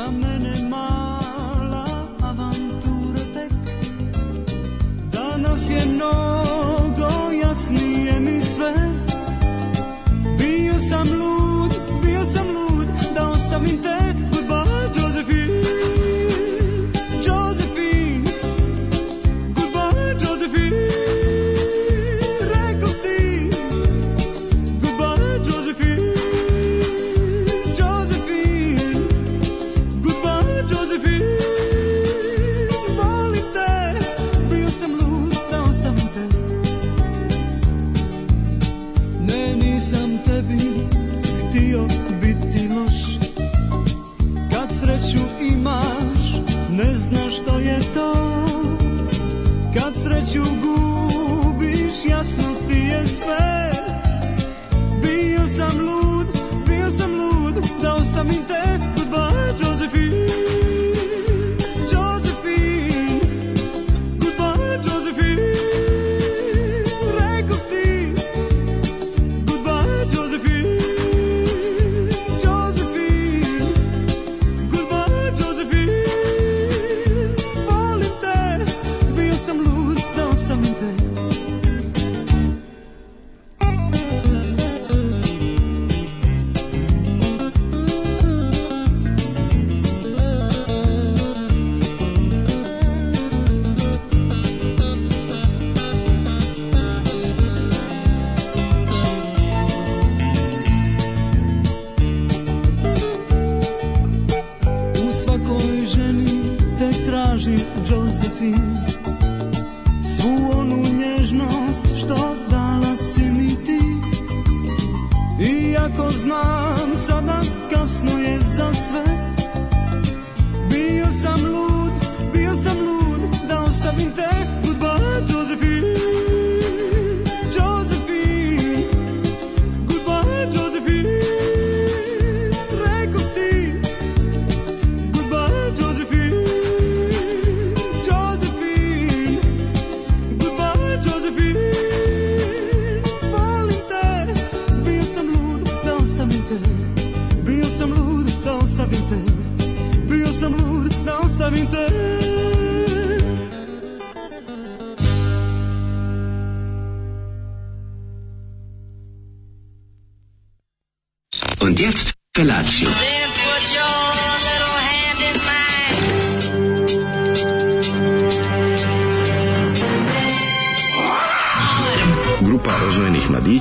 za mene mala avantura tek Danas je mnogo jasnije mi sve Bio sam lud, bio sam lud da ostavim te mi interés.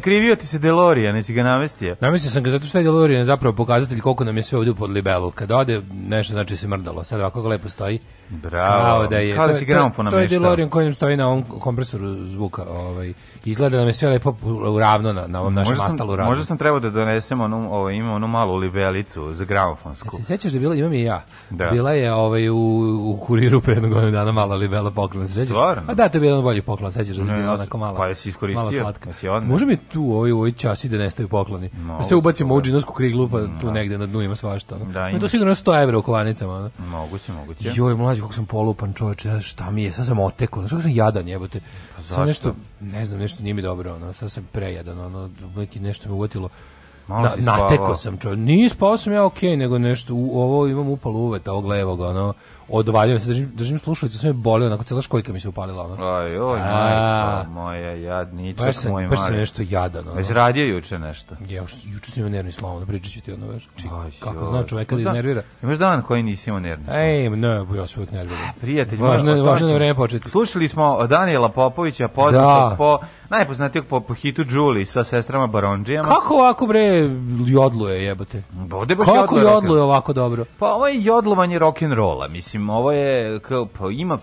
nakrivio ti se Delorijan, nisi ga namestio? Namestio sam ga zato što je Delorijan zapravo pokazatelj koliko nam je sve ovdje pod libelu. Kad ode, nešto znači se mrdalo. Sad ovako lepo stoji. Bravo. da je, Kao da si gramfon To, to je Delorijan kojim stoji na ovom kompresoru zvuka. Ovaj. Izgleda da nam je sve lepo ravno na, na ovom našem možda mastalu ravno. Možda sam trebao da donesem onu, ovaj, ima onu malu libelicu za gramofonsku. Ja se sjećaš da je bila, imam i ja. Da. Bila je ovaj, u, u kuriru pre jednog dana mala libela poklon. Stvarno? A da, to je bilo bolji poklon, sećaš da je bila onako mala. Pa jesi iskoristio? Mala slatka. Jesi Može mi tu u ovoj, ovoj časi da nestaju pokloni. Da moguće, Sve ubacimo u da. džinovsku kriglu, pa no. tu da. negde na dnu ima svašta. Ono. Da, ima. To sigurno 100 evra u kovanicama. Ono. Moguće, moguće. Joj, mlađi, kako sam polupan čoveče, šta mi je, sad sam oteko, znaš kako sam jadan jebote. Pa sam nešto, ne znam, nešto nije mi dobro, ono, sad sam prejadan, ono, neki nešto me uvatilo. Malo na, nateko sam čovječ, nije spao sam ja okej, okay, nego nešto, u, ovo imam upal uveta, ovog levog, ono, odvaljujem se, držim, držim slušalicu, sve me boli, onako cela školjka mi se upalila. Ono. Aj, oj, majko, moja jadničak, baš sam, moj baš sam nešto jadan. Ono. Već radio juče nešto. Ja, juče sam imao nervni slavom, da pričat ću ti ono, veš, čik, Aj, kako zna čoveka da iznervira. Imaš dan koji nisi imao nervni slavom? Ej, ne, ja sam uvijek nerviran. Prijatelj, važno, važno je da vreme početi. Slušali smo Daniela Popovića, poznatog da. po najpoznatijeg po, po hitu Julie sa sestrama Baronđijama. Kako ovako bre jodluje jebate? Bode baš Kako jodluje, jodluje ovako dobro? Pa ovo je jodlovanje rock and rolla, mislim, ovo je kao, pa ima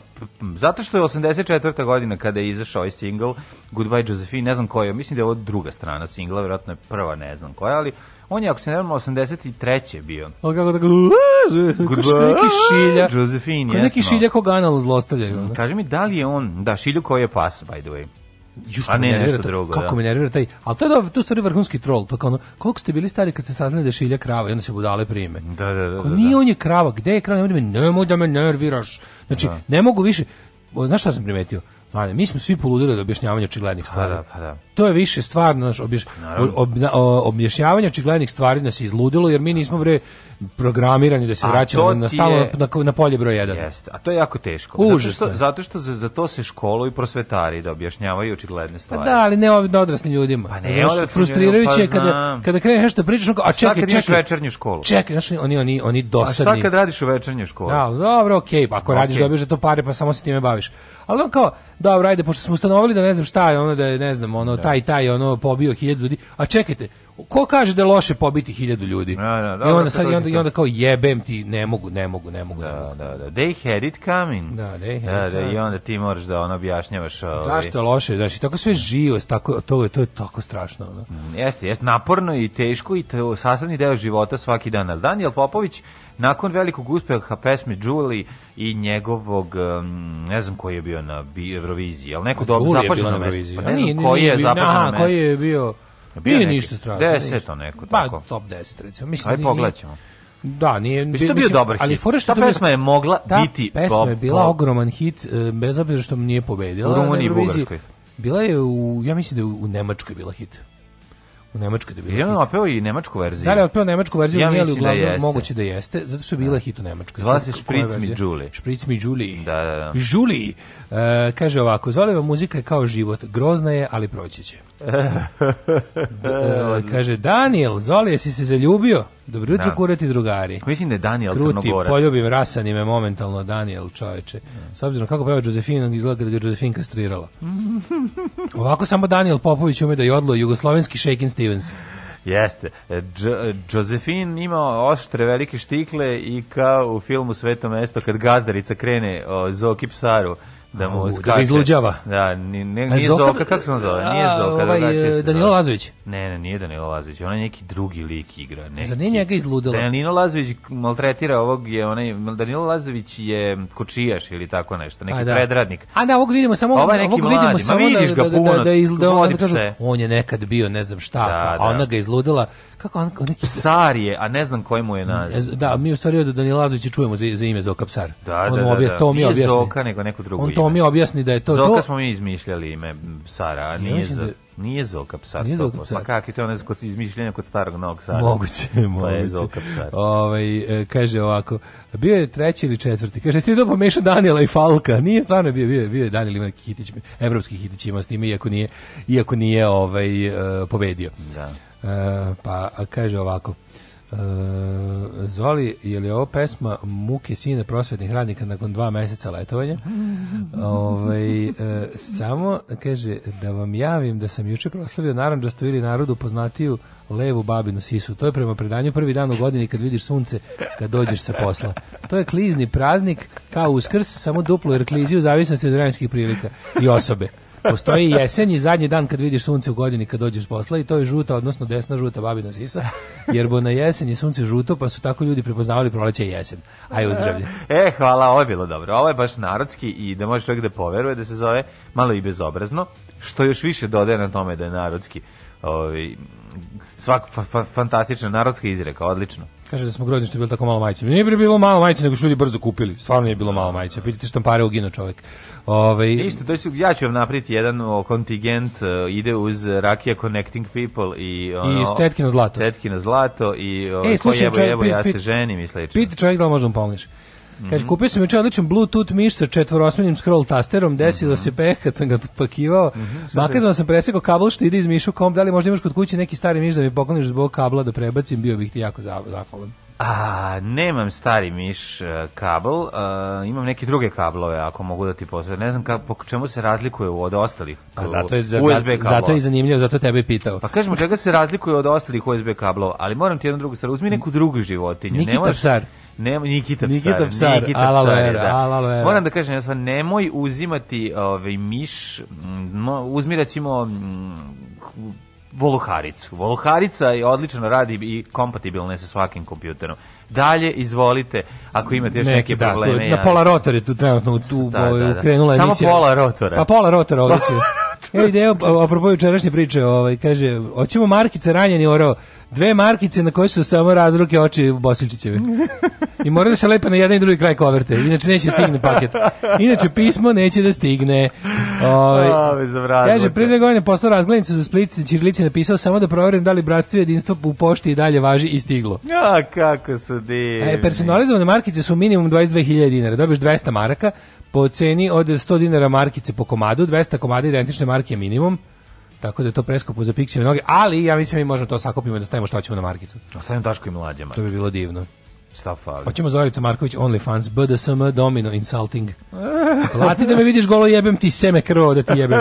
zato što je 84. godina kada je izašao ovaj single Goodbye Josephine, ne znam koja, mislim da je ovo druga strana singla, vjerojatno je prva, ne znam koja, ali on je, ako se ne vrlo, 83. bio. Ali kako tako... Goodbye, neki šilja. Josephine, jesno. Neki šilja koga analu zlostavljaju. Kaže mi, da li je on, da, šilju koji je pas, by the way. Juš, a ne, nervira, nešto drugo, Kako da. me nervira taj, ali to je da, tu stvari vrhunski troll, to kao ono, koliko ste bili stari kad ste saznali da šilja krava i onda se budale prime. Da, da, da. Kao, nije da, da. on je krava, gde je krava, nemoj, nemoj da me nerviraš. Znači, da. ne mogu više, znaš šta sam primetio? Mlade, mi smo svi poludili od objašnjavanja očiglednih pa stvari. Pa da, pa da. To je više stvarno naš objaš, ob, ob, objašnjavanje očiglednih stvari nas je izludilo jer mi nismo bre programirani da se vraćamo na stalo je, na, na polje broj 1. Jeste, a to je jako teško. Užasno. Zato, zato što, za, za to se školuju prosvetari da objašnjavaju očigledne pa stvari. Pa da, ali ne ovim odraslim ljudima. Pa ne, znaš, odraslim frustrirajući pa je kada kada kreneš nešto pričaš, a čekaj, čekaj. Šta večernju školu? Čekaj, znači oni oni oni dosadni. A šta kad radiš u večernjoj školi? Da, dobro, okej, okay, pa ako okay. radiš dobiješ da to pare, pa samo se time baviš. Ali on kao, dobro, ajde, pošto smo ustanovili da ne znam šta je, ono da je, ne znam, ono, da. taj, taj, ono, pobio hiljadu ljudi, a čekajte, ko kaže da je loše pobiti hiljadu ljudi? Da, da, dobro, I onda sad i onda, i onda kao jebem ti, ne mogu, ne mogu, ne mogu. Da, da, da. They had it coming. Da, they had da, da, coming. I onda ti moraš da on objašnjavaš. Ovaj... Zašto je loše, znaš, i tako sve živo, tako, to, je, to je tako strašno. Da. jeste, jeste, naporno i teško i to je sastavni deo života svaki dan. Daniel Popović nakon velikog uspeha pesme Julie i njegovog ne znam koji je bio na Euroviziji, al neko pa dobro zapaženo mesto. Pa ne znam koji je zapaženo mesto. Pa koji je bio Pa bio nije ništa strašno. to neko pa, tako. Pa top 10 recimo. Mislim, Aj pogledaćemo. Da, nije mislim, to bio dobar ali fore što ta pesma je mogla ta biti pesma pop, je bila pop. ogroman hit e, bez obzira što nije pobedila. U Rumuniji i Bugarskoj. Bila je u ja mislim da je u Nemačkoj bila hit. U Nemačkoj da je bila. Ja sam opeo i nemačku verziju. Da, je da, opeo nemačku verziju, ja ali da uglavnom da moguće da jeste, zato što je bila da. hit u Nemačkoj. Zvala znači, se Špric mi Đuli. Spritz mi Đuli. Da, da, da. Žuli, uh, kaže ovako, zvala muzika je kao život, grozna je, ali proći će. E, e, da, kaže, Daniel, Zoli, jesi se zaljubio? Dobro jutro, da. kurati drugari. Mislim da je Daniel Kruti, Crnogorac. poljubim rasanime me momentalno, Daniel, čoveče. S obzirom kako peva Josefina, izgleda da ga Josefin kastrirala. Ovako samo Daniel Popović ume da je odlo jugoslovenski Shakin' Stevens. Jeste. Dž Josefin ima oštre velike štikle i kao u filmu Sveto mesto kad gazdarica krene o Zoki Psaru da mu skače. Da ga izluđava. Da, ni, ne, nije Zoka, Zoka kako se on zove? Nije Zoka, ovaj, da Danilo Lazović. Ne, ne, nije Danilo Lazović, on je neki drugi lik igra. Neki. Zar nije njega izludilo? Danilo Lazović maltretira ovog, je onaj, Danilo Lazović je kočijaš ili tako nešto, neki A, da. predradnik. A da, ovog vidimo samo, ovaj neki ovog mladi. vidimo samo vidiš da, ga puno, da, da, da, da, da, da, da, da, da, on je nekad bio ne znam šta, da, a pa da. ona ga izludila kako on, on neki... Psar je, a ne znam koji mu je naziv. E, da, mi u stvari od Danila Lazovića čujemo za, za ime Zoka Psar. Da, da, on da, da, objas, da. To mi objasni. Zoka, nego neko drugo on ime. to mi objasni da je to Zoka to. smo mi izmišljali ime Psara, a nije za... Da... Nije Zoka psar. Nije Zoka psar. Pa kak je to ono kod izmišljenja kod starog novog psara? Moguće, moguće. Pa je Zoka psar. Ove, ovaj, kaže ovako, bio je treći ili četvrti. Kaže, ste to pomešao Daniela i Falka. Nije stvarno bio, bio, bio je Daniel ima neki hitić, evropski hitić ima s time, iako nije, iako nije ovaj, uh, pobedio. Da. E, pa kaže ovako, Uh, e, zvali je li ovo pesma muke sine prosvetnih radnika nakon dva meseca letovanja? Ove, ovaj, uh, samo, kaže, da vam javim da sam juče proslavio naranđastu ili narodu poznatiju levu babinu sisu. To je prema predanju prvi dan u godini kad vidiš sunce, kad dođeš sa posla. To je klizni praznik, kao uskrs, samo duplo jer klizi u zavisnosti od vremenskih prilika i osobe. Postoji jesen i zadnji dan kad vidiš sunce u godini kad dođeš posla i to je žuta, odnosno desna žuta babina sisa, jer bo na jesen je sunce žuto, pa su tako ljudi prepoznavali proleće i jesen. Aj uzdravlje. E, hvala, ovo je bilo dobro. Ovo je baš narodski i da može čovjek da poveruje da se zove malo i bezobrazno, što još više dodaje na tome da je narodski. ovaj, svak fa, fa, fantastična narodska izreka, odlično. Kaže da smo grozni što je bilo tako malo majice. Nije bilo malo majice, nego su ljudi brzo kupili. Stvarno je bilo malo majice. Pitajte štampare u gino čovjek. Ovaj Ništa, to su ja ću vam napriti jedan o, kontingent uh, ide uz Rakija Connecting People i ono, i Tetkino zlato. Tetkino zlato i o, e, slušaj, evo, evo ja se ženim i slično. Pit čovjek da možda pomogneš. Mhm. Kaže, mm -hmm. kupio sam juče odličan Bluetooth miš sa četvorosmenim scroll tasterom, desilo mm -hmm. se peh kad sam ga pakivao. Mm -hmm. sam presekao kabel što ide iz mišu kom, da li možda imaš kod kuće neki stari miš da mi pokloniš zbog kabla da prebacim, bio bih ti jako zahvalan. A, nemam stari miš e, kabel, a, e, imam neke druge kablove, ako mogu da ti posle. Ne znam kako, po čemu se razlikuje od ostalih A zato je, e, za, USB kablova. Zato je zanimljivo, zato tebe pitao. Pa kažemo, čega se razlikuje od ostalih USB kablova, ali moram ti jednu drugu stvar, uzmi neku drugu životinju. Nikita Nemoš, Psar. Nemoj Nikita Psar. Nikita Psar, Nikita Psar, aloe da. vera, da. aloe vera. Moram da kažem, ja sam, nemoj uzimati ovaj miš, uzmi recimo voluharicu. Voluharica je odlično radi i kompatibilna je sa svakim kompjuterom. Dalje, izvolite, ako imate još Neki, neke da, probleme. Tu, na pola rotor tu trenutno tu, da, da, da. krenula Samo emisija. Samo pola rotora. Pa pola rotora ovdje Evo ideja, apropo jučerašnje priče, ovaj, kaže, hoćemo markice ranjeni orao, dve markice na koje su samo razruke oči Bosilčićevi. I mora da se lepa na jedan i drugi kraj koverte, inače neće stigne paket. Inače pismo neće da stigne. Ovaj. Kaže, prije dve godine poslao razglednicu za Split, Čirilici napisao samo da proverim da li bratstvo i jedinstvo u pošti i dalje važi i stiglo. Ja, kako su e, divni. E, personalizovane markice su minimum 22.000 dinara, dobiješ 200 maraka, po ceni od 100 dinara markice po komadu, 200 komada identične marke je minimum. Tako da je to preskupo za pikseve noge, ali ja mislim mi možemo to sakupimo da stavimo šta ćemo na markicu. Ostavimo da Daško i mlađama. To bi bilo divno. Šta fali? Hoćemo Zorica Marković, OnlyFans, BDSM, Domino, Insulting. Plati da me vidiš golo, jebem ti seme krvo da ti jebem.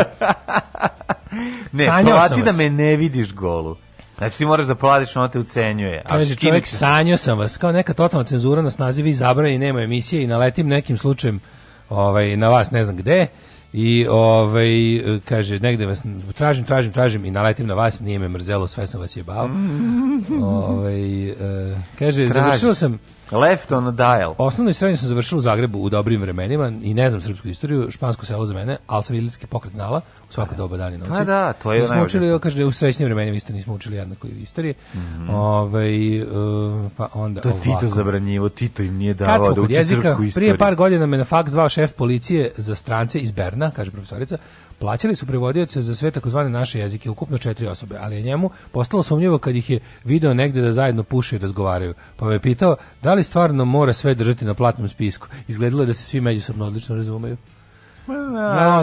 ne, Sanjao plati da me ne vidiš golu. Znači ti moraš da platiš, ono te ucenjuje. A Kaže, čovjek, sanjao sam vas, kao neka totalna cenzura nas nazivi i zabrani, nema emisije i naletim nekim slučajem ovaj, na vas ne znam gde i ovaj kaže negde vas tražim tražim tražim i naletim na vas nije me mrzelo sve sam vas jebao. Mm. ovaj e, kaže Traži. završio sam Left on dial. Osnovno i srednje sam završila u Zagrebu u dobrim vremenima i ne znam srpsku istoriju, špansko selo za mene, ali sam idilski pokret znala u svako pa da. doba dan i pa noći. A da, to je da najbolje. učili, kaže, u srećnim vremenima isto nismo učili jednako i istorije. Mm -hmm. Ovaj eh, pa onda To je Tito zabranjivo, Tito im nije davao da uči jezika, srpsku istoriju. Prije par godina me na faks zvao šef policije za strance iz Berna, kaže profesorica, Plaćali su prevodioce za sve takozvane naše jezike, ukupno četiri osobe, ali je njemu postalo sumnjivo kad ih je video negde da zajedno puše i razgovaraju. Pa me pitao da li stvarno mora sve držati na platnom spisku. Izgledalo je da se svi međusobno odlično razumeju. No,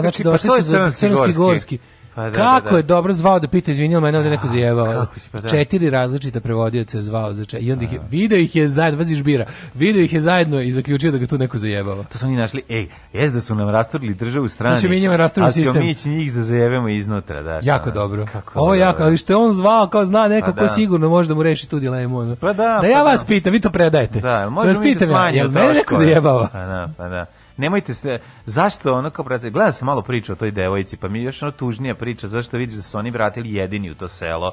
znači, znači, došli su za crnski gorski. Pa da, da, kako da, da. je dobro zvao da pita, izvinio mene ovde neko da, zajebao Pa da. Četiri različita prevodioca zvao za če. I onda ih je, video ih je zajedno, vazi žbira, video ih je zajedno i zaključio da ga tu neko zajevao. To su oni našli, ej, jes da su nam rasturili državu strani, znači, mi njima rasturili sistem. Ali ćemo mi njih da zajebemo iznutra. Da, jako da, dobro. Kako Ovo jako, ali što je on zvao, kao zna neko pa ko sigurno može da mu reši tu dilemu. Pa da, da ja pa vas pitam, vi to predajete. Da, možemo da smanjimo. Jel mene neko zajebava? Pa da, pa da nemojte se, zašto ono kao prate, gleda se malo priča o toj devojici pa mi je još ono tužnija priča, zašto vidiš da su oni vratili jedini u to selo,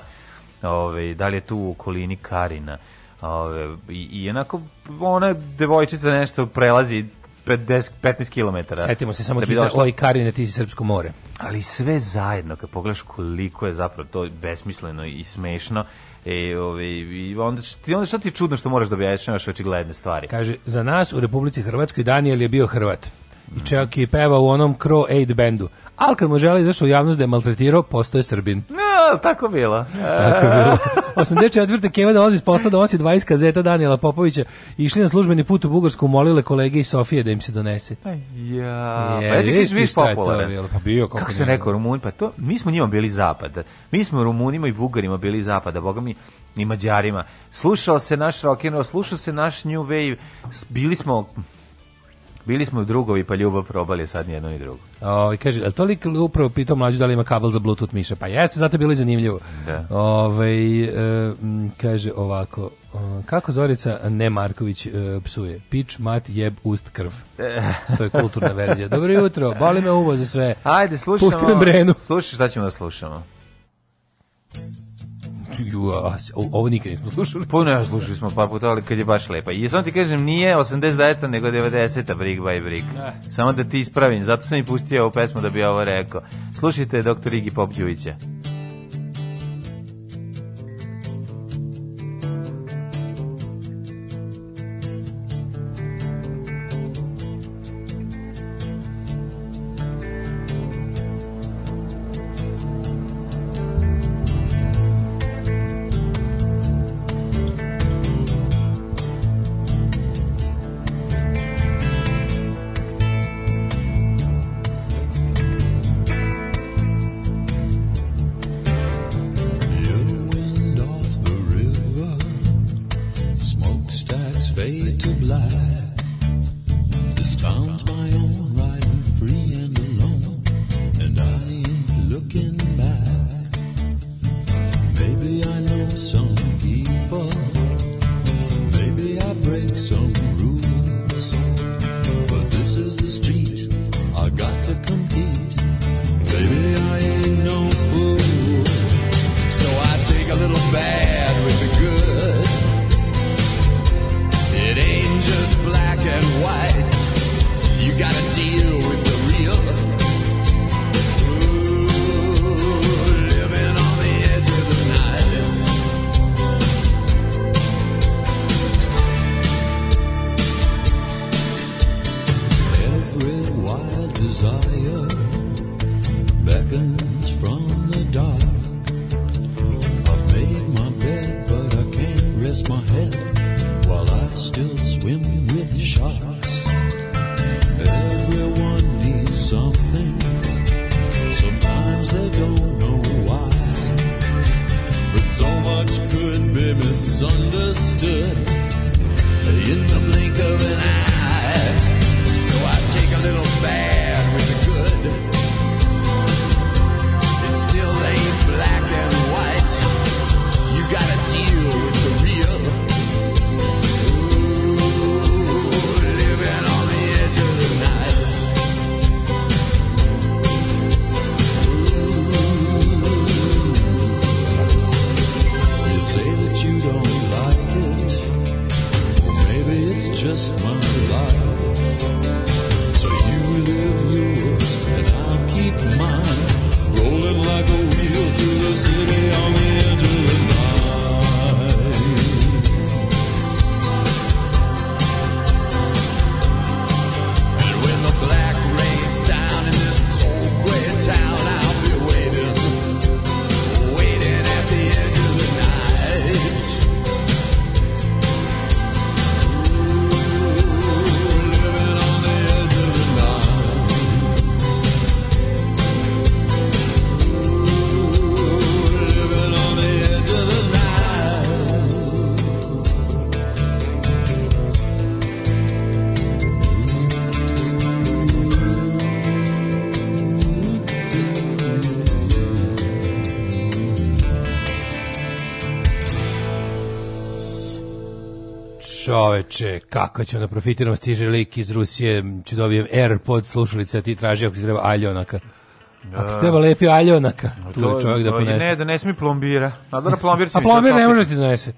ove, da li je tu u okolini Karina, ove, i, i onako, ona devojčica nešto prelazi 50, 15 km. Setimo se samo da hita, oj Karine, ti si Srpsko more. Ali sve zajedno, kad pogledaš koliko je zapravo to besmisleno i smešno, E, ove, i onda, ti, onda šta ti čudno što moraš da objašnjavaš očigledne stvari? Kaže, za nas u Republici Hrvatskoj Daniel je bio Hrvat i čak i peva u onom Crow Aid bendu. Ali kad mu želi izašao u javnost da je maltretirao, postoje Srbin. No, tako bilo. Tako bilo. 84. Keva dolazi iz posla donosi 20 kazeta Danijela Popovića. Išli na službeni put u Bugarsku, molile kolege iz Sofije da im se donese. Ja, pa je, pa ja ti kažeš, popularan. Pa bio, kako, kako se rekao, Rumun, pa to, mi smo njima bili zapad. Mi smo Rumunima i Bugarima bili zapada, boga mi, i Mađarima. Slušao se naš rock'n'roll, slušao se naš new wave, bili smo Bili smo drugovi, pa ljubav probali, sad ni jedno ni drugo. O, kaže, al to lik upravo pitao mlađu da li ima kabel za Bluetooth miša? Pa jeste, zato je bilo i zanimljivo. Da. Ove, ovaj, e, kaže ovako, e, kako Zorica Ne Marković e, psuje? Pič, mat, jeb, ust, krv. To je kulturna verzija. Dobro jutro, boli me uvo za sve. Ajde, slušamo. Pusti me brenu. Slušaj šta ćemo da slušamo. ju, a, ovo nikad nismo slušali. Puno pa slušali smo pa puta, ali kad je baš lepa. I samo ti kažem, nije 89-a, nego 90-a Brick by Brick. Ne. Samo da ti ispravim, zato sam i pustio ovu pesmu da bi ovo rekao. Slušajte doktor Igi Popđuvića. čoveče, kako će da profitiramo, stiže lik iz Rusije, ću dobijem AirPod slušalice, a ti traži ako ti treba aljonaka. Ako ti da. treba lepi aljonaka, tu to, je čovjek da ponese. Ne, da ne smije plombira. A dobro, plombir će A plombir ne može da ti donese.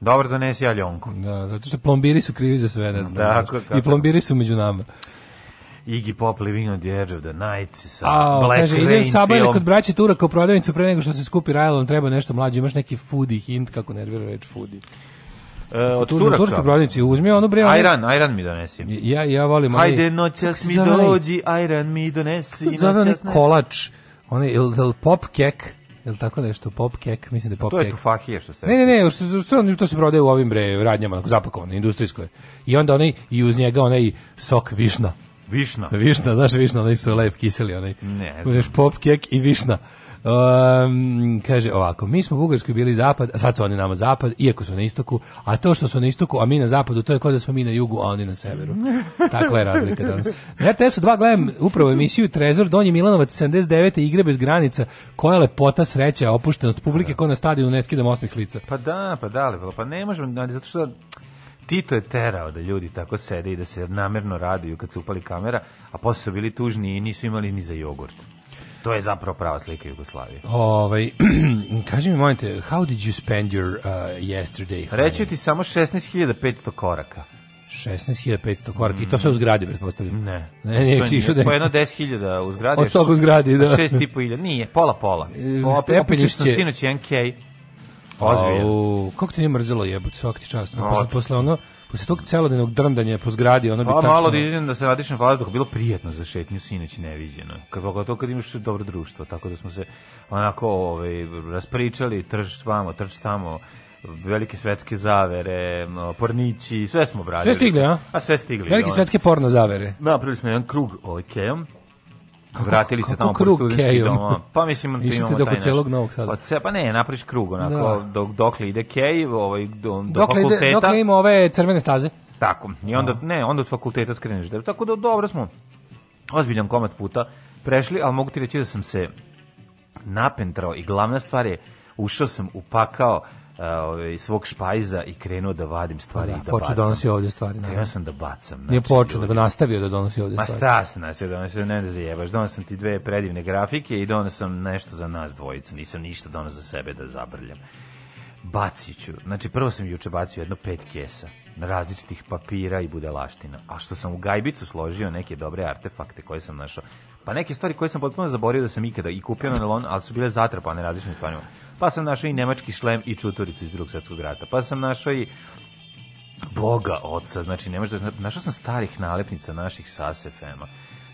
Dobro, donesi aljonku. Da, zato što plombiri su krivi za sve, ne znam. Da, kako, I plombiri su među nama. Iggy Pop Living on the Edge of the Night sa A, Black kaže, Rain idem sabane kod braće Tura kao prodavnicu pre nego što se skupi Rajlom, treba nešto mlađe, imaš neki foodie hint, kako nervira reč foodie. E, od Turaka. Turska prodavnica, uzmi ono bre. Ajran, ajran mi donesi. Ja, ja volim. Hajde noćas mi dođi, ajran mi donesi. Zove onaj kolač, onaj, ili pop kek, Jel tako nešto pop kek, mislim da je pop kek. To je tu tufahije što ste. Ne, ne, ne, što, što, to se prodaje u ovim bre radnjama, zapakovano, industrijsko je. I onda onaj i uz njega onaj sok višna. Višna. Višna, znaš višna, onaj su lep kiseli onaj. Ne. Uzeš pop kek i višna. Um, kaže ovako, mi smo Bugarski bili zapad, a sad su oni nama zapad, iako su na istoku, a to što su na istoku, a mi na zapadu, to je kao da smo mi na jugu, a oni na severu. Takva je razlika danas. Na RTS-u dva gledam upravo emisiju Trezor, Donji Milanovac 79. igre bez granica, koja lepota, sreća, opuštenost publike, pa ko na stadionu ne skidam osmih lica. Pa da, pa da, lepo, pa ne možemo, zato što Tito je terao da ljudi tako sede i da se namerno raduju kad se upali kamera, a posle su bili tužni i nisu imali ni za jogurt. To je zapravo prava slika Jugoslavije. Ovaj kaži mi molim te, how did you spend your uh, yesterday? Reći ti samo 16.500 koraka. 16.500 koraka mm. i to sve u zgradi, pretpostavljam. Ne. Ne, nije, nije da... Po jedno 10.000 u zgradi. Od toga u zgradi, da. 6.500, nije, pola, pola. E, pola Stepenišće. Sinoć 1K. Ozbiljan. Kako te nije mrzelo jebut, svaki čast. Posle, posle ono, posle tog celodenog drndanja po zgradi, ono bi pa, tačno... malo da idem da se radiš na vazduhu, bilo prijetno za šetnju, sinoć neviđeno. Kad pogotovo kad imaš dobro društvo, tako da smo se onako ovaj, raspričali, trč vamo, trč tamo, velike svetske zavere, pornići, sve smo bradili. Sve stigli, a? A sve stigli. Velike ovaj. svetske porno zavere. Napravili smo jedan krug ovaj kejom, Kako, vratili se tamo po studentski dom. Pa mislim da imamo taj celog Novog Sada. Pa, ce, pa ne, napriš krug onako, da. dok, dokle ide Kej, ovaj, do, do dokle fakulteta. Ide, dokle ima ove crvene staze. Tako, i onda, da. ne, onda od fakulteta skreneš. Da, tako da dobro smo ozbiljan komad puta prešli, ali mogu ti reći da sam se napentrao i glavna stvar je ušao sam, upakao, ovaj svog špajza i krenuo da vadim stvari pa da, i da počeo da bacam. donosi ovdje stvari. Krenuo sam da bacam. Znači, Nije počeo, nego nastavio da donosi ovdje Ma stvari. Ma šta sam nastavio da donosi, ne da zajebaš. Donos ti dve predivne grafike i donos nešto za nas dvojicu. Nisam ništa donos za sebe da zabrljam. Baciću. Znači, prvo sam juče bacio jedno pet kesa na različitih papira i budelaština. A što sam u gajbicu složio neke dobre artefakte koje sam našao. Pa neke stvari koje sam potpuno zaborio da sam ikada i kupio na lon, ali su bile zatrpane različnim stvarima pa sam našao i nemački šlem i čuturicu iz drugog svetskog rata, pa sam našao i Boga oca, znači ne možda, našao sam starih nalepnica naših SAS a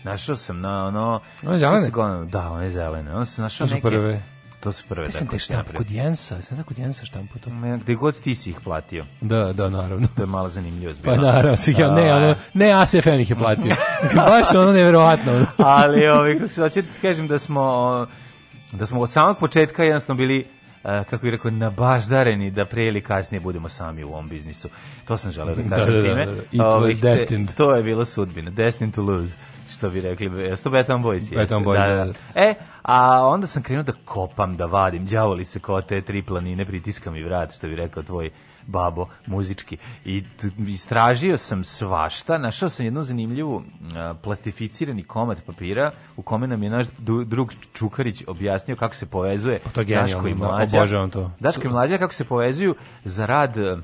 Našao sam na ono... One zelene? Go, da, one zelene. On se našao neke, prve. To su prve. Da sam te štamp, kod Jensa, sam da kod Jensa štampu to. Me, Gde god ti si ih platio. Da, da, naravno. To je malo zanimljivo. Zbira. Pa naravno, si ja, ne, da. ono, ne ASFN ih je platio. Baš ono nevjerovatno. Ali, ovi, kako se hoćete, kažem da smo... O, da smo od samog početka jednostavno bili e, kako bih rekao, nabaždareni da prije ili kasnije budemo sami u ovom biznisu. To sam želeo da, da kažem da, da, time. Da, da, It was te, To je bilo sudbina. Destined to lose što bi rekli, e, sto Beton Boys. Beton Boys, da, da, da. da. E, a onda sam krenuo da kopam, da vadim, đavoli se kao te tri planine, pritiskam i vrat, što bi rekao tvoj babo muzički. I istražio sam svašta, našao sam jednu zanimljivu a, plastificirani komad papira u kome nam je naš drug Čukarić objasnio kako se povezuje pa to Daško i da, Mlađa. Obožavam to. Daško i Mlađa kako se povezuju za rad a,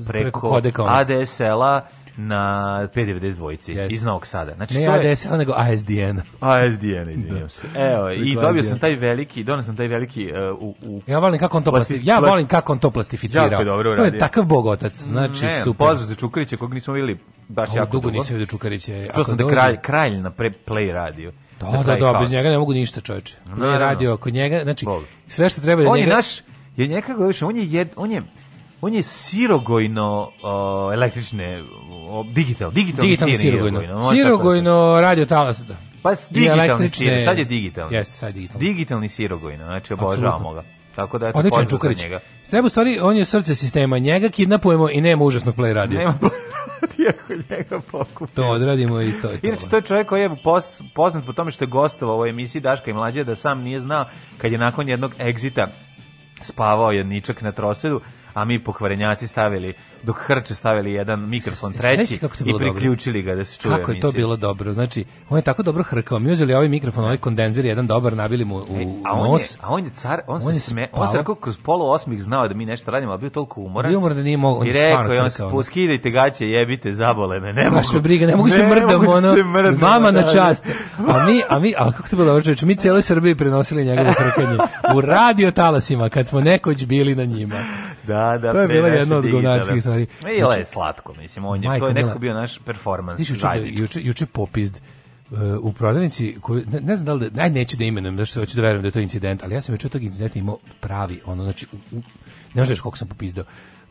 e, preko, preko ADSL-a na 592 iz Novog Sada. Znači, ne to je... nego ASDN. ASDN, izvinjam da. se. Evo, i dobio ASDN. sam taj veliki, donio sam taj veliki uh, u, u... Ja volim kako on to, plastif... ja volim kako on to plastificirao. Jako dobro uradio. To je takav bogotac, znači ne, super. Pozdrav za Čukarića, kog nismo videli baš Ovo, jako dugo. Dugo nisam vidio Čukarića. E, Čuo sam da kralj, kralj na pre, play radio. Da, da, da, da, bez njega ne mogu ništa, čoveče. Ne no, no, radio kod njega, znači Bog. sve što treba da njega... On je naš, je nekako više, on je jed, on je on je sirogojno uh, električne digital, digital, digital sirogojno. Sirogojno, sirogojno radio talas. Da. Pa digitalni sir, sad je digitalni. Jeste, sad je digitalni. Digitalni sirogojno, znači obožavamo ga. Tako da eto, Odličan Čukarić. Njega. Treba u stvari, on je srce sistema, njega kidnapujemo i nema užasnog play radio. Nema ako njega pokupimo. To odradimo i to je to. Inače, to je čovjek koji je pos, poznat po tome što je gostovao u emisiji Daška i Mlađe, da sam nije znao kad je nakon jednog egzita spavao jedničak na trosedu, a mi pokvarenjaci stavili, dok hrče stavili jedan mikrofon treći i priključili ga da se čuje Kako je to bilo dobro, znači, on je tako dobro hrkao, mi uzeli ovaj mikrofon, ovaj kondenzer jedan dobar, nabili mu u e, a nos. Je, a on je car, on, se sme, on se kako kroz polu osmih znao da mi nešto radimo, ali bio toliko umoran. Bio umoran da nije mogao, I rekao, on skidajte gaće, jebite, zabole me, ne mogu. briga, ne mogu se mrdam, ono, vama na da, da. čast. A mi, a mi, a kako to bilo, dobro čovječ, mi cijeloj Srbiji prenosili njegove hrkanje. U radio talasima, kad smo nekoć bili na njima. Da, da, to je bila jedna od govnačkih stvari. Ili znači- je slatko, mislim, on je, to je neko bio naš performans. Znaš, juče, juče, juče popizd, e, u prodavnici koju ne, ne, znam da li da, aj neću da imenujem da što hoću da verujem da je to incident, ali ja sam već od tog incidenta imao pravi, ono znači u, u, ne znaš koliko sam popizdao.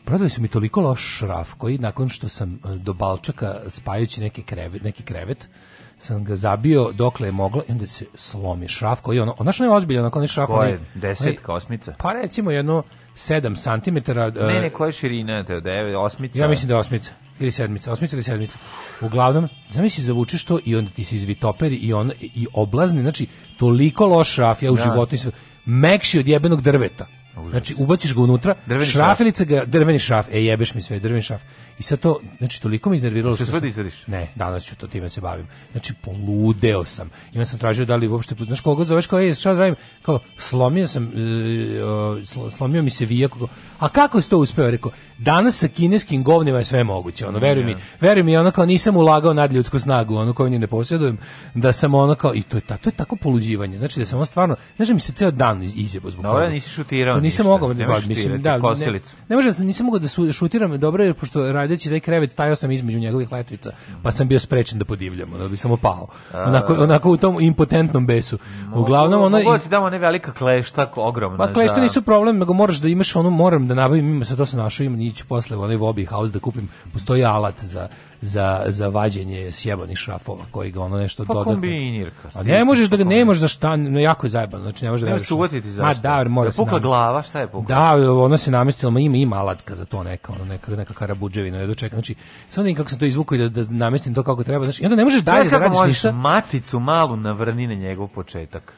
Prodali su mi toliko loš šraf koji nakon što sam e, do balčaka spajajući neki krevet, neki krevet, sam ga zabio dokle je mogla i onda se slomi šraf koji ono, ono što je ozbiljno, onako ne šraf. Koje? desetka, osmica? Pa recimo jedno 7 cm. E, ne, ne, koja je širina? Te, da je osmica? Ja mislim da je osmica ili sedmica, osmica ili sedmica. Uglavnom, zamisli zavučeš to i onda ti se izvitoperi i on i oblazni, znači toliko loš šraf ja u da. životu sve, mekši od jebenog drveta. Znači ubaciš ga unutra, drveni šrafilica ga drveni šraf, e jebeš mi sve drveni šraf. I sad to, znači, toliko me iznerviralo... Što, što da sam, Ne, danas ću to time se bavim. Znači, poludeo sam. I onda sam tražio da li uopšte... Znaš, koga zoveš kao, ej, šta da radim? Kao, slomio sam, e, slomio mi se vijak. A kako si to uspeo? Rekao, danas sa kineskim govnima je sve moguće. Ono, veruj mi, veruj mi, ono kao, nisam ulagao nadljudsku snagu, ono koju ni ne posjedujem, da sam ono kao, i to je, ta, to je tako poluđivanje. Znači, da sam ono stvarno, znači mi se ceo dan izjebo zbog toga. nisi šutirao. Što nisam mogao, mislim, da, ne, ne može, nisam mogao da su, šutiram, dobro je, pošto gledajući taj krevet stajao sam između njegovih letvica, pa sam bio sprečen da podivljam, da bi samo pao. Onako, onako u tom impotentnom besu. Uglavnom ona i da ti damo ne velika klešta, ogromna. Pa klešta nisu problem, nego moraš da imaš onu moram da nabavim, ima se to se našao ima niću posle u onaj Vobi House da kupim, postoji alat za za, za vađenje sjebanih šrafova koji ga ono nešto pa dodatno. kombinirka. A ne možeš da ga ne pa- možeš za da šta, no jako je zajebano. Znači ne možeš da veruješ. uvatiti za. Ma da, mora se. Pukla glava, šta je pukla? Da, ona se namestila, ma ima ima alatka za to neka, ono neka neka karabudževina, ne dočekam. Znači ne kako se to izvukao i da, da namestim to kako treba. Znači onda ne možeš dalje da radiš ništa. Maticu malu na na njegov početak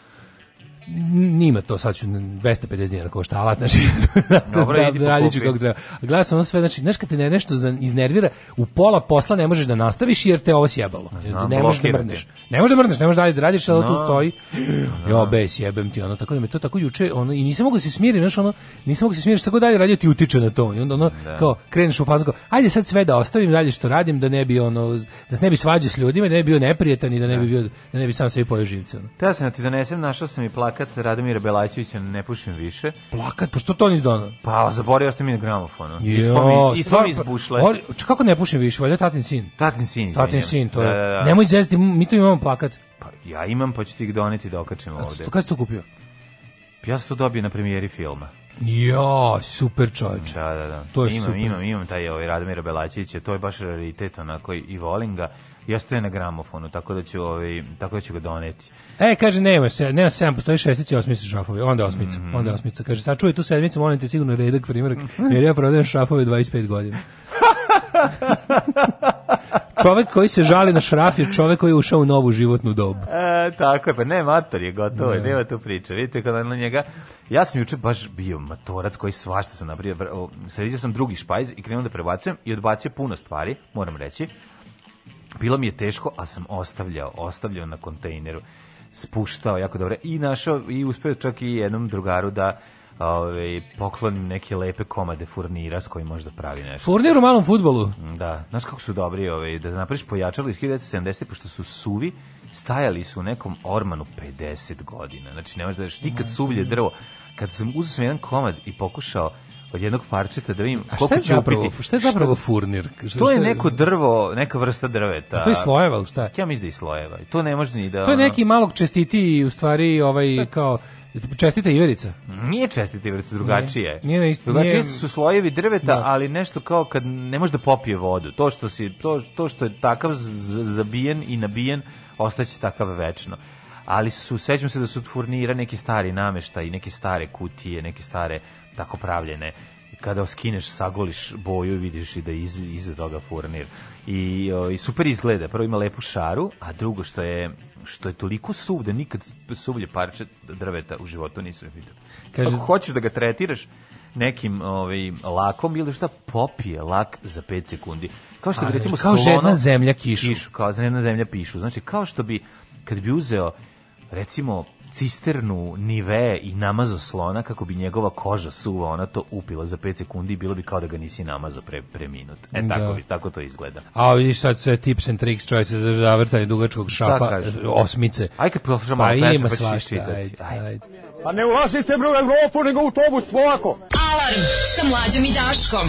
nima to sad ću 250 dinara košta alat znači da, da, Dobro, da, pa radit ću kako treba glasom ono sve znači znaš kad te ne nešto iznervira u pola posla ne možeš da nastaviš jer te ovo sjebalo Aha, da, ne možeš da mrneš ne možeš da mrneš ne možeš dalje da radiš ali no. tu stoji jo bes jebem ti ono tako da me to tako juče ono i nisam mogao se smiriti znači ono nisam mogao se smiriti tako dalje radio ti utiče na to i onda ono da. kao kreneš u fazu kao ajde sad sve da ostavim dalje što radim da ne bi ono da se ne bi svađao s ljudima da ne bi bio neprijatan i da ne bi bio da ne bi sam sebi pojeo živce ono. Teo sam da ti donesem našao sam i plak plakat Radomira Belaćevića ne pušim više. Plakat? Pa što to nisi donao? Pa zaborio ste mi na gramofonu. Jo, I stvar mi izbušle. Pa- Or, kako ne pušim više? Valjda tatin sin. Tatin sin. Tatin sin, to je. Da, da, da. Nemoj zezati, mi tu imamo plakat. Pa ja imam, pa ću ti ih doneti da okačem ovde. Kada si to kupio? Ja sam to dobio na premijeri filma. Ja, super čovječ. Da, da, da. To je imam, super. Imam, imam taj ovaj Radomira Belaćevića, to je baš raritet onako i volim ga Ja stoje na gramofonu, tako da ću, ovaj, tako da ću ga doneti. E, kaže, nema, se, nema sedam, postoji šestica i osmica šrafovi, onda osmica, mm -hmm. onda osmica. Kaže, sad čuje tu sedmicu, molim te sigurno redak primjerak, jer ja prodajem šrafove 25 godina. čovek koji se žali na šraf je čovek koji je ušao u novu životnu dobu. E, tako je, pa ne, mator je gotovo, ne. Da. nema tu priče. Vidite, kada na njega, ja sam juče baš bio matorac koji svašta sam napravio, sredio sam drugi špajz i krenuo da prebacujem i odbacio puno stvari, moram reći bilo mi je teško, a sam ostavljao, ostavljao na kontejneru, spuštao jako dobro i našao i uspeo čak i jednom drugaru da ovaj, poklonim neke lepe komade furnira s kojim možda pravi nešto. Furnir u malom futbolu? Mm, da, znaš kako su dobri, ovaj, da napraviš pojačali iz 1970, pošto su suvi, stajali su u nekom ormanu 50 godina. Znači, ne možeš da ješ, nikad suvlje drvo. Kad sam uzeo sam jedan komad i pokušao od jednog parčeta da vidim koliko će upiti. Šta je zapravo furnir? Šta, to je neko drvo, neka vrsta drveta. A to je slojeva ili šta je? Ja mislim da je slojeva. To ne može ni da... To je neki malog čestiti u stvari ovaj, kao... Čestita iverica. Nije čestita iverica, drugačije. Nije, nije, isti, drugačije nije, su slojevi drveta, da. ali nešto kao kad ne može da popije vodu. To što, si, to, to što je takav zabijen i nabijen, ostaće takav večno ali su, sećam se da su furnira neki stari nameštaj, neke stare kutije, neke stare tako pravljene kada oskineš, sagoliš boju i vidiš i da iz, iza toga furnir. I, o, I super izgleda. Prvo ima lepu šaru, a drugo što je što je toliko suv da nikad suvlje parče drveta u životu nisam vidio. Kaže, Ako hoćeš da ga tretiraš nekim ovaj, lakom ili šta popije lak za 5 sekundi. Kao što bi recimo kao solona, zemlja kišu. kišu. Kao žedna zemlja pišu. Znači kao što bi kad bi uzeo recimo cisternu nive i namazo slona kako bi njegova koža suva, ona to upila za 5 sekundi i bilo bi kao da ga nisi namazo pre, pre minut. E, da. tako, bi, tako to izgleda. A vidiš sad sve tips and tricks čovječe za zavrtanje dugačkog šafa, e, osmice. Aj kad poslušamo pa, pesmu, pa ćeš čitati. Ajde, ajde. ajde. Pa ne ulazite bre u Evropu, nego u autobus, polako. Alarm sa mlađom i Daškom.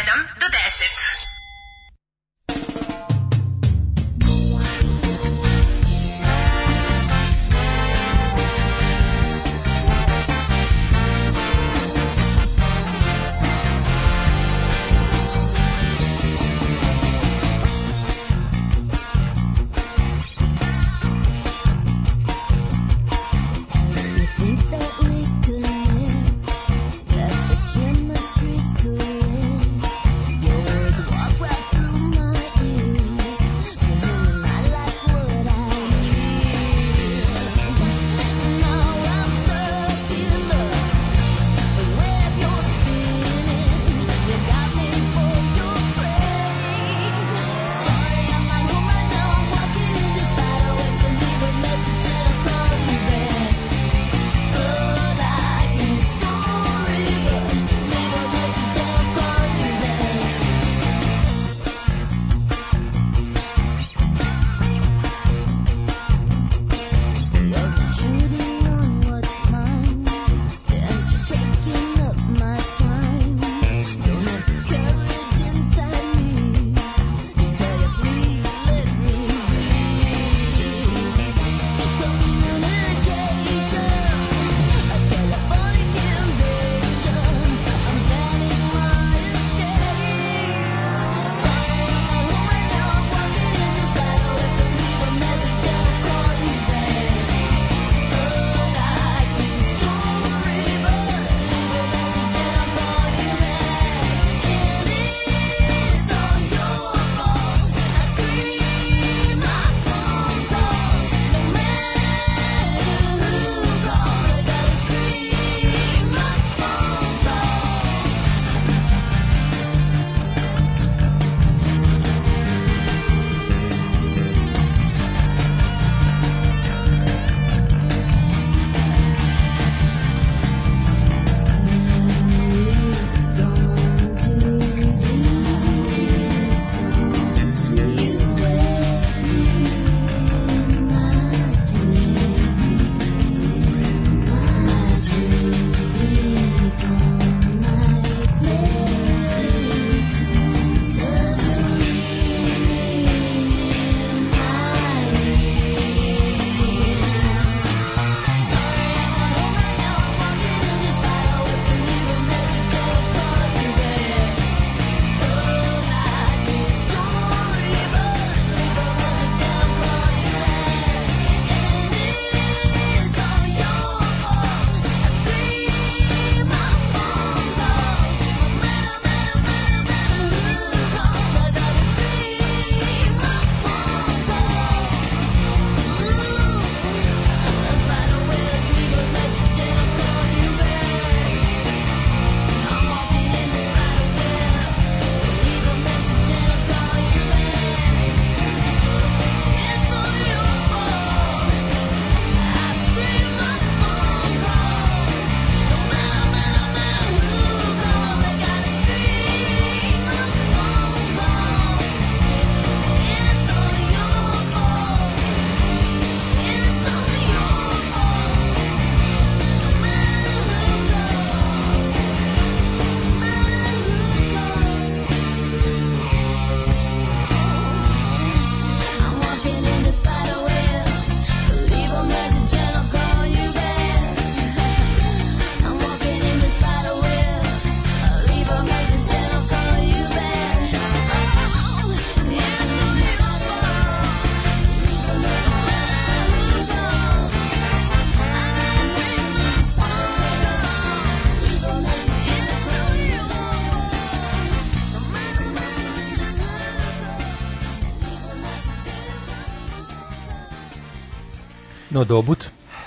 7. dobut?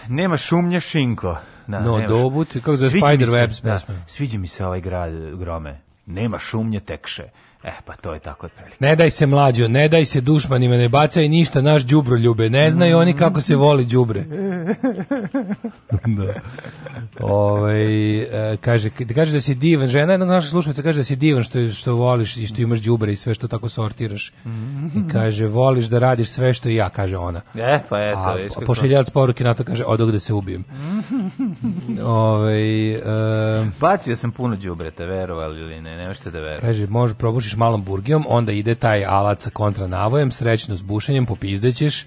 Nema šumnje šinko. Da, no, dobut, kako za Spider Webs da, Sviđa mi se ovaj grad grome. Nema šumnje tekše. Eh, pa to je tako otprilike. Ne daj se mlađo, ne daj se dušmanima, ne bacaj ništa, naš đubro ljube. Ne znaju mm. oni kako se voli đubre. da. Ovaj e, kaže, da kaže da si divan, žena jedna naša slušalica kaže da si divan što, što voliš i što imaš đubre i sve što tako sortiraš. I mhm. kaže, voliš da radiš sve što i ja, kaže ona. E, pa eto. A, viš, a pošeljavac poruke na to kaže, odog da se ubijem. Mhm. ovaj e, Bacio sam puno đubreta, verovali ili ne, ne možete da verovali. Kaže, može probušiš malom burgijom, onda ide taj alat sa kontra navojem, srećno s bušenjem, popizdećeš,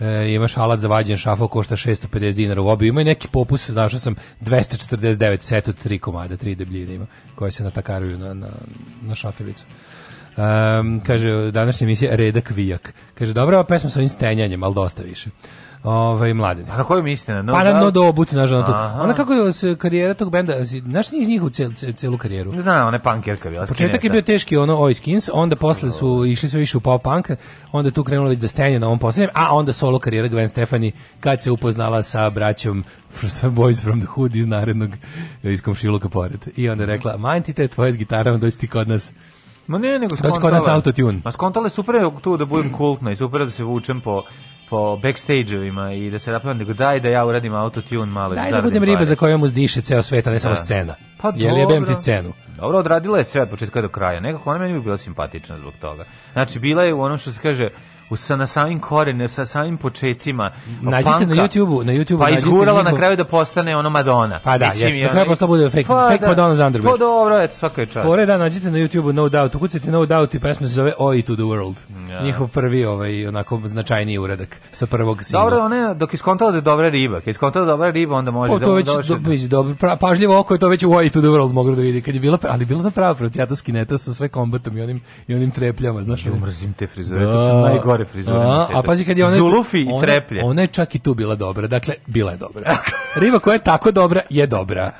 e, imaš alat za vađen šafo, košta 650 dinara u obiju, ima i neki popus, našao sam 249 set od tri komada, tri debljine ima, koje se natakaruju na, na, na šafilicu. Um, kaže, današnja emisija Redak Vijak. Kaže, dobra ova pesma sa ovim stenjanjem, ali dosta više ovaj mladi. Pa na koju mislite na? No, pa na da no do obut na ženu. Ona kako se karijera tog benda, znaš njih njihovu cel, cel, celu karijeru. Ne znam, ona je pankerka bila. Početak je bio teški ono Oi Skins, onda posle su išli sve više u pop punk, onda tu krenulo već da stenje na ovom poslednjem, a onda solo karijera Gwen Stefani kad se upoznala sa braćom sa Boys from the Hood iz narednog iz komšiluka pored. I onda je rekla, te tvoje s gitarama, dođi ti kod nas. Ma ne, nego skontala. Dođi kod nas na autotune. Ma skontala super tu da budem kultna i super da se vučem po po backstage-ovima i da se napravim, nego daj da ja uradim autotune malo. Daj da budem riba za kojom uzdiše ceo sveta, ne samo da. scena. Pa Jel dobro. jebem ti scenu. Dobro, odradila je sve od početka do kraja. Nekako ona meni bi bila simpatična zbog toga. Znači, bila je u onom što se kaže, u sa na samim korenima, sa samim počecima. Nađite panka, na YouTubeu, na YouTubeu Pa izgurala na kraju da postane ono Madonna. Pa da, Mislim, jes, na kraju bude fake, pa fake da, Madonna za Pa dobro, eto, svaka je čast. Fore da nađite na YouTubeu No Doubt, ukucajte No Doubt i pesma se zove Oi to the World. Ja. Njihov prvi ovaj onako značajniji uredak sa prvog singla. Dobro, ona dok iskontala da je dobra riba, kad iskontala da dobra riba, onda može o, pa da to da već došli. Do, dobro, pra, pažljivo oko je to već u Oi to the World moglo da vidi kad je bila, ali bilo da prava procijata skineta sa sve kombatom i onim i onim trepljama, znaš. Ja, mrzim te frizure, da. to su najgore gore frizure. A, a pazi kad je ona Zulufi i treplje. Ona, je čak i tu bila dobra. Dakle, bila je dobra. Riba koja je tako dobra je dobra.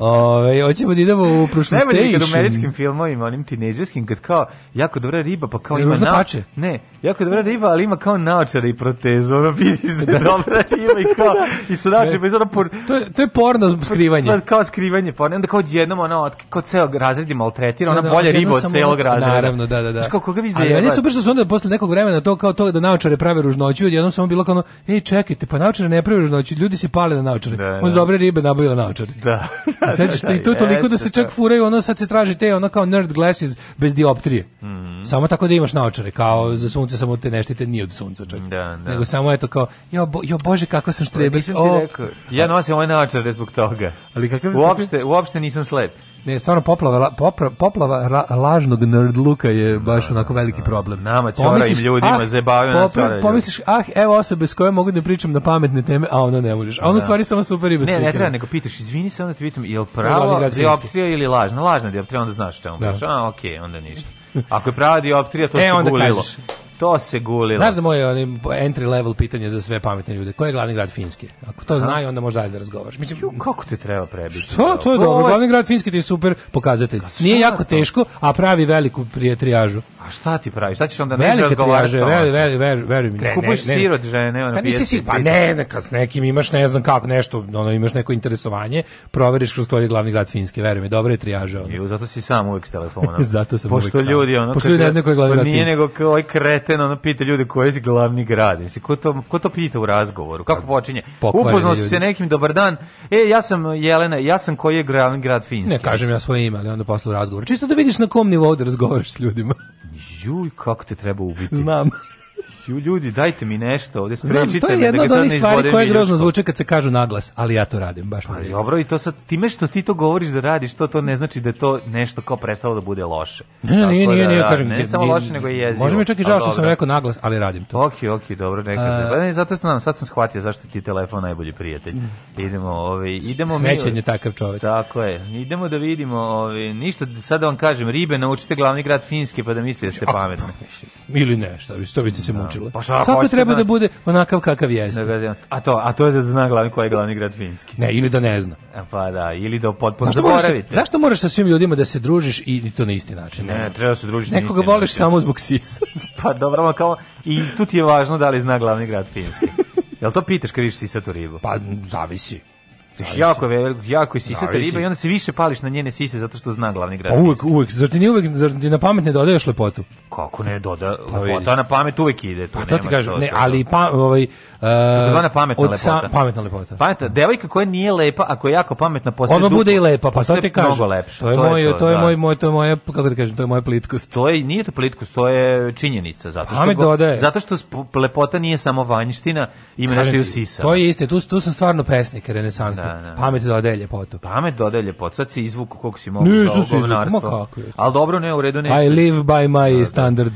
Ovaj hoćemo da idemo u prošlost. Najbolje kad u američkim filmovima, onim tinejdžerskim kad kao jako dobra riba, pa kao ima na, ne, Jako dobra riba, ali ima kao naočare i protezu. Ono vidiš da je da, dobra ima da, i da, kao i su naočare, pa izvano por... To je, to je porno skrivanje. Pa, kao skrivanje porno. Onda kao jednom ono, kao ceo razred je maltretira, ona da, da, bolja riba od celog razreda. Naravno, da, da, da. Znaš kao koga vi zajebate. Ali meni su brzo su onda posle nekog vremena to kao to da naočare prave ružnoću, odjednom samo bilo kao ono, ej čekajte, pa naočare ne prave ružnoću, ljudi se pale na naočare. Da, On za dobre ribe nabavila naočare. Da. da, Sećaš, da, da, da, to je da se čak furaju, ono sad se traži te, ono kao nerd glasses bez dioptrije. Mm -hmm. Samo tako da imaš naočare, kao za sunce sunca, samo te neštite štite ni od sunca, čak. Da, da. Nego samo eto kao, jo, bo, jo bože, kako sam štrebec. Pa, rekao. Ja nosim ovaj naočare zbog toga. Ali kakav uopšte, uopšte nisam slep. Ne, stvarno poplava, popra, poplava ra, lažnog luka je da, baš onako da. veliki problem. Nama pomisliš, ljudima, ah, zebavaju nas Pomisliš, ah, evo osobe s kojom mogu da pričam na pametne teme, a ona ne možeš. A ona da. stvari samo super i bez Ne, ne treba, nego pitaš, izvini se, onda ti pitam, je li pravo dioptrija ili lažna? Lažna dioptrija, onda znaš čemu pričaš. Da. A, okej, okay, onda ništa. Ako je prava dioptrija, to e, se gulilo. Kažeš. To se gulilo. Znaš da moje onaj entry level pitanje za sve pametne ljude. Koji je glavni grad Finske? Ako to znaju, onda možda dalje da razgovaraš. Mislim, Ju, kako te treba prebiti? Što? To je dobro. Glavni grad Finske ti je super pokazatelj. Pa Nije jako teško, a pravi veliku prijetrijažu. A šta ti praviš? Šta ćeš onda ne razgovarati? Velika veli, veli, veri, veri mi. Kupuješ sirot žene, ono pa nisi si, pa ne, neka s nekim imaš, ne znam kako, nešto, ono, imaš neko interesovanje, proveriš kroz koji je glavni grad Finjske, veruj mi, dobro je trijaže. Ono. I zato si sam uvek s telefonom. zato sam Pošto uvek sam. ljudi, ono, Pošto ljudi ne znaju koji je glavni pa grad Finjske. Nije nego ovaj kreten, ono, pita ljudi koji je glavni grad. Mislim, ko to, ko to pita u razgovoru? Kako pa, počinje? Upoznao si se nekim, dobar dan, e, ja sam Jelena, ja sam koji je glavni grad Finjske. Ne, kažem ja svoje ime, ali onda posle razgovor. Čisto da vidiš na kom nivou da razgovaraš s ljudima. Julj, kako te treba ubiti. Znam ju ljudi, dajte mi nešto, ovde sprečite Znam, to je jedna da od onih stvari koje grozno zvuče kad se kažu naglas, ali ja to radim, baš mi. Dobro, i to sad time što ti to govoriš da radiš, to to ne znači da to nešto kao prestalo da bude loše. Ne, ne, nije, nije, da nije, kažem, ne samo loše nego je jezivo. Može mi čak i pa žao što sam rekao naglas, ali radim to. Okej, okej, dobro, neka se. Pa ne, zato sam sad sam shvatio zašto ti telefon najbolji prijatelj. Idemo, ovaj, idemo mi. takav čovek. Tako je. Idemo da vidimo, ovaj, ništa sad da vam kažem, ribe naučite glavni grad finski pa da mislite da ste pametni. Pa, ili ne, šta vi što biste se mučili pričalo. Znači, pa šta, Svako treba da, da... bude onakav kakav jeste. Ne, Da, a to, a to je da zna glavni koji je glavni grad Finjski. Ne, ili da ne zna. E, pa da, ili da potpuno zašto zaboravite. Moraš, zašto moraš sa svim ljudima da se družiš i, i to na isti način? Ne, ne treba da se družiti. Nekoga voliš način. samo zbog sisa. pa dobro, kao i tu ti je važno da li zna glavni grad Finjski. Jel to pitaš kad viš sisatu ribu? Pa zavisi. Viš jako je jako je sisata riba i onda se više pališ na njene sise zato što zna glavni grad. Pa uvek, uvek, zar ti ne uvek, zar ti na pamet ne dodaješ lepotu? Kako ne doda? Pa lepota na pamet uvek ide. Tu pa to ti kažem, ne, ali pa, ovaj, uh, zvana pametna od lepota. pametna lepota. Pametna, devojka koja nije lepa, ako je jako pametna postaje Ona bude i lepa, pa to ti kažem. To je, moj, to, to je da. moj, moj, to je moje, kako da kažem, to je moja plitkost. To je, nije to plitkost, to je činjenica. Zato što pamet Zato što lepota nije samo vanjština, ima nešto i u sisa. To je isto, tu, tu sam stvarno pesnik, renesans da, da. Pamet dodaje ljepotu. Pamet dodaje ljepotu. Sad si izvuk kog si mogu Nisu se Ali dobro, ne, u redu ne. I live by my da, da. standard.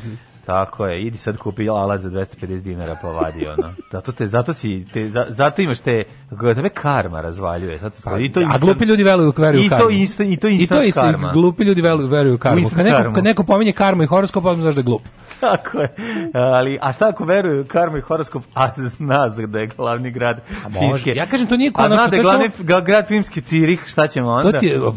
Tako je, idi sad kupi alat za 250 dinara pa vadi ono. Zato te zato si te zato imaš te Gde tebe karma razvaljuje. Sad pa, i to instant, a glupi ljudi veruju, veruju I karmu. To isto I to instant I to isto, glupi ljudi veruju, veruju karmu. Kad neko, kad neko pominje karmu i horoskop, on znaš da je glup. Tako je. Ali, a šta ako veruju karmu i horoskop, a zna da je glavni grad a Finske. Ja kažem, to nije konačno. A zna da je glavni samo... grad Finski Cirih, šta ćemo onda? To ti je...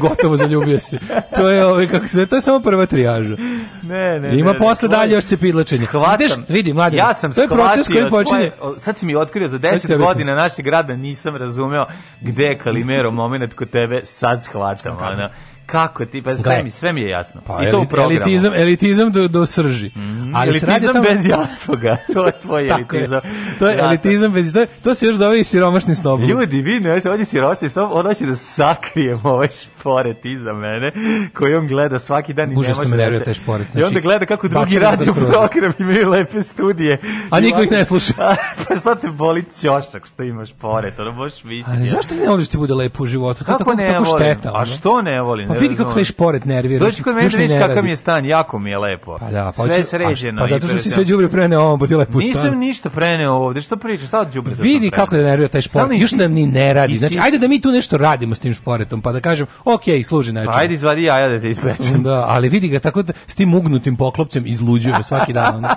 gotovo zaljubio se. To je ovaj kako se to je samo prva trijaža. Ne, ne. Ima ne, posle ne, dalje još cepidlačenje. Vidiš, vidi mladi. Ja sam to je proces koji počinje. sad si mi otkrio za 10 godina građana našeg grada da nisam razumeo gde je Kalimero moment kod tebe sad shvatam, ono. Kako ti, pa sve mi, sve mi je jasno. Pa, I to elit, u programu. Elitizam, elitizam do, do srži. Mm, Ali elitizam tamo... bez jastoga, to je tvoj elitizam. Je. To je Rata. elitizam bez... To, to se još zove i siromašni snob. Ljudi, vi ne, on je siromašni snob, on će da sakrijem ovaj šp šporet iza mene, koji on gleda svaki dan i Užasno ne može da se... Šporet, znači, I onda znači, gleda kako drugi radio program imaju lepe studije. A niko ih ne sluša. A, pa šta te boli ćošak što imaš šporet, ono možeš misliti. Ali zašto ne voliš da ti bude lepo u životu? Kako, kako ne tako volim? Šteta, ono. A što ne volim? Pa vidi kako taj šporet nervira. Dođi znači, kod mene da vidiš kakav mi je stan, jako mi je lepo. Pa da, pa sve pa sređeno. Pa zato što si sve da- đubre preneo ovom, bo ti lepo Nisam ništa preneo ovde, što pričaš, šta đubre? Da vidi kako da nervira taj šporet. Još nam ni ne radi. Znači, ajde da mi tu nešto radimo s tim šporetom, pa da kažem, okej, služi nečemu. Pa, ajde izvadi jaja da te ispečem. Da, ali vidi ga tako da s tim ugnutim poklopcem izluđuje svaki dan. Ono.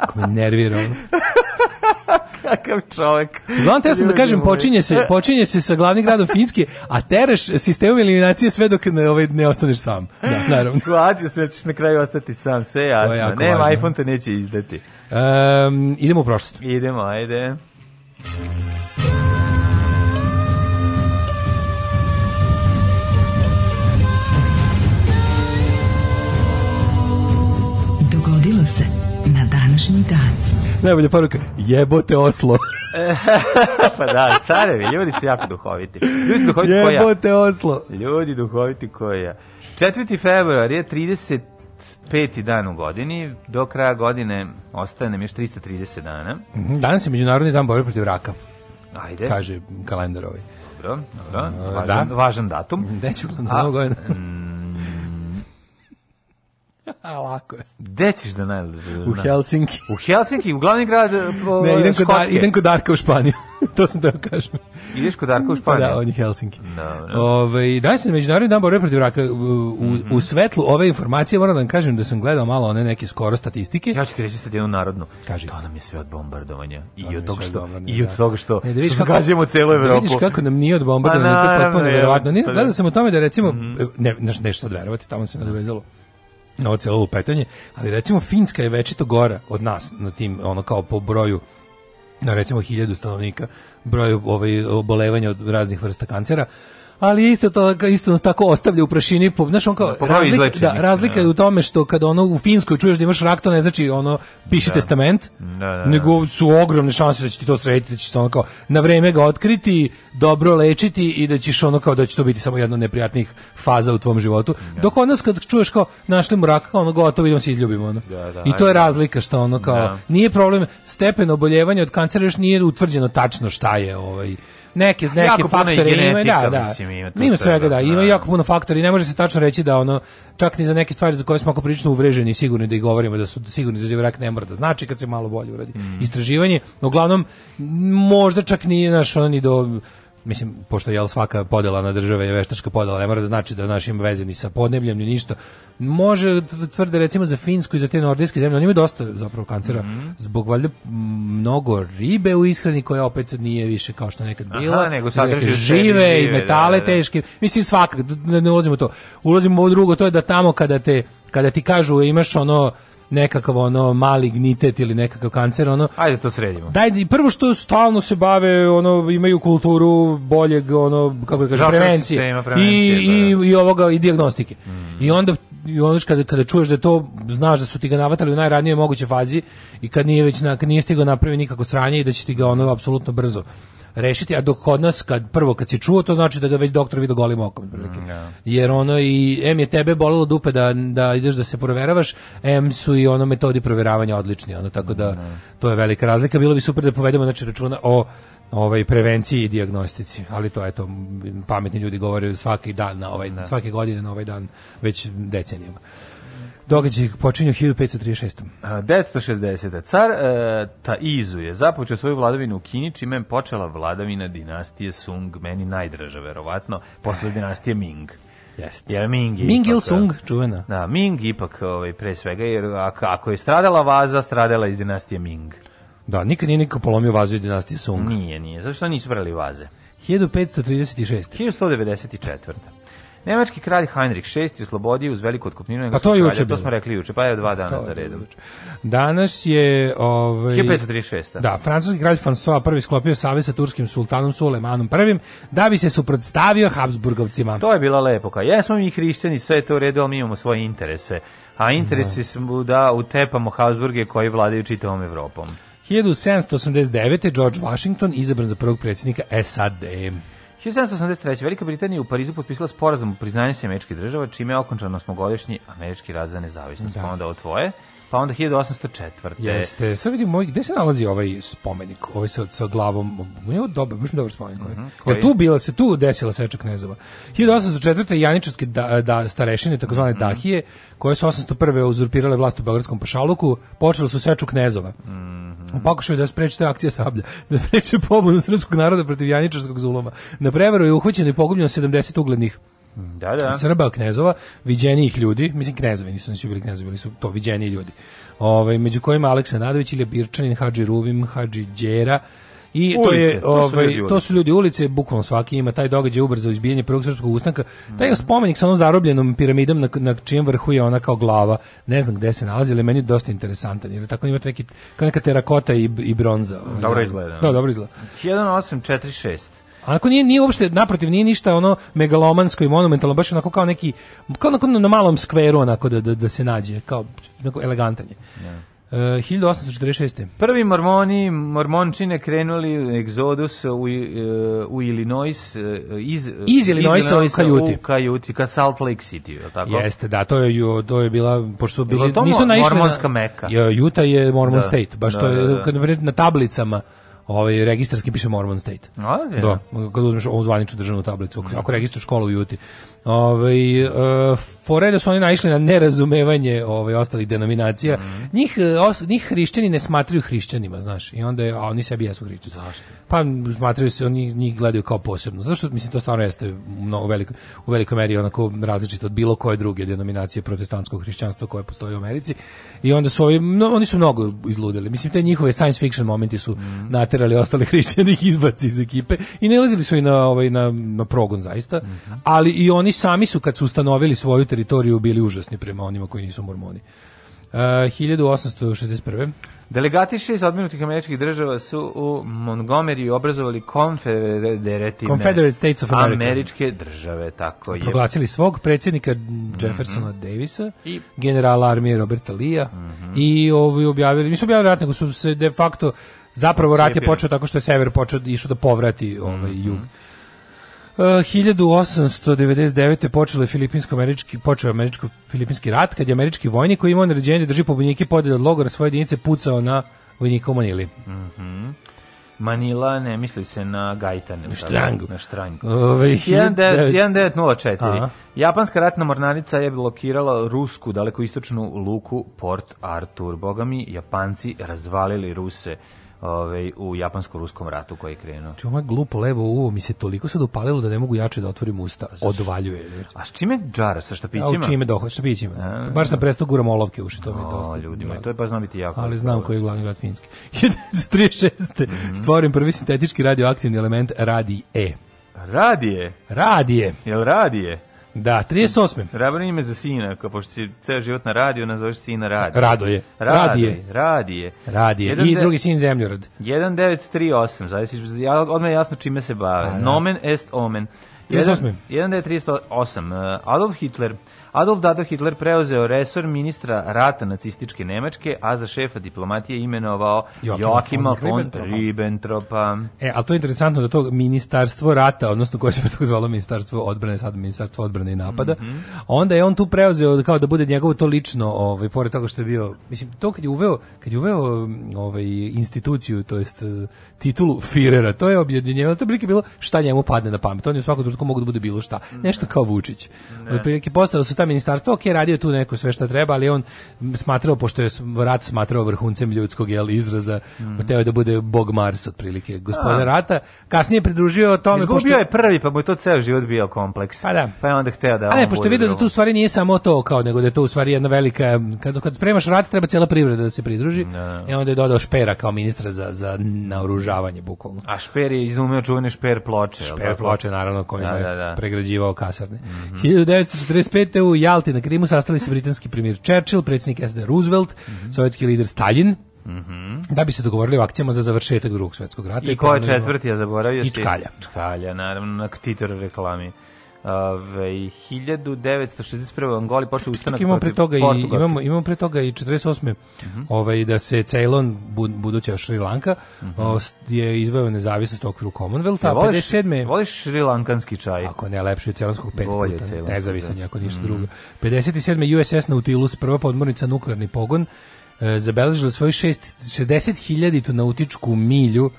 Kako me nervira. Ono. Kakav čovjek. Uglavnom, ja sam da kažem, počinje se, počinje se sa glavnim gradom Finjske, a tereš sistemom eliminacije sve dok ne, ovaj, ne ostaneš sam. Da, naravno. Shvatio sve, da ćeš na kraju ostati sam, sve jasno. Nema, važno. iPhone te neće izdati. Um, idemo u prošlost. Idemo, ajde. Idemo, ajde. se na današnji dan. Najbolja poruka, jebote Oslo. pa da, carevi, ljudi su jako duhoviti. Ljudi su duhoviti koja. Jebote Oslo. Ljudi duhoviti koja. 4. februar je 30 peti dan u godini, do kraja godine ostaje nam još 330 dana. Mhm, danas je Međunarodni dan borbe protiv raka. Ajde. Kaže kalendar ovaj. Dobro, dobro. Važan, da? važan datum. Neću gledam za mnogo godina. A, lako je. Gde ćeš da najluđe? Da u Helsinki. U Helsinki, u glavni grad eh, po, ne, idem kod, Dar, idem kod Darka u Španiju. to sam da kažem. Ideš kod Darka u pa da, Španiju? Da, on je Helsinki. No, no. Ove, danas je Međunarodni dan borbe protiv raka. U, u, u, mhm. svetlu ove informacije moram da vam kažem da sam gledao malo one neke skoro statistike. Ja ću ti reći sad jednu narodnu. Kaži. To nam je sve od bombardovanja. I od toga što, i od da. toga što, ne, da što zagađujemo celu Evropu. Da vidiš kako nam nije od bombardovanja. Pa, to je potpuno nevjerovatno. Gledao sam o tome da recimo, mm -hmm. ne, ne, nešto sad verovati, tamo se nadovezalo na celo ovo petanje, ali recimo Finska je večito gora od nas na tim, ono kao po broju na recimo hiljadu stanovnika broju ovaj, obolevanja od raznih vrsta kancera ali isto to isto nas tako ostavlja u prašini po znaš on kao da, pa razlik, da, razlika je da. u tome što kad ono u finskoj čuješ da imaš rak to ne znači ono piši da. testament da, da, da, nego su ogromne šanse da će ti to srediti da će se ono kao na vreme ga otkriti dobro lečiti i da ćeš ono kao da će to biti samo jedna neprijatnih faza u tvom životu dok od kad čuješ kao našli mu rak ono gotovo idemo se izljubimo ono i to je razlika što ono kao nije problem stepen oboljevanja od kancera još nije utvrđeno tačno šta je ovaj neke neke jako faktore ima, da, da. Mislim, ima, ima svega, da, ima da. jako puno faktori, ne može se tačno reći da ono čak ni za neke stvari za koje smo ako prilično uvreženi sigurni da i govorimo da su sigurni za rak ne mora da znači kad se malo bolje uradi mm. istraživanje, no uglavnom možda čak nije naš ono ni do mislim, pošto je svaka podela na države je veštačka podela, ne mora da znači da naš ima veze ni sa podnebljem, ni ništa. Može tvrde recimo za Finsku i za te nordijske zemlje, oni imaju dosta zapravo kancera, mm -hmm. zbog valjda mnogo ribe u ishrani koja opet nije više kao što nekad bila. Aha, nego sad žive, žive, i da, metale da, da, da. teške. Mislim, svakak, ne, da, da ne ulazimo u to. Ulazimo u drugo, to je da tamo kada te kada ti kažu imaš ono nekakav ono mali gnitet ili nekakav kancer ono ajde to sredimo daj prvo što stalno se bave ono imaju kulturu boljeg ono kako da kaže prevencije, da prevencije i, da, i, i ovoga i dijagnostike mm. i onda i onda kada, kada čuješ da to znaš da su ti ga navatali u najranijoj mogućoj fazi i kad nije već na, kad nije stigao napravio nikako sranje i da će ti ga ono apsolutno brzo rešiti, a dok kod nas kad prvo kad si čuo to znači da ga već doktor vidio golim okom Mm, yeah. Da. Jer ono i em je tebe bolelo dupe da da ideš da se proveravaš, em su i ono metodi proveravanja odlični, ono tako da mm. to je velika razlika. Bilo bi super da povedemo znači računa o ovaj prevenciji i dijagnostici, ali to je to pametni ljudi govore svaki dan na ovaj ne. Da. svake godine na ovaj dan već decenijama. Događaj počinju 1536. 960. Car e, Taizu je započeo svoju vladavinu u Kini, čime je počela vladavina dinastije Sung, meni najdraža verovatno, posle eh. dinastije Ming. Jeste. Ja, Ming je Ming Il e, Sung, čuvena. Da, Ming ipak ovaj, pre svega, jer ako je stradala vaza, stradala iz dinastije Ming. Da, nikad nije niko polomio vazu iz dinastije Sung. Nije, nije. Zašto nisu brali vaze? 1536. 1194. Nemački kralj Heinrich VI je slobodio uz veliku otkupninu. Pa to je juče. To smo rekli juče, pa je dva pa dana to za redom. Danas je... Ovaj, 1536. Da, francuski kralj François prvi sklopio savez sa turskim sultanom Sulemanom I da bi se suprotstavio Habsburgovcima. To je bila lepo. Ka. Jesmo mi hrišćani, sve je to u redu, ali mi imamo svoje interese. A interesi da. smo da utepamo Habsburge koji vladaju čitavom Evropom. 1789. George Washington izabran za prvog predsjednika SAD. 1783. Velika Britanija u Parizu potpisala sporazum o priznanju se američke država, čime je okončan osmogodišnji američki rad za nezavisnost. Da. Pa onda o tvoje, pa onda 1804. Jeste. Sad moj, gde se nalazi ovaj spomenik, ovaj sa, sa glavom, on je dobar, baš dobar spomenik. Ovaj. Mm -hmm. Jer tu bila se, tu desila seča knezova. 1804. Janičarske da, da, starešine, takozvane mm -hmm. Dahije, koje su 801. uzurpirale vlast u Beogradskom pašaluku, počele su seču knezova. Mm -hmm U pokušaju da spreče to je akcija sablja, da spreče pobunu srpskog naroda protiv janičarskog zuloma. Na preveru je uhvaćeno i pogubljeno 70 uglednih da, da. Srba, knezova, viđenijih ljudi, mislim knezovi nisu, nisu bili knezovi, bili su to viđeniji ljudi. Ove, ovaj, među kojima Aleksa Nadović, ili Birčanin, Hadži Ruvim, Hadži Đera, I ulice, to je ovaj to su, ovaj, to su ljudi ulice, bukvalno svaki ima taj događaj ubrzo izbijanje prvog srpskog ustanka. Mm. Taj spomenik sa onom zarobljenom piramidom na na čijem vrhu je ona kao glava. Ne znam gde se nalazi, ali meni je dosta interesantan. Jer tako ima neki kao neka terakota i i bronza. Ovaj, dobro da. izgleda. Da. da, dobro izgleda. 1846. A onako nije, nije uopšte, naprotiv, nije ništa ono megalomansko i monumentalno, baš onako kao neki, kao onako na malom skveru onako da, da, da se nađe, kao onako elegantan je. Yeah. Da. Uh, eh, 1846. Prvi mormoni, mormončine krenuli egzodus u, eh, u Illinois eh, iz, iz Illinoisa u Kajuti. U Kajuti, ka Salt Lake City, je tako? Jeste, da, to je, to je bila, pošto su bili, nisu naišli mormonska meka. Juta je mormon da, state, baš da, to je, da, da. na tablicama ovaj registarski piše Mormon State. A, Da, kad uzmeš ovu zvaničnu državnu tablicu, ako, ako registruješ školu u Juti. Ovaj uh, e, fore su oni naišli na nerazumevanje ovaj ostalih denominacija. Mm. Njih e, os, njih hrišćani ne smatraju hrišćanima, znaš. I onda je, a oni sebi jesu hrišćani. Pa smatraju se oni njih gledaju kao posebno. Zato što mislim to stvarno jeste mnogo veliko u velikoj meri onako različito od bilo koje druge denominacije protestantskog hrišćanstva koje postoji u Americi. I onda su ovi, no, oni su mnogo izludeli. Mislim te njihove science fiction momenti su mm naterali ostale hrišćane ih izbaci iz ekipe i ne ulazili su i na ovaj na, na progon zaista, mm -hmm. ali i oni sami su kad su ustanovili svoju teritoriju bili užasni prema onima koji nisu mormoni. Uh, 1861. Delegati šest odminutih američkih država su u Montgomery obrazovali Confederate States of America. američke države, tako je. Proglasili svog predsjednika Jeffersona mm -hmm. Davisa, I... generala armije Roberta Lea mm -hmm. i ovi objavili, nisu objavili rat, su se de facto Zapravo rat je počeo tako što je sever počeo išao da povrati ovaj mhm. jug. Mm -hmm. 1899. počelo je filipinsko-američki počeo američko-filipinski rat kad je američki vojnik koji imao naređenje da drži pobunjike podeli od logora svoje jedinice pucao na vojnika u Manili. Mhm. Mm Manila, ne misli se na Gajtane. Na da štrangu. Na štrangu. Ove, ovaj, 1904. Aha. Japanska ratna mornarica je blokirala rusku dalekoistočnu luku Port Arthur. Bogami, Japanci razvalili Ruse ovaj, u japansko-ruskom ratu koji je krenuo. Čuma ovaj glupo levo uvo mi se toliko sad upalilo da ne mogu jače da otvorim usta. Odvaljuje. A s čime džara? Sa štapićima? A, u čime dohod, da, štapićima. A, Bar sam prestao guram olovke uši, to mi je dosta. O, ljudi to je pa znam biti jako. Ali znam koji je glavni grad Finjski. 1936. Mm -hmm. Stvorim prvi sintetički radioaktivni element radije. Radije? Radije. Jel radije? Da, 38. Rebro ime za sina, kao pošto si ceo život na radio, nazoveš sina radio. Rado je. Radije. Radije. Radije. I drugi sin zemljorod. 1938, zavisi, ja, odmah je jasno čime se bave. A, pa da. Nomen est omen. 38. 1938. Eh, Adolf Hitler, Adolf Dado Hitler preuzeo resor ministra rata nacističke Nemačke, a za šefa diplomatije imenovao Joachima von, von Ribbentropa. E, ali to je interesantno da to ministarstvo rata, odnosno koje se tako zvalo ministarstvo odbrane, sad ministarstvo odbrane i napada, mm -hmm. onda je on tu preuzeo kao da bude njegovo to lično, ovaj, pored toga što je bio, mislim, to kad je uveo, kad je uveo ovaj, instituciju, to jest e, titulu Firera, to je objedinjeno, to je bilo šta njemu padne na pamet, on je u svakom trenutku mogu da bude bilo šta, nešto kao Vučić. Ne. Otprilike postalo su šta ministarstvo, ok, radio tu neko sve što treba, ali on smatrao, pošto je rat smatrao vrhuncem ljudskog jel, izraza, mm. teo da bude Bog Mars, otprilike, gospodin rata, kasnije pridružio tome... Izgubio pošto... je prvi, pa mu je to ceo život bio kompleks. Pa da. Pa je onda hteo da... A ne, pošto je vidio da tu stvari nije samo to, kao nego da je to u stvari jedna velika... Kad, kad spremaš rat, treba cijela privreda da se pridruži. No. Da. I e, onda je dodao Špera kao ministra za, za naoružavanje, bukvalno. A Šper je izumeo čuvene Šper ploče. Šper ploče, naravno, kojima da, da, da. je pregrađivao kasarne. Mm -hmm. 1945. u u Jalti na Krimu sastali se britanski premijer Churchill, predsjednik SD Roosevelt, mm -hmm. sovjetski lider Stalin, Mm -hmm. da bi se dogovorili o akcijama za završetak drugog svetskog rata. I ko je četvrti, ja zaboravio I Čkalja. Čkalja, naravno, na titor reklami. Ove, 1961. u Angoli počeo ustanak imamo pre toga i imamo imamo pre toga i 48. Uh -huh. ovaj da se Ceylon buduća Šrilanka uh mhm. -huh. je izveo nezavisnost okviru Commonwealtha ja, voliš, 57. Voliš šrilankanski čaj? Ako ne lepši od ceylonskog pet Bolje puta, nezavisan je ako da. ništa uh mhm. -huh. drugo. 57. USS Nautilus prva podmornica nuklearni pogon e, zabeležila svoju 6 60.000 nautičku milju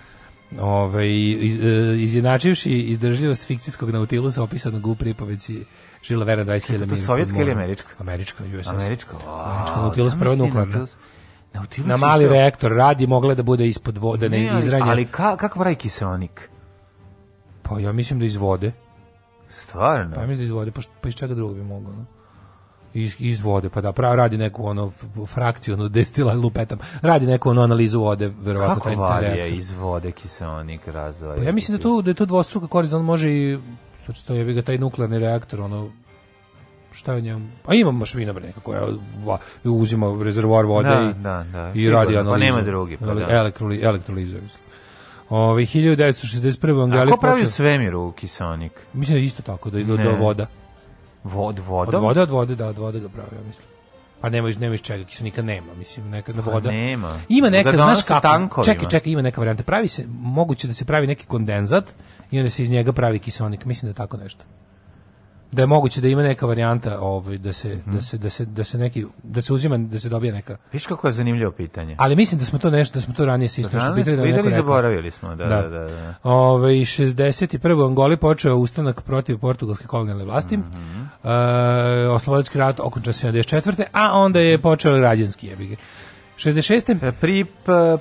Ove, ovaj, iz, e, izjednačivši izdržljivost fikcijskog nautilusa opisanog u pripoveci Žila Vera 20.000 minuta. To sovjetska ili američka? Američka, USS. Američka, američka nautilus prva nuklearna. Nautilus na mali bio... reaktor radi, mogla da bude ispod vode, da ne, ne izranja. Ali ka, kako pravi kiselnik? Pa ja mislim da iz vode. Stvarno? Pa ja mislim da iz vode, pa, pa iz čega drugog bi moglo, no? iz, iz vode, pa da pra, radi neku ono frakciju, ono destila lupetam, radi neku ono analizu vode, verovatno. Kako varije iz vode kiselnik razdvaja? Pa ja mislim da to, da je to dvostruka korist, da on može i, znači to je ga taj nuklearni reaktor, ono, šta je njemu? pa ima mašina bre neka koja uzima rezervoar vode da, i, da, da, i radi pa analizu. Pa nema drugi. Pa da. Elektroli, elektrolizu, mislim. Ove, 1961. Angali A ko pravi svemir u kisonik? Mislim da isto tako, da ide do voda. Vod, vodom? Od vode, od vode, da, od vode ga pravi, ja mislim. Pa nema iz nema iz čega, kisa nema, mislim, nekad na pa voda. Nema. Ima neka, da znaš kako. Tankovima. Čekaj, čekaj, ima neka varijanta. Pravi se moguće da se pravi neki kondenzat i onda se iz njega pravi kiseonik, mislim da je tako nešto da je moguće da ima neka varijanta ovaj da se mm -hmm. da se da se da se neki da se uzima da se dobije neka. Viš kako je zanimljivo pitanje. Ali mislim da smo to nešto da smo to ranije se isto što pitali da neko zaboravili smo, da da da. da, da. Ovaj 61. Angoli počeo ustanak protiv portugalske kolonijalne vlasti. Mm -hmm. e, eh, oslobodilački rat okončan 74. a onda je mhm. počeo građanski jebige. 66. E, pri,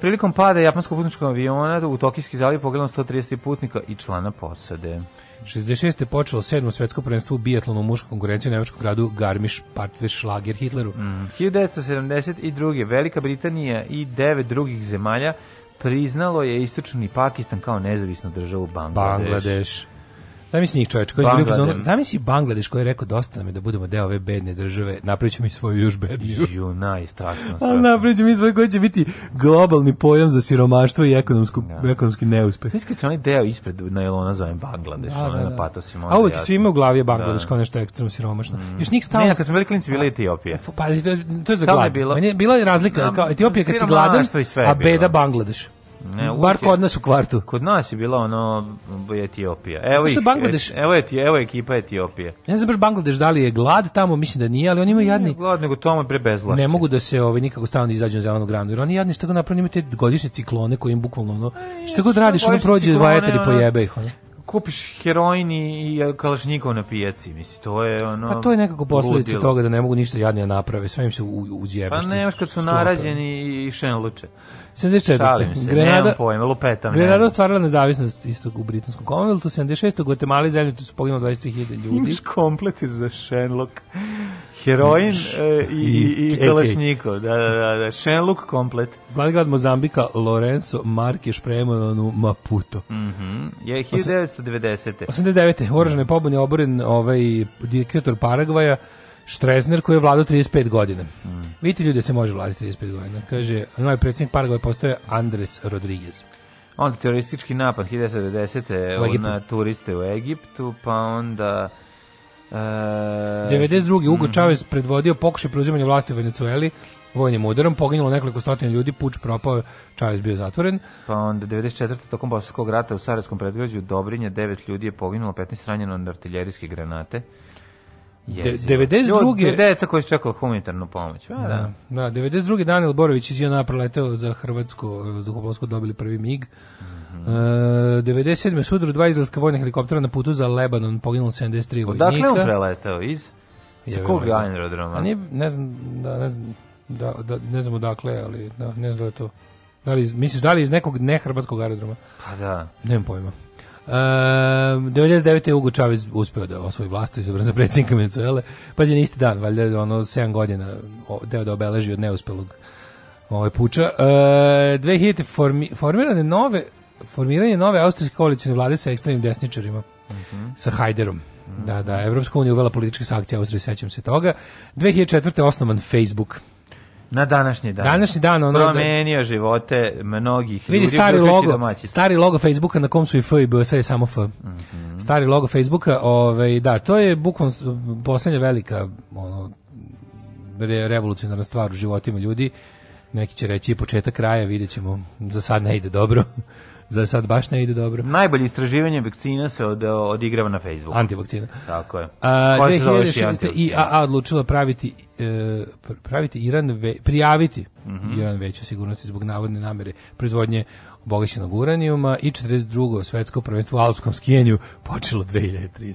prilikom pada japanskog putničkog aviona u Tokijski zaliv pogledano 130 putnika i člana posade. 66. je počelo sedmo svetsko prvenstvo u bijatlonu u muškoj u nemačkom gradu Garmisch Partveschlager Hitleru. Mm. 1972. Velika Britanija i devet drugih zemalja priznalo je istočni Pakistan kao nezavisnu državu Bangladeš. Bangladeš. Zamisli njih čovječ, koji je zbili Zamisli Bangladeš koji je rekao dosta nam je da budemo deo ove bedne države, napravit ćemo i svoju još bedniju. Ju, najstrašnije. Ali napravit ćemo i svoju koji će biti globalni pojam za siromaštvo i ekonomsku, ja. Da. ekonomski neuspeh. Sviš kad se onaj deo ispred na Elona zovem Bangladeš, da, da, da. na da. patosima. A uvek svima u glavi je da. Bangladeš da. kao nešto ekstremno siromašno. Mm. Još njih stalno... Ne, kad smo bili klinici, bila Etiopija. Pa, to je za glad. Bila... je bila razlika, kao Etiopija kad si gladan, a beda Bangladeš. Ne, bar kod nas u kvartu. Kod nas je bila ono Etiopija. Evo ih, Bangladeš, e, evo je evo je ekipa Etiopije. Ne znam baš Bangladeš da li je glad tamo, mislim da nije, ali oni imaju jadni. Ne glad, nego tamo pre bezvlašće. Ne mogu da se ovaj nikako da izađu na zelenu granu, jer oni jadni što ga napravljaju te godišnje ciklone koji im bukvalno ono e, šta god radiš, ono prođe dva i pojebe ih ono kupiš heroini i kalašnikov na pijaci, misli, to je ono... Pa to je nekako posledica toga da ne mogu ništa jadnije da naprave, sve im se uzjebe. Pa nemaš kad su sklope. narađeni i šen luče. 74. Grenada, pojma, lupetam. Grenada ostvarila nezavisnost istog u Britanskom Commonwealthu, 76. Guatemala zemlje tu su poginulo 23.000 ljudi. Imaš komplet iz Shenlock. Heroin e, i, i, i Kalašnjikov. Da, da, da, da. Shenlock komplet. Glavni grad Mozambika, Lorenzo, Markeš, na Maputo. Mhm. Mm je 1990. 89. Oružane pobune oboren ovaj diktator Paragvaja, Štrezner koji je vladao 35 godina. Mm. Vidite ljudi se može vladati 35 godina. Kaže, novi predsjednik Paragova postoje Andres Rodriguez. Onda teroristički napad 1990. na turiste u Egiptu, pa onda... E, 92. Hugo mm. Chavez predvodio pokušaj preuzimanja vlasti u Venecueli vojnim udarom, poginulo nekoliko stotina ljudi, puč propao, Čavez bio zatvoren. Pa onda 94. tokom Bosanskog rata u Sarajevskom predgrađu Dobrinje, devet ljudi je poginulo, 15 ranjeno od artiljerijske granate. 92. Ljudi, deca koji su čekali humanitarnu pomoć. A, pa, da. da, 92. Da, Daniel Borović iz Jona proleteo za Hrvatsko zduhoplovstvo dobili prvi MIG. Mm -hmm. e, 97. sudru dva izlaska vojna helikoptera na putu za Lebanon poginulo 73 vojnika. Odakle on preleteo? Iz, iz kog da- aerodroma? Ne, ne znam, da, ne znam, da, da, ne znam odakle, ali da, ne znam da to. Da li, misliš da li iz nekog nehrbatskog aerodroma? Pa da. Nemam pojma. Um, ehm, 99. je Hugo Chavez uspeo da osvoji vlast i za predsjednika Venezuele. Pa je isti dan, valjda ono 7 godina deo da obeleži od neuspelog ovaj puča. Uh, ehm, 2000 formi, formirane nove formiranje nove austrijske koalicijne vlade sa ekstremnim desničarima. Mm -hmm. Sa Hajderom. Da, da, mhm. Evropska unija uvela političke sankcije Austrije, sećam se toga. 2004. osnovan Facebook. Na današnji dan. Današnji dan ono da- promenio živote mnogih vidi, ljudi. stari logo, domaći. stari logo Facebooka na kom su i F i B, sad je samo F. Mm -hmm. Stari logo Facebooka, ovaj da, to je bukvalno poslednja velika ono re, revolucionarna stvar u životima ljudi. Neki će reći i početak kraja, videćemo. Za sad ne ide dobro. za sad baš ne ide dobro. Najbolje istraživanje vakcina se od, odigrava na Facebooku. Antivakcina. Tako je. A, 2006. I AA odlučila praviti E, praviti Iran ve, prijaviti mm -hmm. Iran veću sigurnosti zbog navodne namere proizvodnje obogaćenog uranijuma i 42. svetsko prvenstvo u alpskom skijenju počelo 2013.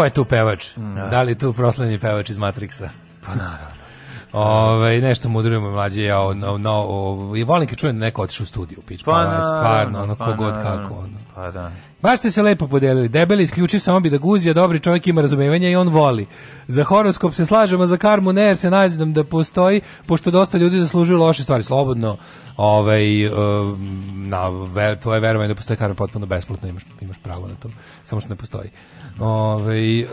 Ko je tu pevač? Mm, da, da li tu proslavljeni pevač iz Matrixa? Pa naravno. Ove, ovaj, nešto mudrujemo mlađe ja o, no, no, o, i volim kad čujem da neko otišao u studiju pić, pa, pa na, stvarno ono pa kogod na, kako ono. pa da Baš ste se lepo podelili. Debeli isključiv samo bi da guzi, a dobri čovjek ima razumevanja i on voli. Za horoskop se slažemo, za karmu ne, jer se nađem da postoji, pošto dosta ljudi zaslužuju loše stvari. Slobodno, ovaj, eh, na, tvoje verovanje da postoji karma potpuno besplatno, imaš, imaš pravo na to, samo što ne postoji. Ove, ovaj, uh,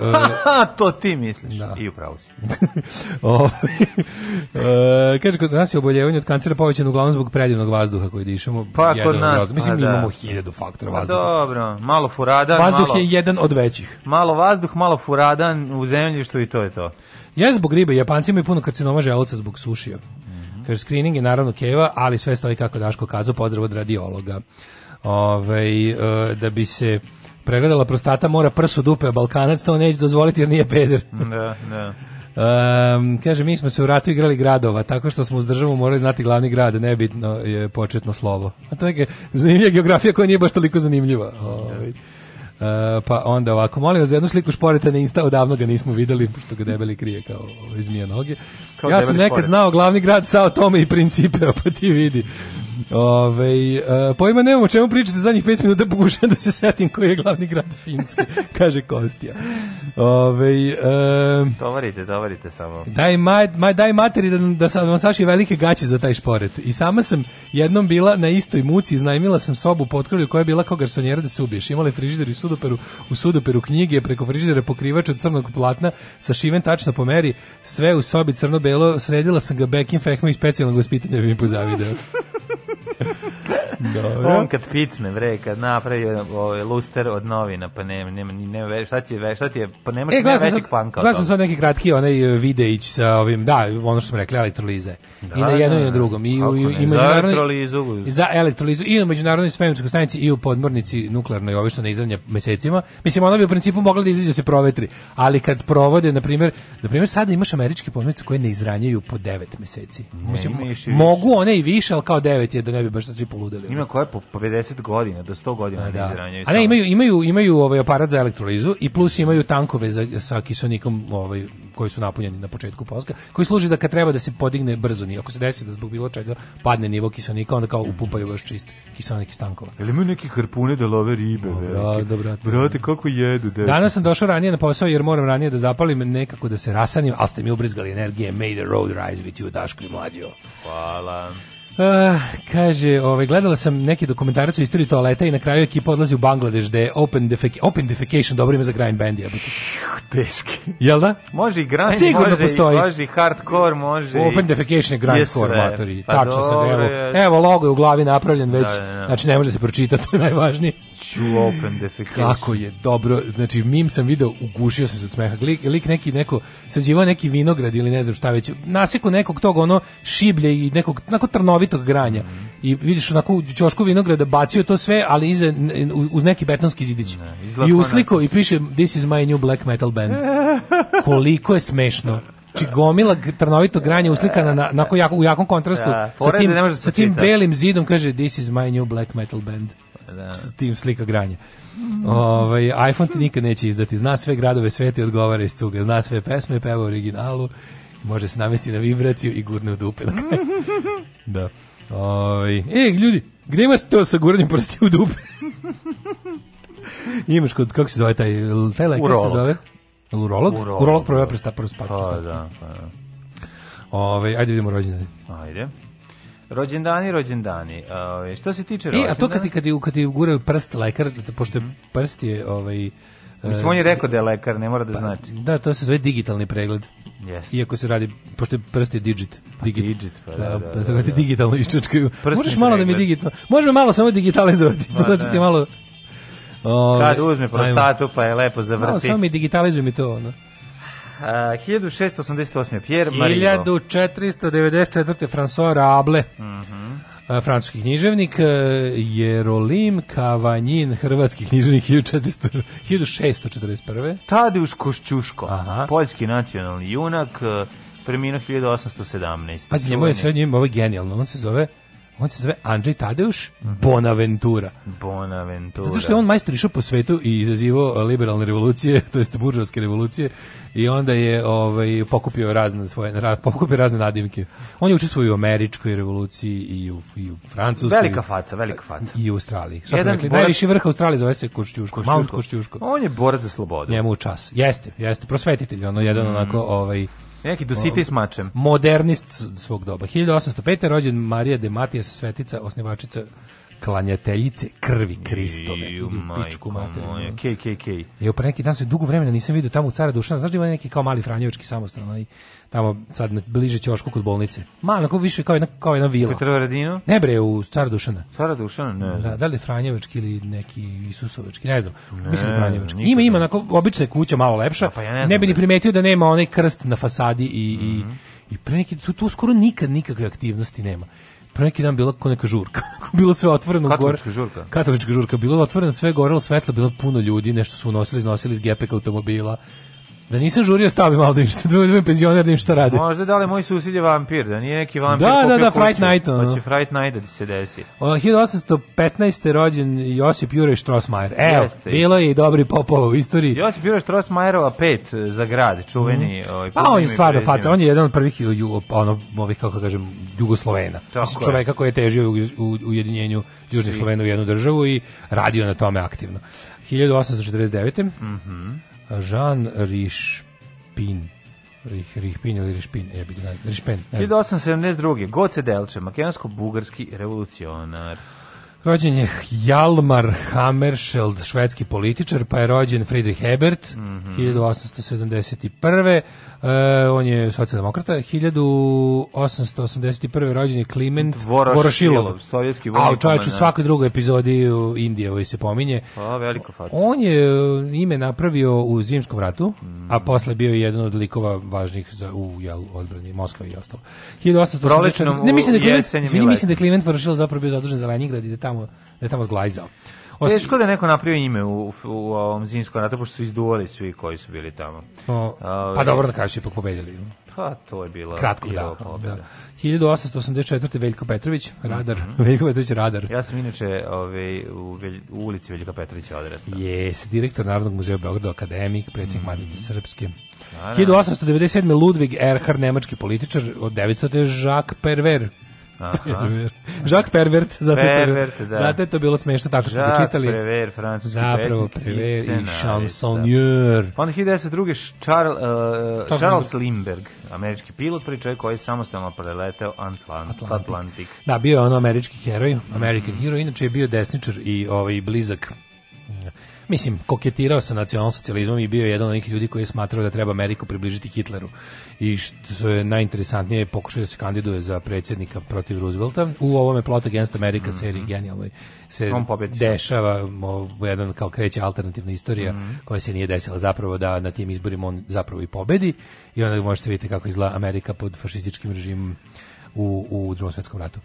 to ti misliš. Da. I upravo si. Ove, ovaj, uh, kaže, kod nas je oboljevanje od kancera povećano uglavnom zbog predivnog vazduha koji dišemo. Pa kod nas. Razum. Mislim, pa, da. imamo da. hiljadu faktora pa vazduha. Pa, dobro malo furadan, Vazduh malo, je jedan od većih. Malo vazduh, malo furadan u zemljištu i to je to. Ja zbog ribe, Japanci imaju puno karcinoma želuca zbog sušija. Mm -hmm. Kaže, screening je naravno keva, ali sve stoji kako Daško kazao, pozdrav od radiologa. Ove, ovaj, da bi se pregledala prostata mora prsu dupe, Balkanac to neće dozvoliti jer nije peder. da, da. Um, kaže, mi smo se u ratu igrali gradova, tako što smo uz državu morali znati glavni grad, nebitno je početno slovo. A to je neke zanimljiva geografija koja nije baš toliko zanimljiva. Da. Ovi. Ovaj. Uh, e, pa onda ovako, molim vas za jednu sliku šporeta na Insta, odavno ga nismo videli, pošto ga debeli krije kao ovaj, zmija noge. Kao ja sam nekad šporet. znao glavni grad sa o tome i principe, pa ti vidi. Ove, e, pojma nemamo o čemu pričate zadnjih pet minuta pokušam da se setim koji je glavni grad Finske, kaže Kostija. Ove, e, tovarite, tovarite samo. Daj, maj, maj, daj materi da, da, sam da vam saši velike gaće za taj šporet. I sama sam jednom bila na istoj muci, iznajmila sam sobu u potkrovlju koja je bila kao garsonjera da se ubiješ. Imala je frižider i sudoperu, u sudoperu knjige, preko frižidera pokrivač od crnog platna sa šiven tačno po meri, sve u sobi crno-belo, sredila sam ga back in Fehma i specijalnog gospitanja da bi mi pozavideo. Dobro. On kad picne, bre, kad napravi ovaj luster od novina, pa nema nema ni ne, šta ti je, šta ti je, pa nemaš e, većeg panka. Glasam sad neki kratki onaj e, videić sa ovim, da, ono što smo rekli, elektrolize. Da, I na da, da, jednom i da. na drugom. I, u, i, i za elektrolizu. I na međunarodnoj svemirskoj stanici i u podmornici nuklearnoj, ove što ne izravnja mesecima. Mislim, ona bi u principu mogla da izađe se provetri, ali kad provode, na primjer, na primjer, sada imaš američke podmornice koje ne izranjaju po 9 meseci. Ne, Mislim, mogu one i više, al kao 9 je da ne bi baš svi poludeli. Ima koje po, po 50 godina, do 100 godina a, da. da. A ne, imaju, imaju, imaju ovaj aparat za elektrolizu i plus imaju tankove za, sa kisonikom ovaj, koji su napunjeni na početku poska, koji služi da kad treba da se podigne brzo, ni ako se desi da zbog bilo čega padne nivo kisonika, onda kao upupaju baš čist kisonik iz tankova. Jel imaju neke hrpune da love ribe? Dobro, dobro. Brate, kako jedu? Desu. Danas sam došao ranije na posao jer moram ranije da zapalim nekako da se rasanim, ali ste mi ubrizgali energije. May the road rise with you, Daško i Mlađo. Hvala. Uh, kaže, ovaj, gledala sam neki dokumentarac o istoriji toaleta i na kraju ekipa odlazi u Bangladeš da je open, defeca open defecation, dobro ime za grind band. Je. Teški. Jel da? Može i grind, Sigurno može, postoji. može i hardcore, može open i... defecation je grindcore, matori. Pa Tačno se, evo, evo logo je u glavi napravljen već, da, da, da. znači ne može se pročitati, to je najvažnije. True open defecation. Kako je dobro. Znači, mim sam video, ugušio sam se od smeha. Lik, lik neki, neko, sređivao neki vinograd ili ne znam šta već. Naseko nekog tog, ono, šiblje i nekog, onako trnovitog granja. Mm. I vidiš, onako, u čošku vinograda bacio to sve, ali iza, uz neki betonski zidić. Ne, I usliko i piše, this is my new black metal band. Koliko je smešno. Znači gomila trnovitog granja uslikana na, na jako, u jakom kontrastu da, sa tim, da sa tim belim zidom kaže this is my new black metal band da. s tim slika granje. Ovaj iPhone ti nikad neće izdati. Zna sve gradove sveta i odgovara iz cuga. Zna sve pesme, peva u originalu. Može se namestiti na vibraciju i gurne u dupe. da. Oj. Ovaj, e, ljudi, gde ima to sa guranjem prsti u dupe? Imaš kod, kako se zove taj, taj lek, kako se zove? Urolog? Urolog, Urolog da. prva prsta, prsta, prsta. Pa, da, pa, da. Ove, ovaj, ajde vidimo rođendan. Ajde. Rođendani, rođendani. Ove, ovaj, što se tiče rođendana... E, a to kad ti, kad je, kad ti guraju prst lekar, pošto mhm. prst je... Ovaj, e, Mislim, on je rekao da je lekar, ne mora da pa, znači. Da, to se zove digitalni pregled. Yes. Iako se radi, pošto je prst je digit. Pa digit, pa, digit, pa da, da, pa da, da, da. ti da. digitalno iščačkaju. Možeš malo pregled. da mi digitalno, možeš malo samo digitalizovati, to znači ti da. malo... Ove, Kad uzme prostatu, ajmo. pa je lepo zavrti. Malo samo mi digitalizuj mi to, ono. Uh, 1688. Pierre Marino. 1494. François Rable. Mm francuski književnik, e, Jerolim Kavanjin, hrvatski književnik 1400, 1641. Tadeusz Košćuško, poljski nacionalni junak, e, preminuo 1817. Pazi, njemu je sve njemu ovo ovaj genijalno, on se zove On se zove Andrzej Tadeuš Bonaventura. Bonaventura. Zato što je on majstor išao po svetu i izazivao liberalne revolucije, to jest buržovske revolucije, i onda je ovaj, pokupio razne svoje, pokupio razne nadimke. On je učestvovao u američkoj revoluciji i u, i u francuskoj. Velika faca, velika faca. I u Australiji. Šta Jedan Borac... Najviši vrh Australije zove se Košćuško. Košćuško. On je borac za slobodu. Njemu čas. Jeste, jeste. Prosvetitelj, ono, jedan mm. onako, ovaj, Neki dositej ehm, s mačem. Modernist svog doba. 1805. rođen Marija de Matija, svetica, osnivačica klanjateljice krvi Kristove. Iju, pičku materinu. Kej, da. kej, kej. Jo, pre neki dan se dugo vremena nisam vidio tamo u Cara Dušana. Znaš da ima neki kao mali Franjevački samostan, onaj tamo sad bliže ćošku kod bolnice. Malo kao više kao jedna kao jedna vila. Petrovaradino? Ne bre, u Cara Dušana. Cara Dušana, ne. Da, da li Franjevački ili neki Isusovački, ne znam. Ne, Mislim da Franjevački. Ima ima onako obična je kuća malo lepša. Da, pa ja ne, ne bi ni primetio da nema onaj krst na fasadi i mm -hmm. i mhm. i pre neki tu, tu skoro nikad nikakve aktivnosti nema pre neki dan bila kao neka žurka. bilo sve otvoreno gore. Katolička žurka. Katolička žurka. Bilo otvoreno sve, gorelo svetlo, bilo puno ljudi, nešto su unosili, iznosili iz gepeka automobila Da nisam žurio, stao bi malo da im što, da budem penzioner, da im što radi. Možda da li moj susjed je vampir, da nije neki vampir da, da, da, kuću. Fright Night. Ono. Hoće pa Fright Night da se desi. O, 1815. rođen Josip Juraj Strossmajer. Evo, Jeste. bilo je i dobri popova u istoriji. Josip Juraj Strossmajerova pet e, za grad, čuveni. Mm. Ovaj, pa on je stvarno faca, on je jedan od prvih ju, ono, ovih, kako kažem, Jugoslovena. Tako Mislim, čoveka koji je težio u, u ujedinjenju Južnih Slovena u jednu državu i radio na tome aktivno. 1849. Mhm. Mm Jean Rišpin. Rih, Rihpin ili Rišpin, e, ja bih ga nazvao, Rišpen. 1872. Goce Delče, makedonsko-bugarski revolucionar. Rođen je Hjalmar Hammerscheld, švedski političar, pa je rođen Friedrich Ebert, mm -hmm. 1871. Uh, on je socijaldemokrata. 1881. rođen je Kliment Vorošilov. Sovjetski vojnik. A u čovječu svakoj drugoj epizodi u Indije ovaj se pominje. A, pa, veliko faca. On je e, ime napravio u Zimskom ratu, mm. a posle bio je jedan od likova važnih za, u jel, odbrani Moskva i ostalo. 1884. Ne, mislim da Kliment, zini, mislim da Kliment Vorošilov zapravo bio zadužen za Leningrad i da tamo tamo, da je tamo zglajzao. Osim... Teško da neko napravio ime u, u, ovom zimskom ratu, pošto su izduvali svi koji su bili tamo. O, pa dobro, na kraju su ipak pobedili. Pa to je bilo kratko da, 1884. Da. Veljko Petrović, radar. Mm -hmm. Veljko Petrović, radar. Ja sam inače ovaj, u, velj, u ulici Veljka Petrovića odrastao. Jes, direktor Narodnog muzeja Beograda, akademik, predsjednik mm -hmm. Matice Srpske. A, 1897. Ludvig Erhard, nemački političar, od 900. Jacques Perver, Aha. Jacques Pervert, zato, Pervert, je to, da. zato je to bilo smešno, tako smo Jacques čitali. Prever, francuski Zapravo, Prever i, scenarista. i chansonnier. Da. Onda 1902. Charles, uh, Charles Lindbergh, američki pilot, prvi čovjek koji je samostalno preleteo Atlant, Atlantik. Atlantik. Da, bio je on američki heroj, American mm. hero, inače je bio desničar i ovaj, blizak mislim, koketirao sa nacionalsocijalizmom i bio je jedan od onih ljudi koji je smatrao da treba Ameriku približiti Hitleru. I što je najinteresantnije, pokušao da se kandiduje za predsjednika protiv Roosevelta. U ovome Plot Against America mm -hmm. seriji genijalnoj se dešava jedan kao kreće alternativna istorija mm -hmm. koja se nije desila zapravo da na tim izborima on zapravo i pobedi i onda možete vidjeti kako izgleda Amerika pod fašističkim režimom u, u drugom svetskom ratu.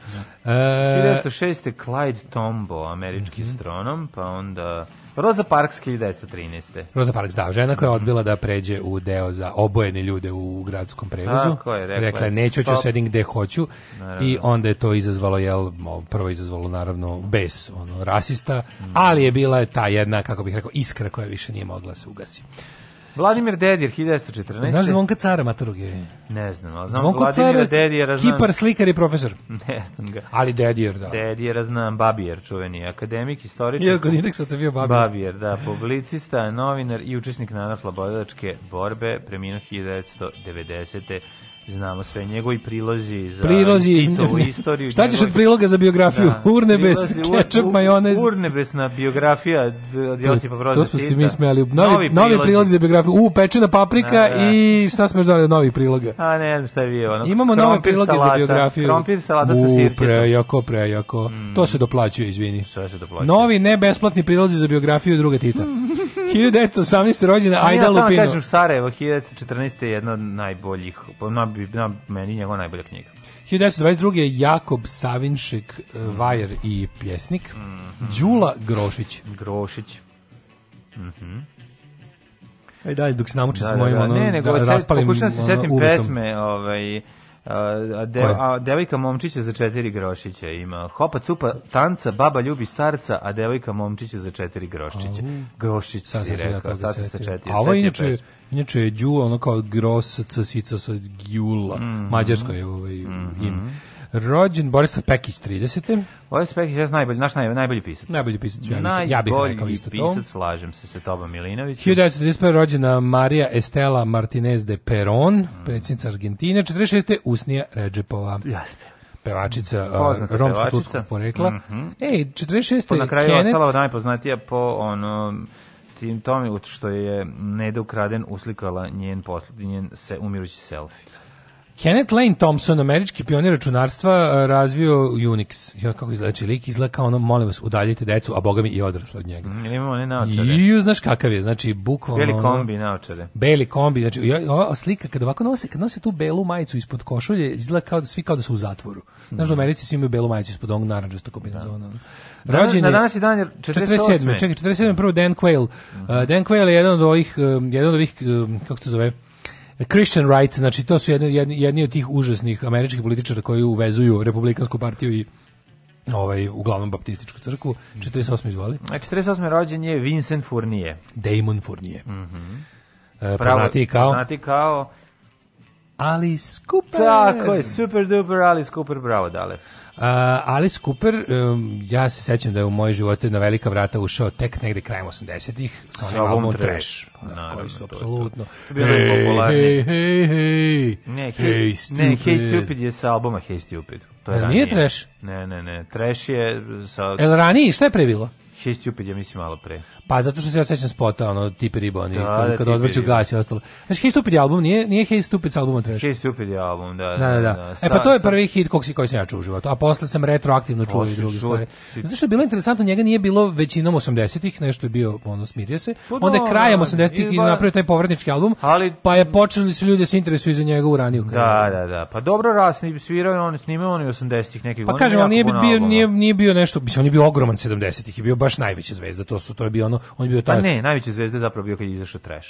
Da. E, 1906. Clyde Tombo, američki mm -hmm. astronom, pa onda Rosa Parks 1913. Roza Parks, da, žena koja je odbila da pređe u deo za obojene ljude u gradskom prevozu. Tako je, rekla, rekla je, neću, ću sedim gde hoću. Naravno. I onda je to izazvalo, jel, prvo izazvalo naravno bez ono, rasista, mm. ali je bila ta jedna, kako bih rekao, iskra koja više nije mogla se ugasiti. Vladimir Dedir 1914. Pa znaš Zvonka Cara Maturuge? Ne znam, ali znam Zvonko Vladimira Dedijera znam. Kipar slikar i profesor. Ne znam ga. Ali Dedijer, da. Dedijera znam, Babijer čuveni, akademik, istoričar. Iako kod indeksovaca bio Babijer. Babijer, da, publicista, novinar i učesnik Nana Slobodalačke borbe, preminuo 1990 znamo sve njegovi prilozi za prilozi, Titovu istoriju. Šta ćeš od priloga za biografiju? Da, urnebes, ketchup, majonez. Urnebesna biografija od Josipa Broza Tita. To smo se mi smeli. Novi, novi, novi prilozi za biografiju. U, pečena paprika da, da. i šta smo još dali od novih priloga? A ne, znam šta je bio. Ono, Imamo nove priloge salata, za biografiju. Krompir salata sa sirćetom. Prejako, prejako. Mm. To se doplaćuje, izvini. Sve se doplaćuje. Novi ne besplatni prilozi za biografiju druga Tita. 1918. rođena Ajda Lupino. Ja samo kažem Sarajevo, 1914. je jedna od najboljih, bi na meni njegova najbolja knjiga. 1922. je Jakob Savinšek, mm. vajer i pjesnik. Mm -hmm. Đula Grošić. Grošić. Mhm. Mm Aj daj, dok se namučim da, s da, mojim da, da. Ono, ne, nego da, raspalim, pokušam da se setim pesme, ovaj, A, de, a devojka momčića za četiri grošića ima. Hopa cupa tanca, baba ljubi starca, a devojka momčića za četiri grošića. Grošić sad si rekao, sad se četiri. A ovo inače, inače je džu, ono kao gros, csica sa gjula. Mm -hmm. Mađarsko je ovaj mm -hmm. ime. Rođen Borislav Pekić 30. Boris Pekić je najbolji, naš naj, najbolji pisac. Najbolji pisac, ja, ja bih rekao isto to. Najbolji pisac, slažem se sa tobom Milinovićem. 1935. rođena Marija Estela Martinez de Peron, mm. predsjednica Argentine. 46. Usnija Ređepova. Jeste pevačica uh, Poznata romsko turskog porekla. Mm -hmm. Ej, 46. Po na kraju Kenneth... ostala najpoznatija po ono tim tome što je Neda ukraden uslikala njen poslednji njen se umirući selfi. Kenneth Lane Thompson, američki pionir računarstva, e, razvio Unix. Jo, kako izgleda, znači, lik izgleda kao ono, molim vas, udaljite decu, a boga i odrasle od njega. Mm, imamo one naočare. I, znaš kakav je, znači, bukvalno... Beli kombi naočare. Beli kombi, znači, ova slika, kada ovako nose, kad nose tu belu majicu ispod košulje, izgleda kao da svi kao da su u zatvoru. Mm. Znaš, u mhm. Americi svi imaju belu majicu ispod ovog naranđasta kombinazona. Da. Rođen je, na današnji dan je 47. Čekaj, 47. prvo Dan Quayle. Mhm. Uh, Dan Quayle je jedan od ovih, um, jedan od ovih, um, kako se zove, Christian Wright, znači to su jedni, jedni, jedni od tih užasnih američkih političara koji uvezuju Republikansku partiju i ovaj uglavnom baptističku crkvu 48 izvali. A 48 rođen je Vincent Fournier. Damon Fournier. Mhm. Mm -hmm. e, poznati kao, poznati kao Alice Cooper. Tako je, super duper Alice Cooper, bravo dale. Uh, Alice Cooper, um, ja se sećam da je u moj život na velika vrata ušao tek negde krajem 80-ih sa onim albumom Trash, pa, Naravno, koji su apsolutno... Hey, hey, hey, hey, ne, hey, hey, stupid. ne, Hey Stupid je sa albuma Hey Stupid. To je A, ranije. Nije Trash? Ne, ne, ne, Trash je sa... El raniji, šta je prebilo? Šest Stupid, ja mislim malo pre. Pa zato što se ja sećam spota, ono, tipe riboni, da, da, kad, kad odvrću gas i ostalo. Znaš, Hey Stupid album, nije, nije Hey Stupid s albuma Trash. Hey Stupid je album, da. Da, da, da. da. da e pa to je prvi hit kog si, koji sam ja čuo u životu, a posle sam retroaktivno čuo i drugi stvari. Zato što je bilo interesantno, njega nije bilo većinom 80-ih, nešto je bio, ono, smirio se. Pa Onda je krajem 80-ih i napravio taj povrednički album, ali, pa je počeli su ljudi da se interesuju za njega u raniju Da, da, da. Pa dobro rasni svirao on snimao on 80-ih nekih Pa kažem, on nije bio, nije, nije bio nešto, mislim, on je bio ogroman 70-ih, je bio baš baš najveća zvezda, to su to je bio ono, on je bio pa taj. Pa ne, najveća zvezda zapravo bio kad je izašao Trash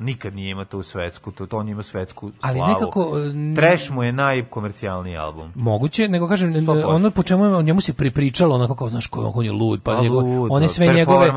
nikad nije imao tu svetsku, to, to on ima svetsku slavu. Ali nekako... E, Trash mu je najkomercijalniji album. Moguće, nego kažem, ono po čemu je, o njemu se pripričalo, onako kao, znaš, ko, on je lud, pa, pa njegov, oni sve njegove,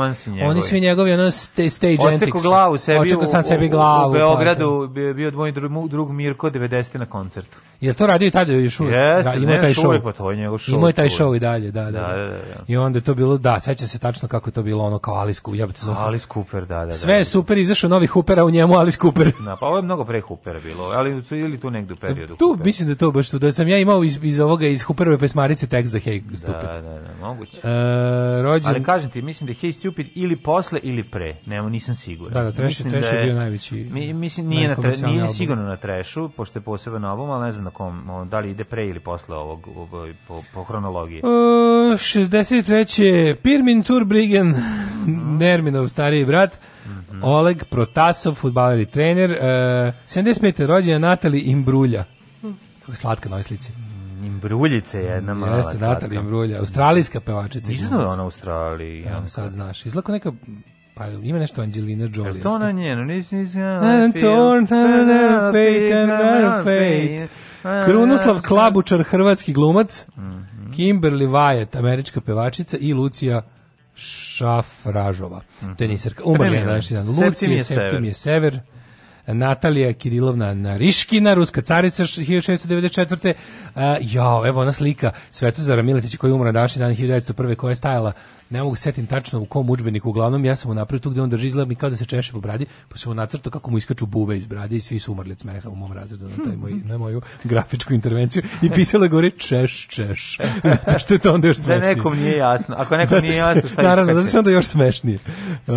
oni sve njegovi, ono, stage antics. Očekao glavu sebi, Očekao sam sebi glavu. U pa Beogradu pa, bio, bio moj drug, Mirko 90. na koncertu. Jer to radio i tada još uvijek. Yes, da, imao taj show. Pa to je njegov show. Imao je taj show i dalje, da da, da, da. da, da, da. I onda je to bilo, da, sećam se tačno kako je to bilo, ono, kao Alice Cooper. Alice Cooper, da, da, da. Sve je super, izašao novi Hoopera, njemu Alice Cooper. Na, pa ovo je mnogo pre Hoopera bilo, ali ili tu negde u periodu Tu, Hoopera. mislim da to baš tu, da sam ja imao iz, iz ovoga, iz Hooperove pesmarice tekst za Hey da, Stupid. Da, da, da, moguće. E, rođen... Ali kažem ti, mislim da je Hey Stupid ili posle ili pre, nemo, nisam siguran. Da, da, Trash, mislim trash da je, bio najveći. Mi, mislim, nije, na tre, nije sigurno na Trashu, pošto je na ovom, ali ne znam na kom, da li ide pre ili posle ovog, ovog po, po hronologiji. E, 63. Pirmin Curbrigen, mhm. Nerminov stariji brat, Oleg Protasov, futbaler i trener. Uh, e, 75. rođena Natali Imbrulja. Kako je slatka na ovoj slici. Mm, Imbruljice jedna mm, mala. Jeste, Natali Imbrulja. Australijska pevačica. Nisam da ona Australiji. Ja, sad znaš. Izlako neka pa ima nešto Angelina Jolie. To na njeno, nisi nisi. I'm torn, fate, and fate. Krunoslav Klabučar, hrvatski glumac. Mm -hmm. Kimberly Wyatt, američka pevačica i Lucija Šafražova, mm. teniserka. Umrla je na današnji dan. Lucija je Sever. Natalija Kirilovna Nariškina, ruska carica 1694. Uh, jao, evo ona slika Svetozara Miletića koji umra današnji dan 1901. koja je stajala ne mogu setim tačno u kom udžbeniku, uglavnom ja sam mu napravio tu gde on drži izgleda mi kao da se češe po bradi, pa se mu nacrtao kako mu iskaču buve iz brade i svi su umrli od smeha u mom razredu na, taj moj, na moju grafičku intervenciju i pisala gore češ, češ. Zato što je to onda još da smešnije. Da nekom nije jasno. Ako nekom nije jasno šta je Naravno, zato što je onda još smešnije. Uh,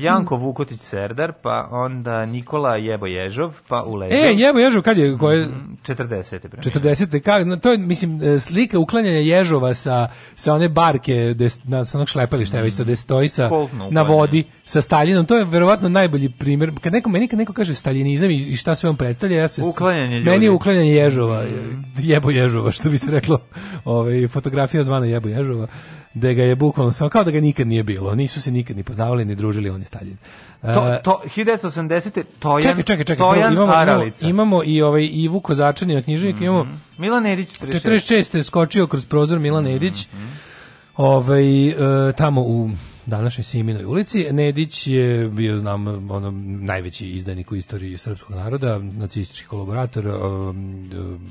Janko Vukotić Serdar, pa onda Nikola Jebo Ježov, pa u Ledo. E, Jebo Ježov, kad je? Koje? 40. Premijer. 40. Kad, to je, mislim, e, slika uklanjanja Ježova sa, sa one barke, des, na, sa onog šlepališta, mm. već sad stoji sa, na vodi sa Staljinom. To je verovatno najbolji primjer. Kad neko, meni kad neko kaže staljinizam i, i šta sve on predstavlja, ja se... Uklanjanje ljudi. Meni je uklanjanje ježova, jebo ježova, što bi se reklo. Ove, ovaj, fotografija zvana jebo ježova da ga je bukvalno samo kao da ga nikad nije bilo. Nisu se nikad ni poznavali ni družili oni Staljin. To, to 1980. Tojan, čekaj, čekaj, čekaj, Tojan imamo, Aralica. Imamo, i ovaj Ivu Kozačanina knjižnik, mm -hmm. imamo mhm. Milan Edić 36. 46. skočio kroz prozor Milan mhm, Edić. Mm -hmm. Ovaj e, tamo u današnjoj Siminoj ulici. Nedić je bio, znam, ono, najveći izdajnik u istoriji srpskog naroda, nacistički kolaborator, um,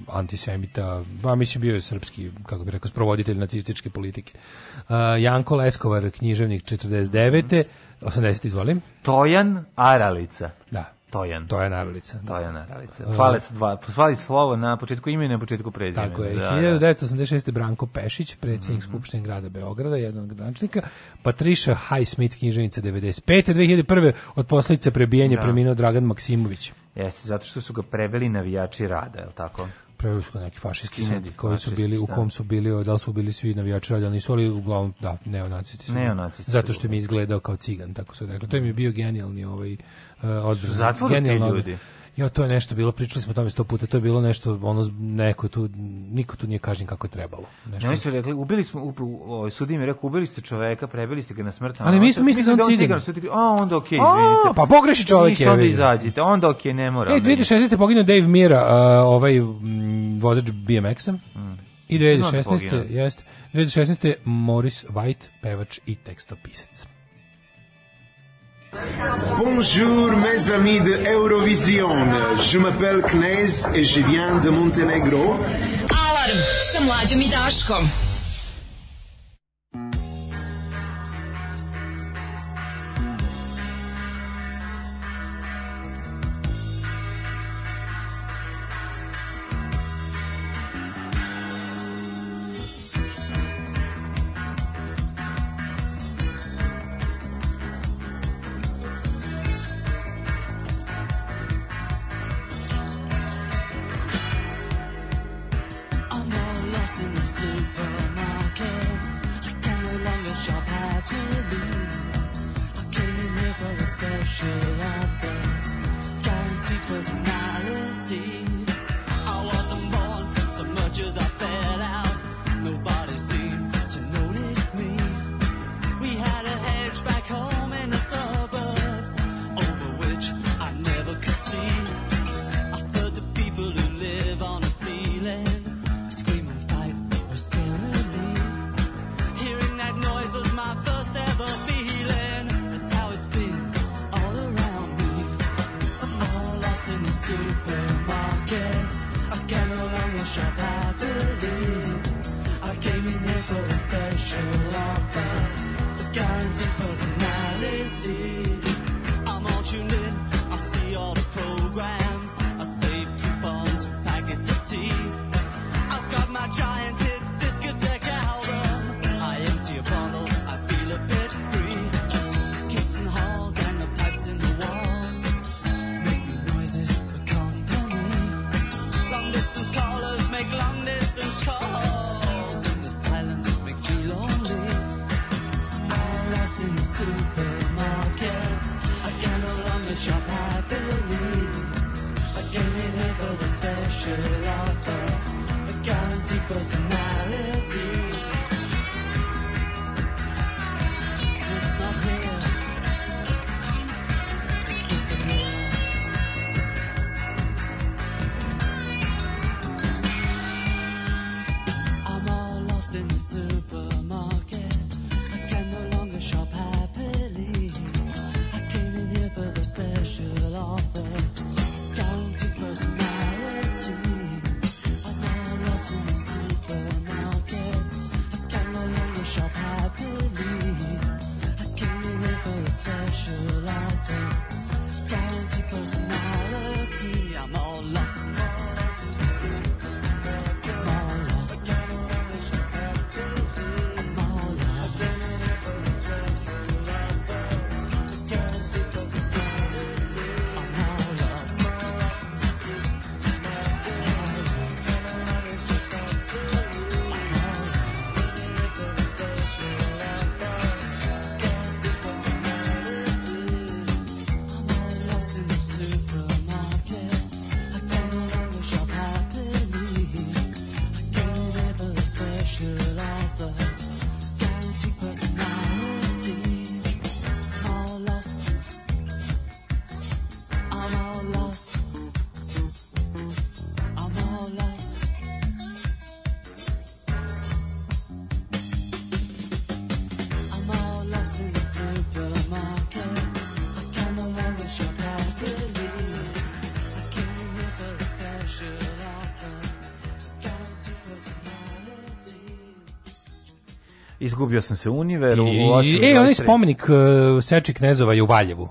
antisemita, a pa mislim bio je srpski, kako bih rekao, sprovoditelj nacističke politike. Uh, Janko Leskovar, književnik 49. 80, izvolim. Tojan Aralica. Da. Stojan. To je naralica. Da. To je naralica. Hvale se dva, slovo na početku imena i na početku prezimena. Tako je. Da, 1986. Da. Branko Pešić, predsjednik mm -hmm. Skupštine grada Beograda, jednog gradonačelnika, Patriša Highsmith, knjiženica 95. 2001. od posljedice prebijenja da. preminuo Dragan Maksimović. Jeste, zato što su ga preveli navijači rada, je li tako? prerusko neki fašisti Kinedi, sad, koji su bili, u da. kom su bili, da li su bili svi navijači radija, nisu, ali uglavnom, da, neonacisti su. Neonacisti. Zato što mi izgledao kao cigan, tako su rekli. To im je bio genijalni ovaj uh, eh, odbor. Zatvor ljudi. Jo, to je nešto bilo, pričali smo o tome 100 puta, to je bilo nešto, ono, neko tu, niko tu nije kažnjen kako je trebalo. Nešto. Oni su rekli, ubili smo, upravo, ovaj, sudi mi rekao, ubili ste čoveka, prebili ste ga na smrt. Ali mi smo mislili da on da cigan. A, onda okej, okay, izvinite. pa pogreši čovek je. Onda izađite, onda okej, okay, ne mora. Da e, 2016. poginuo Dave Mira, uh, ovaj m, vozač BMX-a. Mm. I 2016. Da jeste, 2016. Morris White, pevač i tekstopisac. Bonjour mes amis de Eurovision. Je m'appelle Knez et je viens de Montenegro. Alarm sa mlađom i Daškom. I came in a special Izgubio sam se univer. I, i, e, onaj spomenik uh, e, Seči Knezova je u Valjevu.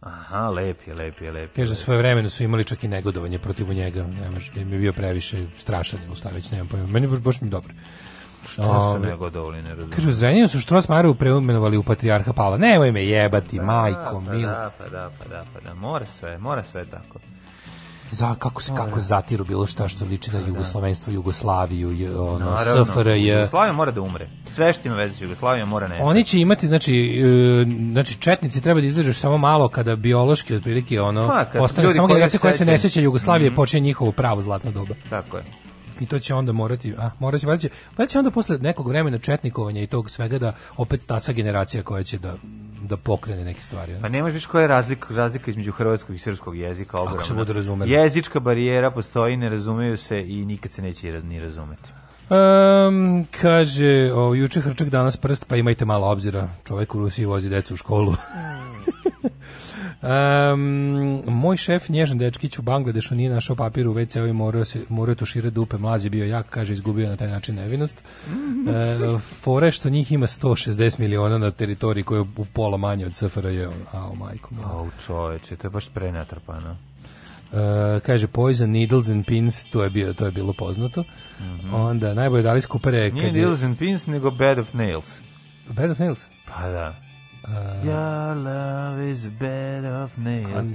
Aha, lep je, lep je, lep je. Kaže, svoje vremena su imali čak i negodovanje protiv njega. Nemaš, da im je bio previše strašan, ili šta nemam pojma. Meni baš, baš mi dobro. Šta su negodovali, ne razumijem. Kažu, zrenjeno su Štrosmaru preumenovali u Patriarha Pala. Nemoj me jebati, da, majko, pa, mil. Da, pa da, pa da, pa da, mora sve, mora sve tako za kako se kako zatiru bilo šta što liči na da. jugoslovenstvo, Jugoslaviju, ono SFRJ. Jugoslavija mora da umre. Sve što ima veze sa Jugoslavijom mora nestati. Oni će imati znači e, znači četnici treba da izdrže samo malo kada biološki otprilike ono pa, ostane samo generacija koja se ne seća Jugoslavije mm -hmm. počinje njihovo pravo zlatno doba. Tako je i to će onda morati, a moraće valjda će, valjda će onda posle nekog vremena četnikovanja i tog svega da opet stasa generacija koja će da da pokrene neke stvari. Ne? Pa nemaš više koja je razlika, razlika između hrvatskog i srpskog jezika. Ogromna. Ako se budu razumeli. Jezička barijera postoji, ne razumeju se i nikad se neće ni razumeti. Um, kaže, o, juče hrčak danas prst, pa imajte malo obzira. Čovjek u Rusiji vozi decu u školu. Mm. Um, moj šef Nježan Dečkić u Bangladešu nije našao papir u WC-u i morao, se, morao tuširati dupe. Mlaz je bio jak, kaže, izgubio na taj način nevinost. E, fore što njih ima 160 miliona na teritoriji koja je u pola manje od SFRJ. o majko. Au, čoveče, to je baš prenatrpano. Uh, kaže Poison Needles and Pins, to je bio to je bilo poznato. Mm -hmm. Onda najbolje dali skupere kad Nije Needles and Pins nego Bed of Nails. Bed of Nails? Pa da. Uh, Your love is a bed of nails.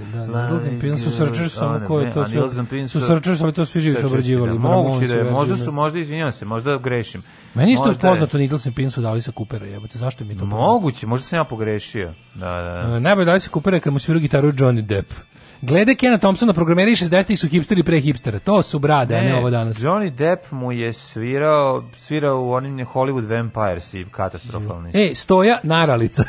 Nilsen Pin su srčeš samo ko je to sve. Su srčeš, ali to svi živi su obrađivali. Da, moguće da je, možda da- su, možda, izvinjam se, možda grešim. Meni isto je poznato Nidl Pin su dali sa Coopera, jebate, zašto mi to Moguće, možda sam ja pogrešio. Da, da, da. Uh, najbolje dali sa Coopera kad mu svira gitaru Johnny Depp. Glede Kena Thompsona, programeri 60-ih su hipsteri pre hipstera. To su brade, ne, ne ovo danas. Johnny Depp mu je svirao, svirao u onim Hollywood Vampires i katastrofalni. E, stoja naralica.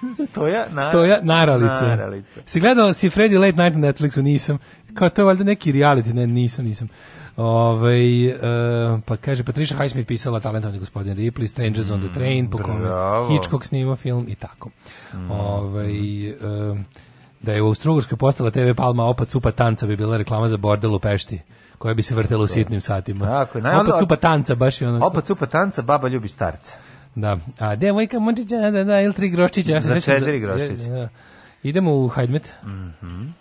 Stoja, na... Stoja naralice. naralice. Si gledala si Freddy Late Night na Netflixu? Nisam. Kao to je valjda neki reality, ne, nisam, nisam. Ove, ovaj, uh, pa kaže, Patricia Highsmith pisala talentovni gospodin Ripley, Strangers mm, on the mm, Train, po kome Hitchcock snima film i tako. Mm. Ove, ovaj, mm. uh, da je u Austrougarskoj postala TV Palma opat supa tanca bi bila reklama za bordel u Pešti koja bi se vrtela u da. sitnim satima. Tako, naj, opat supa tanca, baš je ono. Opat supa tanca, baba ljubi starca. Da. A devojka Mončića, da, da, ili tri groščića. Ja za znači četiri groščića. Da, da. Idemo u Hajdmet. Mhm. Mm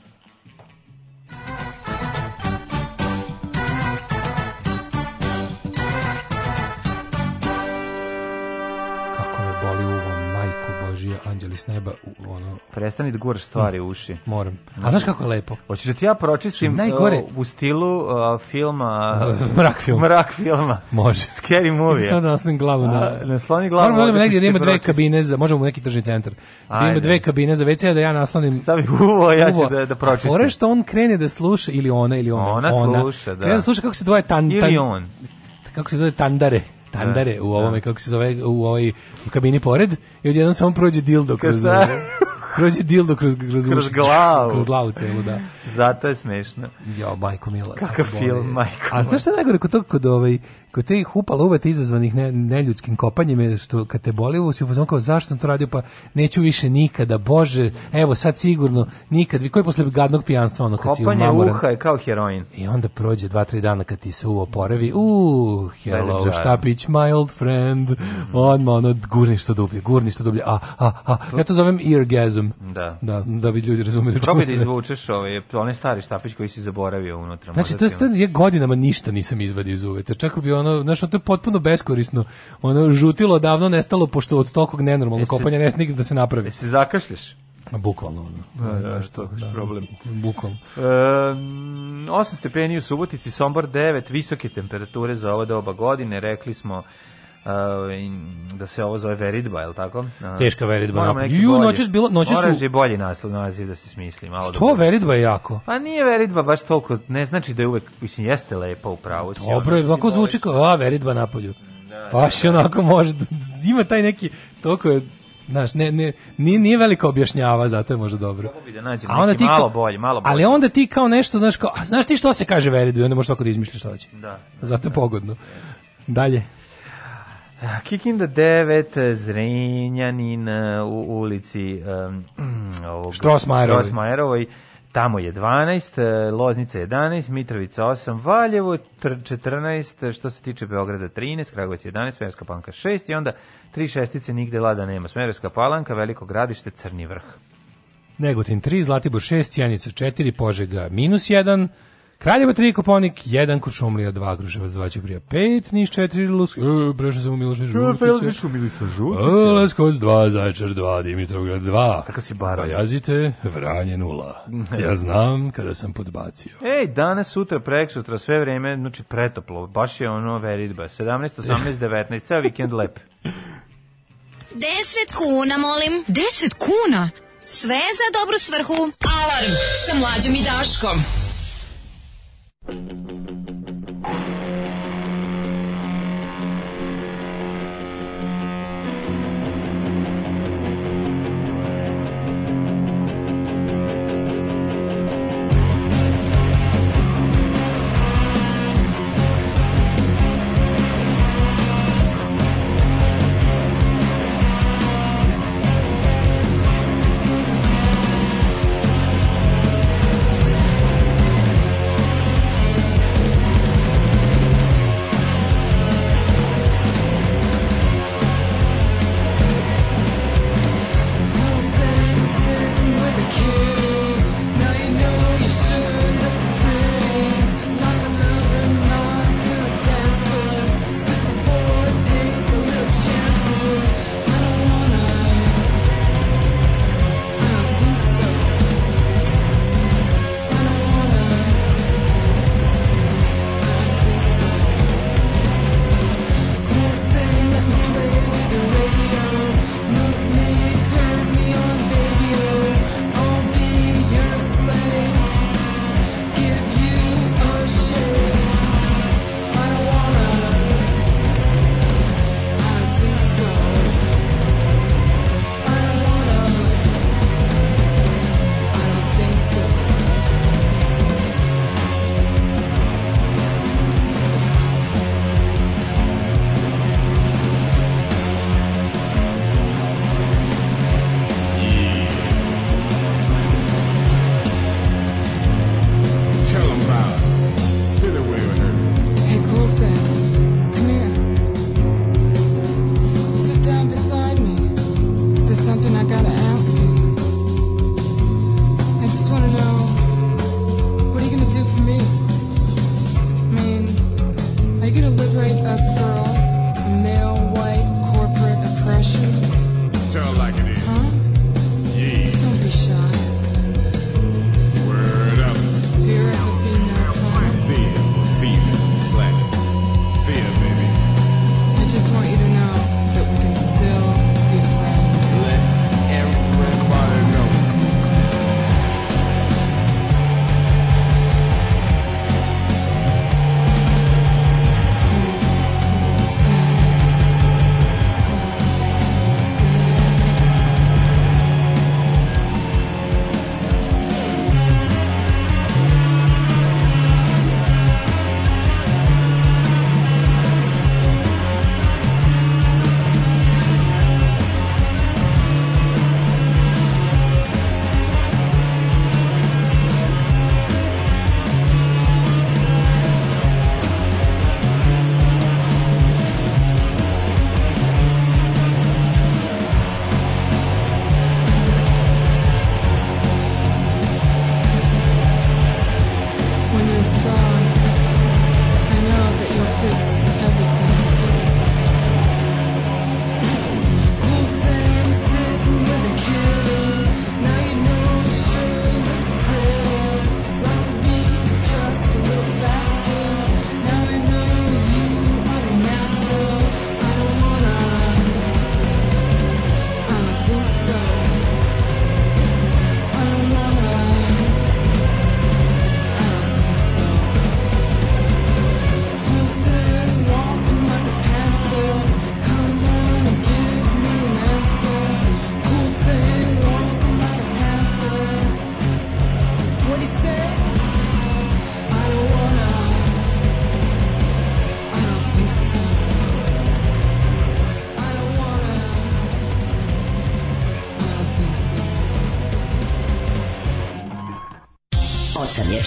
Đorđija Anđelis neba u ono prestani da guraš stvari u mm, uši. Moram. A znaš kako je lepo? Hoćeš da ti ja pročistim znači, najgore uh, u stilu uh, filma uh, mrak filma. Mrak filma. Može. Scary movie. Sad da naslim glavu na nasloni glavu. Moramo da negdje da ima dve kabine za možemo u neki tržni centar. Da ima dve kabine za WC da ja naslonim. Stavi uvo, ja ću da da pročistim. Fore što on krene da sluša ili ona ili ona. Ona, ona sluša, da. Krene da sluša kako se dvoje tan, tan on. Kako se zove tandare tandare u da. ovome, kako se zove, u ovoj u kabini pored i odjednom samo prođe dildo kroz Kroz dildo kroz kroz, kroz glavu. Kroz glavu celu, da. Zato je smešno. Jo, majko mila. Kakav film, majko. A znaš šta najgore kod tog kod ovaj kod te hupala uvete izazvanih ne, neljudskim kopanjima, što kad te boli uvo si upoznan kao zašto sam to radio, pa neću više nikada, bože, evo sad sigurno, nikad, vi koji posle gadnog pijanstva ono kad Kopanje si umamoran. uha je kao heroin. I onda prođe dva, tri dana kad ti se uvo oporavi, uh, hello, štapić, my old friend, mm -hmm. odmah ono, gurniš to dublje, gurni što dublje, a, a, a, ja to zovem eargasm, da, da, da bi ljudi razumeli. Probaj da izvučeš ovaj, onaj stari štapić koji si zaboravio unutra. Znači, to je godinama ništa nisam izvadio iz uveta, čak bi ono, znaš, to je potpuno beskorisno. Ono, žutilo davno nestalo, pošto od tokog nenormalnog kopanja ne snigne da se napravi. Se zakašljaš? Ma bukvalno ono. Da, da, što da, da, problem. Bukvalno. E, 8 stepeni u Subotici, Sombor 9, visoke temperature za ova doba godine, rekli smo Ovaj, da se ovo zove veridba, je tako? Teška veridba. Moramo neki Ju, bolji. noćas bilo, noćas su... je bolji naslov, naziv da se smisli. Malo Što da veridba je jako? Pa nije veridba baš toliko, ne znači da je uvek, mislim, jeste lepa pravu. Dobro, je, ovako zvuči kao, a, veridba napolju. Da, baš da, pa da. onako može, da- ima taj neki, toliko je, Znaš, ne, ne, nije, nije veliko objašnjava, zato je možda dobro. Kako bi da nađem a onda ti malo bolje, malo bolje. Ali onda ti kao nešto, znaš, kao, a, znaš ti što se kaže veridbi, onda možeš tako da izmišljaš što hoće. Da, zato je pogodno. Dalje. Kikinda 9, Zrenjanin e, u ulici um, ovog, Štrosmajerovoj. Štrosmajerovoj tamo je 12, e, Loznica 11, Mitrovica 8, Valjevo 14, e, što se tiče Beograda 13, Kragovac 11, Smerovska palanka 6 i onda tri šestice nigde lada nema. Smerovska palanka, Veliko gradište, Crni vrh. Negotin 3, Zlatibor 6, Cijanica 4, Požega minus 1, Kraljevo 3, Koponik 1, Kuršumlija 2, Kruševac 2, Ćuprija 5, Niš 4, Lusk... E, brešno sam u Miloša Žutića. Miloša Žutića. E, Leskovac 2, Zaječar 2, Dimitrovgrad 2. Kako si bara? Pajazite, Vranje 0. Ja znam kada sam podbacio. Ej, danas, sutra, prek sutra, sve vreme, znači pretoplo, baš je ono veridba. 17, 18, 19, ceo vikend lep. 10 kuna, molim. 10 kuna? Sve za dobru svrhu. Alarm sa mlađom i Daškom. Thank you.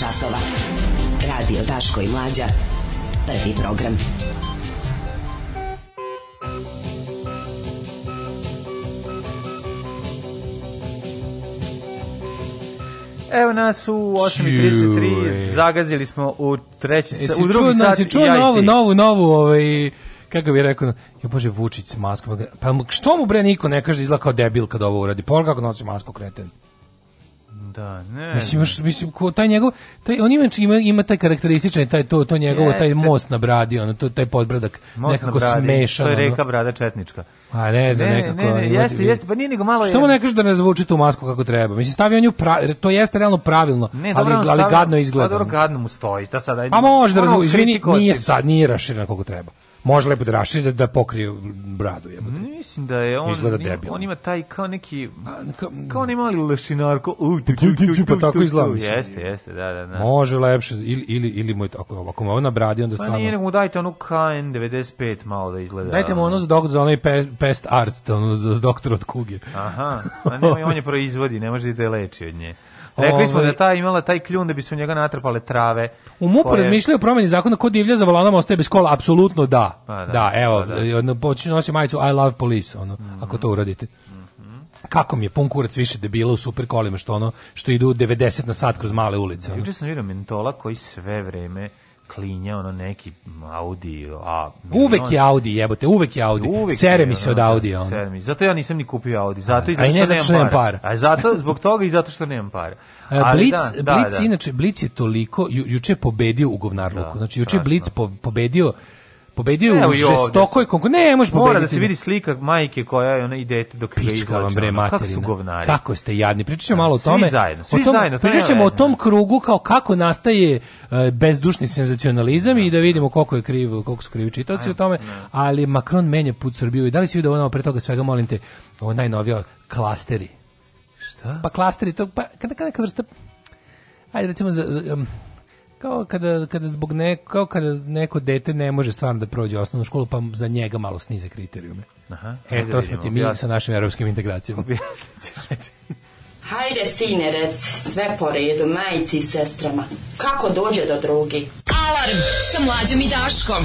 časova. Radio Daško i Mlađa. Prvi program. Evo nas u 8.33, zagazili smo u treći sat, u drugi čuo, sat. Jesi čuo novu, novu, novu, ovaj, kako bi rekao, ja bože Vučić s maskom, pa što mu bre niko ne kaže izlako debil kad ovo uradi, pa kako nosi masku kreten. Da, ne. Mislim, još, mislim ko, taj njegov, taj, on inače ima, ima taj karakterističan, taj, to, to njegovo, taj most na bradi, ono, to, taj podbradak, most nekako na bradi, smešan. To je reka brada Četnička. A ne znam, ne, nekako. Ne, ne, jeste, jeste, pa nije nego malo. Što mu ne kaže da ne zvuči tu masku kako treba? Mislim stavio nju pra, to jeste realno pravilno, ne, ali stavio, ali gadno pa izgleda. Pa dobro, gadno mu stoji. Da sada. Pa može da razvuči, izvini, nije sad nije raširena kako treba može lepo da raširi da, da pokrije bradu. Jebote. Mislim da je on, izgleda debil. on ima taj kao neki, kao ne mali lešinarko. Pa tako izgleda. Jeste, jeste, da, da. da. Može lepše, ili, ili, ili mu tako, ako mu ovo nabradi, onda stvarno... Pa nije, nego mu dajte onu KN95 malo da izgleda. Dajte mu ono za, doktor, za onaj pest art, ono za doktor od kuge. Aha, a ne on je proizvodi, ne može da je leči od nje. Rekli smo da ovaj, ta imala taj kljun da bi se njega natrpale trave. U MUP-u koje... razmišljaju o promeni zakona ko divlja za valonom ostaje bez kola, apsolutno da. A, pa da. Da, evo, pa da. počinje nosi majicu I love police, ono, mm -hmm. ako to uradite kako mi je pun kurac više debila u super kolima što ono što idu 90 na sat kroz male ulice. Juče sam vidio mentola koji sve vreme klinja, ono neki Audi. A, uvek je Audi, jebote, uvek je Audi. Uvek sere mi se od Audi. Da, on Sere mi. Zato ja nisam ni kupio Audi. Zato i zato, a, ne, zato što nemam para. A zato, zbog toga i zato što nemam para. E, a, Blic, da, Blic, da, da. inače, Blic je toliko, ju, juče pobedio u govnarluku. Da, znači, juče Blic po, pobedio Pobedio je u šestokoj konkurenciji. Ne, možeš pobediti. Mora da se vidi slika majke koja je ona i dete dok ga izlače. Kako su govnari. Kako ste jadni. Pričaćemo malo o tome. Svi zajedno. Svi o tom, zajedno. Pričaćemo o tom krugu kao kako nastaje uh, bezdušni senzacionalizam i da vidimo koliko je krivo, koliko su krivi čitaoci o tome. Da. Ali Macron menja put Srbiju. I da li si vidio ono pre toga svega, molim te, ovo najnovija klasteri. Šta? Pa klasteri, to, pa kada neka vrsta... Ajde, recimo, za, za um, kao kada, kada zbog neko, kao kada neko dete ne može stvarno da prođe osnovnu školu, pa za njega malo snize kriterijume. Aha, e, to smo ti mi sa našim evropskim integracijama. Hajde, sinerec, sve po redu, majici i sestrama. Kako dođe do drugi? Alarm sa mlađom i Daškom.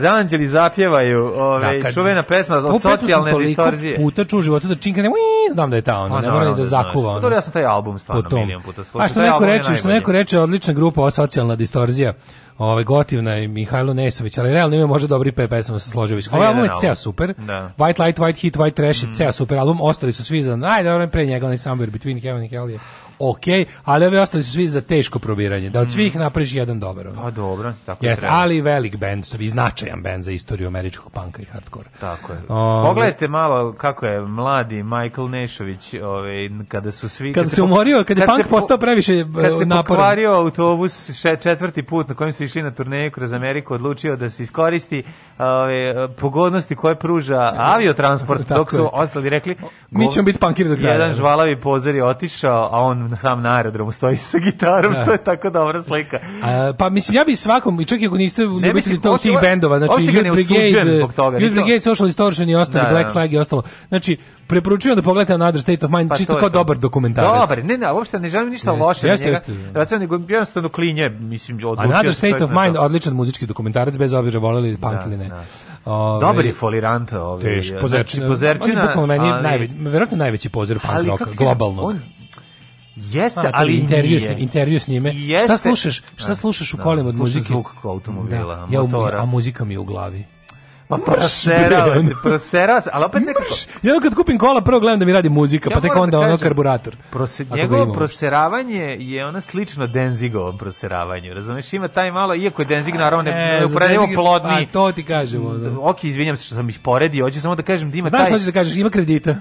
kada anđeli zapjevaju, ovaj da, kad, čuvena pesma od socijalne distorzije. puta ču u životu da činka ui, znam da je ta ona, pa ne mora da zakuva ona. Dobro, ja sam taj album stvarno Potom. milion puta slušao. A što neko reče, što neko reče, odlična grupa, ova socijalna distorzija. Ove ovaj, gotivna je Mihajlo Nesović, ali realno ima možda dobri pe pesama sa Složević. Ovaj album je ceo super. Da. White Light, White Heat, White Trash mm. je ceo super album. Ostali su svi za najdobro ovaj pre njega, onaj Somewhere Between Heaven and Hell je okay, ali ove ostali su svi za teško probiranje. Da od mm. svih napraviš jedan dobar. Pa dobro, tako Jeste, treba. ali velik bend, i značajan bend za istoriju američkog panka i hardkora. Tako je. Um, Pogledajte malo kako je mladi Michael Nešović, ovaj kada su svi kada, kada se umorio, kada, je punk po, postao previše eh, Kada se pokvario autobus še, četvrti put na kojem su išli na turneju kroz Ameriku, odlučio da se iskoristi ove pogodnosti koje pruža aviotransport, dok su ostali rekli mi ćemo biti punkiri do kraja. Jedan žvalavi pozor je otišao, a on na sam na aerodromu stoji sa gitarom, da. to je tako dobra slika. A, pa mislim ja bi svakom i čak i ako niste ljubitelji tog tih bendova, znači Youth Brigade, zbog toga, Youth Brigade, Social Distortion i ostali, da, Black da. Flag i ostalo. Znači preporučujem da pogledate Another State of Mind, pa čisto kao to. dobar dokumentarac. Dobar, ne, ne, uopšte ne želim ništa jeste, loše jeste, njega. Jeste, da. nego jednostavno klinje, mislim, odlučio. Another State of Mind, odličan muzički dokumentarac, bez obzira volili punk da, ili ne. Ove, ovaj, Dobar je folirant. Ove, teško, pozerčina. Znači, pozerčina on je bukvalno meni ali, najveći, verovatno najveći pozer punk roka, globalno. Jeste, A, ali intervju s, intervju s njime. Jeste. Šta slušaš? Šta da. slušaš u da, kolima od muzike? Zvuk automobila, da. motora. Ja, a muzika mi je u glavi. Pa proserava se, proserava se, ali opet nekako... Ja kad kupim kola, prvo gledam da mi radi muzika, ja pa tek da onda kažem, ono karburator. Prose, njegovo proseravanje je ono slično Denzigovom proseravanju, razumeš? Ima taj malo, iako je Denzig naravno ne, e, ne, ne plodni... Pa to ti kažemo. Da. Ok, izvinjam se što sam ih poredio, hoću samo da kažem da ima Znam taj... Znam hoćeš da kažeš, ima kredita.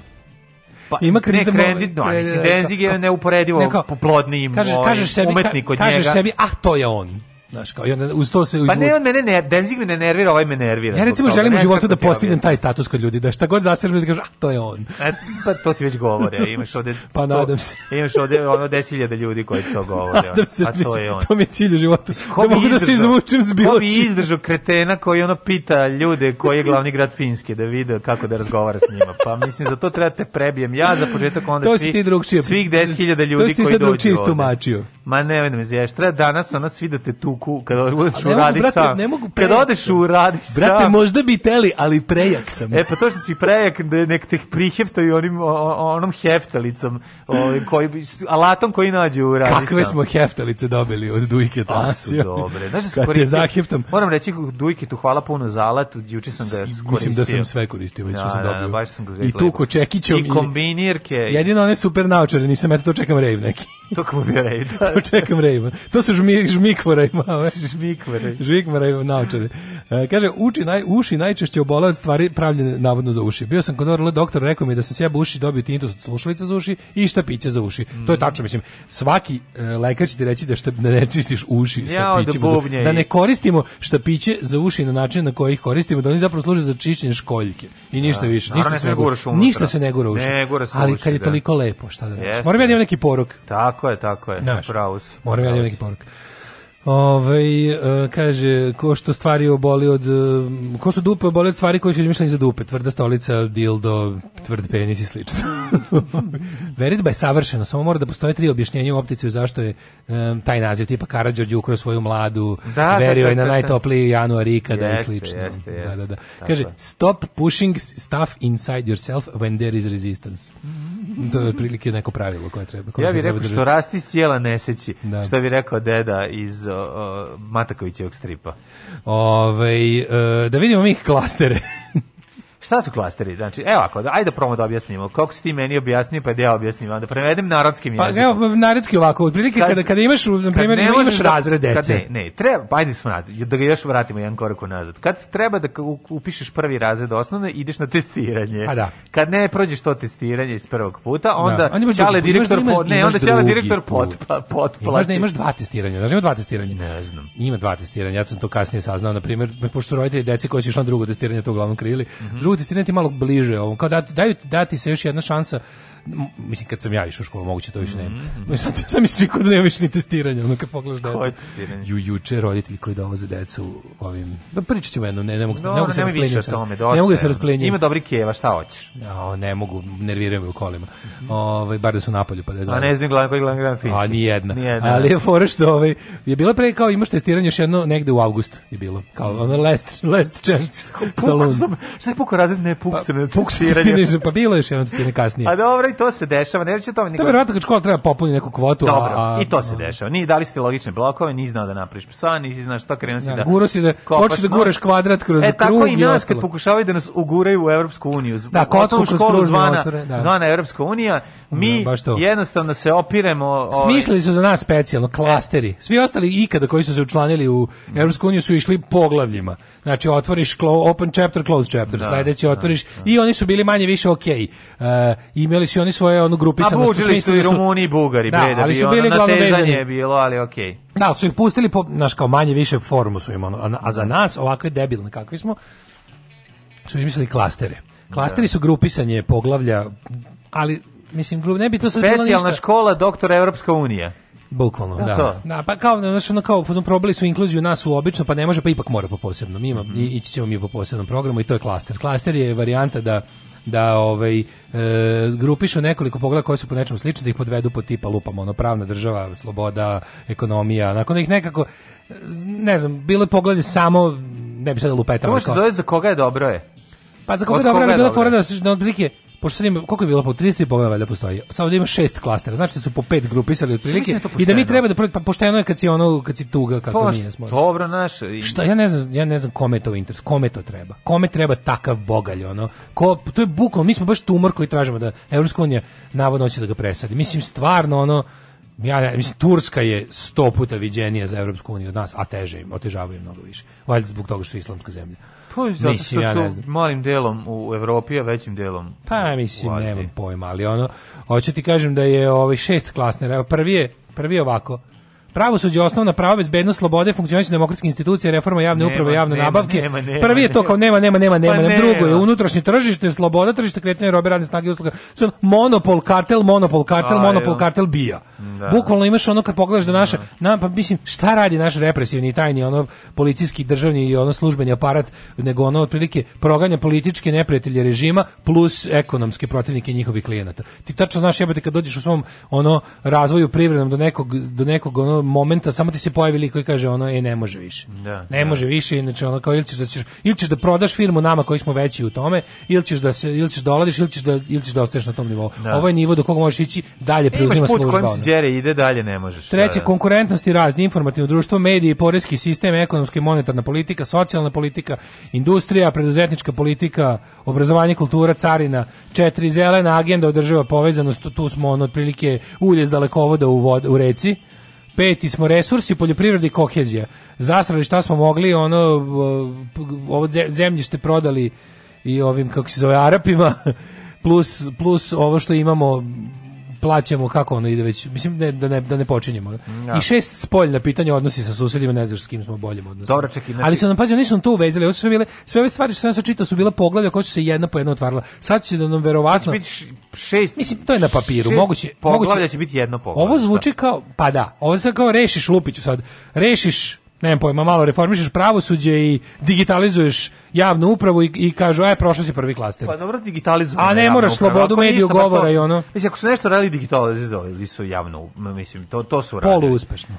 Pa, ima kredit, ne, da, kredit, no, mislim, Denzig je neuporedivo ne, kao, poplodnijim kažeš, kažeš ovaj, sebi, umetnik od kažeš njega. Kažeš sebi, ah, to je on. Znaš, kao, i onda uz to se... Pa ne, on mene ne, Denzig me ne nervira, ovaj me nervira. Ja recimo želim u životu da postignem taj status kod ljudi, da šta god zasvira ljudi kažu, a, to je on. E, pa to ti već govore, imaš ovde... pa sto, nadam se. Imaš ovde ono 10.000 ljudi koji to govore. Nadam se, a da to, mislim, je on. to mi je cilj u životu. Ko da mogu izdržao, da se izvučem s bilo Ko bi izdržao kretena koji ono pita ljude koji je glavni grad Finske da vide kako da razgovara s njima. Pa mislim, za to trebate da prebijem ja za početak onda to svi, drugčije, svih 10.000 ljudi koji dođu ovde. To si ti sad drugčije istumačio. Ma ne, ne me zješ, treba danas ono svi da te tu ruku kada odeš u radi sa sam. Ne mogu kada odeš u radi sa Brate, možda bi teli, ali prejak sam. E pa to što si prejak, da nek te i onim, onom heftalicom, koji, bi alatom koji nađe u radi Kakve sam. smo heftalice dobili od Dujke Tasio. su dobre. Znaš da se koristi za heftom Moram reći Dujke tu hvala puno za alat, juče sam ga koristio. Mislim da sam sve koristio, već da, sam da, dobio. Da, baš sam I tu ko Čekićom. I kombinirke. Jedino one super naučare, nisam eto čekam rave neki. To kako bio rej. to čekam rej. To su žmi, žmikvore imao. žmikvore. žmikvore naučari. E, kaže, uči naj, uši najčešće obole od stvari pravljene navodno za uši. Bio sam kod orla doktor, rekao mi da se sjeba uši dobio tintus od slušalica za uši i štapiće za uši. Mm. To je mm. tačno, mislim. Svaki e, lekar će ti reći da šta, da ne čistiš uši štapićima. Ja, da, da ne koristimo štapiće za uši na način na koji ih koristimo, da oni zapravo služe za čišćenje školjke. I da. ništa ja. više. Ništa, se ne, gura, ništa se ne gura uši. Ne, gura se Ali uši, kad je da. toliko lepo, šta da radiš? Moram ja da imam neki poruk. Tako Tako je, tako je. Naš, pravo Moram ja neki poruk. Ove, ovaj, kaže, ko što stvari oboli od, e, ko što dupe oboli od stvari koje su izmišljene za dupe, tvrda stolica, dildo, tvrd penis i slično. Veritba je savršena, samo mora da postoje tri objašnjenja u opticiju zašto je um, taj naziv, tipa Karadžorđe ukrao svoju mladu, da, da verio da, je na da, najtopliji januar ikada jeste, i slično. Jeste, jeste, da, da, da. Kaže, stop pushing stuff inside yourself when there is resistance. Mm -hmm to je otprilike neko pravilo koje treba. Koje ja bih rekao što rasti iz tijela neseći, da. što bi rekao deda iz Matakovićevog stripa. Ove, ovaj, e, da vidimo mi klastere. Šta su klasteri? Znači, evo ako, da, ajde promo da objasnimo. Kako si ti meni objasnio, pa da ja objasnim, da prevedem narodskim pa, jezikom. Pa evo, narodski ovako, otprilike kada, kada imaš, na primjer, imaš da, razred dece. ne, ne, treba, pa ajde smo da ga još vratimo jedan korak nazad. Kad treba da upišeš prvi razred osnovne, ideš na testiranje. A pa da. Kad ne prođeš to testiranje iz prvog puta, da. onda da. čale direktor, imaš, pod, ne, onda čale direktor pot, pa- da potplati. Možda imaš imaš dva testiranja, znači ima dva testiranja. Ne znam. Ima dva testiranja, ja sam to kasnije saznao, na primjer, pošto roditelji dece koji su išli na drugo testiranje, to uglavnom krili. Mm -hmm drugog testiranja ti malo bliže ovom. Kao da, daju, dati se još jedna šansa mislim kad sam ja išao u školu moguće to više nema. Mm -hmm. Sad sam mislim da nema više ni testiranja, ono kad pogledaš decu. Ju juče roditelji koji dovoze decu ovim. Da pričat ćemo jedno, ne, ne mogu, no, ne mogu se rasplenjati. Ne mogu da se rasplenjati. Ima dobri keva, šta hoćeš? Ja, ne mogu, nerviraju me u kolima. Mm -hmm. Ovaj bar da su napolju pa da gledam. A ne znam glavno koji glavno glavno film. A ni jedna. Ali da. je fora što ovaj je bilo pre kao imaš testiranje još jedno negde u avgustu je bilo. Kao ono last last chance salon. Šta je pokorazet ne pukse pa, na testiranje. Pa bilo je još jedno testiranje kasnije. A dobro, to se dešava, ne reći o tome. To je verovatno kad škola treba popuniti neku kvotu. Dobro, a, i to se dešava. Nije dali ste logične blokove, nisi znao da napraviš psa, nisi znaš šta krenuo si da, da... Guro si da, počeš da guraš kvadrat kroz e, krug i ostalo. E, tako i nas kad pokušavaju da nas uguraju u Evropsku uniju. Da, kocku kroz kružne zvana, otvore, da. zvana Evropska unija, da, mi da, jednostavno se opiremo... Ovaj... Smislili su za nas specijalno, klasteri. Svi ostali ikada koji su se učlanili u Evropsku uniju su išli poglavljima. Znači, otvoriš open chapter, close chapter, da, sledeći da, otvoriš i oni su bili manje više okej. Okay. E, uh, imali su su oni svoje onu grupisanost u smislu su Rumuni i Bugari, da, bre, da ali su bili glavno vezani. je bilo, ali okej. Okay. Da, su ih pustili po, naš kao manje više formu su im, ono, a za nas, ovakve debilne kakvi smo, su mislili klastere. Klasteri da. su grupisanje poglavlja, ali, mislim, ne bi to sad bilo ništa. Specijalna škola doktora Evropska unija. Bukvalno, da. Da, da pa kao, znači, ono kao, pa probali su inkluziju nas u obično, pa ne može, pa ipak mora po posebnom. Ima, mm -hmm. ići ćemo mi po posebnom programu i to je klaster. Klaster je varijanta da da ovaj e, grupišu nekoliko pogleda koji su po nečemu slični da ih podvedu po tipa lupama, ono država, sloboda, ekonomija, nakon da ih nekako e, ne znam, bilo je poglede samo ne bi sada da lupetamo. To se zove za koga je dobro je. Pa za koga je dobro je bilo fora da, da, pošto sad ima, koliko je bilo, po 33 poglavlja valjda postoji, samo da ima šest klastera, znači da su po pet grupisali da otprilike i da mi treba da, pa pošteno je kad si ono, kad si tuga, kako pa nije smo. Dobro, naše. I... Šta, ja ne znam, ja ne znam kome to interes, kome to treba, kome treba takav bogalj, ono, ko, to je bukvalno, mi smo baš tumor koji tražimo da Evropska unija navodno hoće da ga presadi, mislim, stvarno, ono, ja mislim, Turska je sto puta viđenija za Evropsku uniju od nas, a teže im, otežavaju mnogo više, valjda zbog toga što je islamska zemlja to je zato mislim, što su ja malim delom u Evropi, a većim delom Pa mislim, nemam pojma, ali ono, hoću ti kažem da je ovaj šest klasner, klasne, prvi je, prvi je ovako, Pravosuđe osnovna prava bezbednost slobode funkcionisanje demokratske institucije reforma javne nema, uprave javne nema, nabavke nema, prvi je to kao nema pa nema nema nema, drugo je unutrašnje tržište sloboda tržište kretanja robe radne snage usluga Sad, monopol kartel monopol kartel A, monopol jo. kartel bija da. bukvalno imaš ono kad pogledaš da naša da. nam pa mislim šta radi naš represivni tajni ono policijski državni i ono službeni aparat nego ono otprilike proganja političke neprijatelje režima plus ekonomske protivnike njihovih klijenata ti tačno znaš jebote kad dođeš u svom ono razvoju privrednom do nekog do nekog ono ono momenta samo ti se pojavili koji kaže ono e ne može više. Da, ne da. može više, znači ono kao ili ćeš da ćeš ili ćeš da prodaš firmu nama koji smo veći u tome, ili ćeš da se ili ćeš dolaziš da ili ćeš da ili ćeš da ostaneš na tom nivou. Da. Ovo je nivo do kog možeš ići dalje e, preuzima služba. Imaš put kojim se đere ide dalje ne možeš. Da, Treće da, konkurentnost i razni informativno društvo, mediji, poreski sistem, ekonomska i monetarna politika, socijalna politika, industrija, preduzetnička politika, obrazovanje, kultura, carina, četiri zelena agenda održava povezanost, tu smo on otprilike ulje s dalekovoda u, vod, u reci Peti smo resursi, poljoprivrede i kohezija. Zasrali šta smo mogli, ono ovo zemljište prodali i ovim kako se zove Arapima plus plus ovo što imamo plaćamo kako ono ide već. Mislim da da ne da ne počinjemo. No. Da. I šest spoljna pitanja odnosi sa susedima, ne znam s kim smo boljim odnosi. Dobro, čekaj, znači... Ali se nam pazio, nisu nam to uvezali. Ovo su sve bile sve ove stvari što sam sad čitao su bila poglavlja koja su se jedna po jedna otvarala. Sad će da nam verovatno znači, biti šest. Mislim to je na papiru, moguće, moguće će biti jedno poglavlje. Ovo da. zvuči kao pa da, ovo se kao rešiš Lupiću sad. Rešiš nemam pojma, malo reformišeš pravosuđe i digitalizuješ javnu upravu i, i kažu, aj, e, prošao si prvi klaster. Pa dobro, digitalizuješ. A ne moraš slobodu mediju pa govora to, i ono. Mislim, ako su nešto radili digitalizovali su javnu, mislim, to, to su radili. Polu uspešno.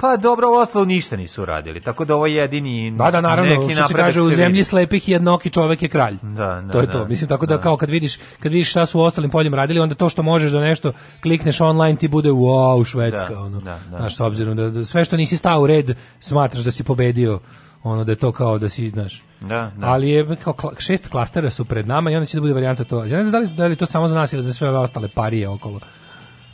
Pa dobro, u osnovu ništa nisu uradili, tako da ovo je jedini ba, da, naravno, neki što se kaže, u zemlji vidi. slepih jednoki čovek je kralj. Da, da, to je da, to. Da. Mislim, tako da, da, kao kad vidiš, kad vidiš šta su u ostalim poljem radili, onda to što možeš da nešto klikneš online ti bude wow, švedska, da, ono. Da, da. Znaš, s obzirom da, da sve što nisi stao u red, smatraš da si pobedio ono da je to kao da si, znaš. Da, da. Ali je kao šest klastera su pred nama i onda će da bude varijanta to. Ja ne znam da li, da li to samo za nas ili za sve ove ostale parije okolo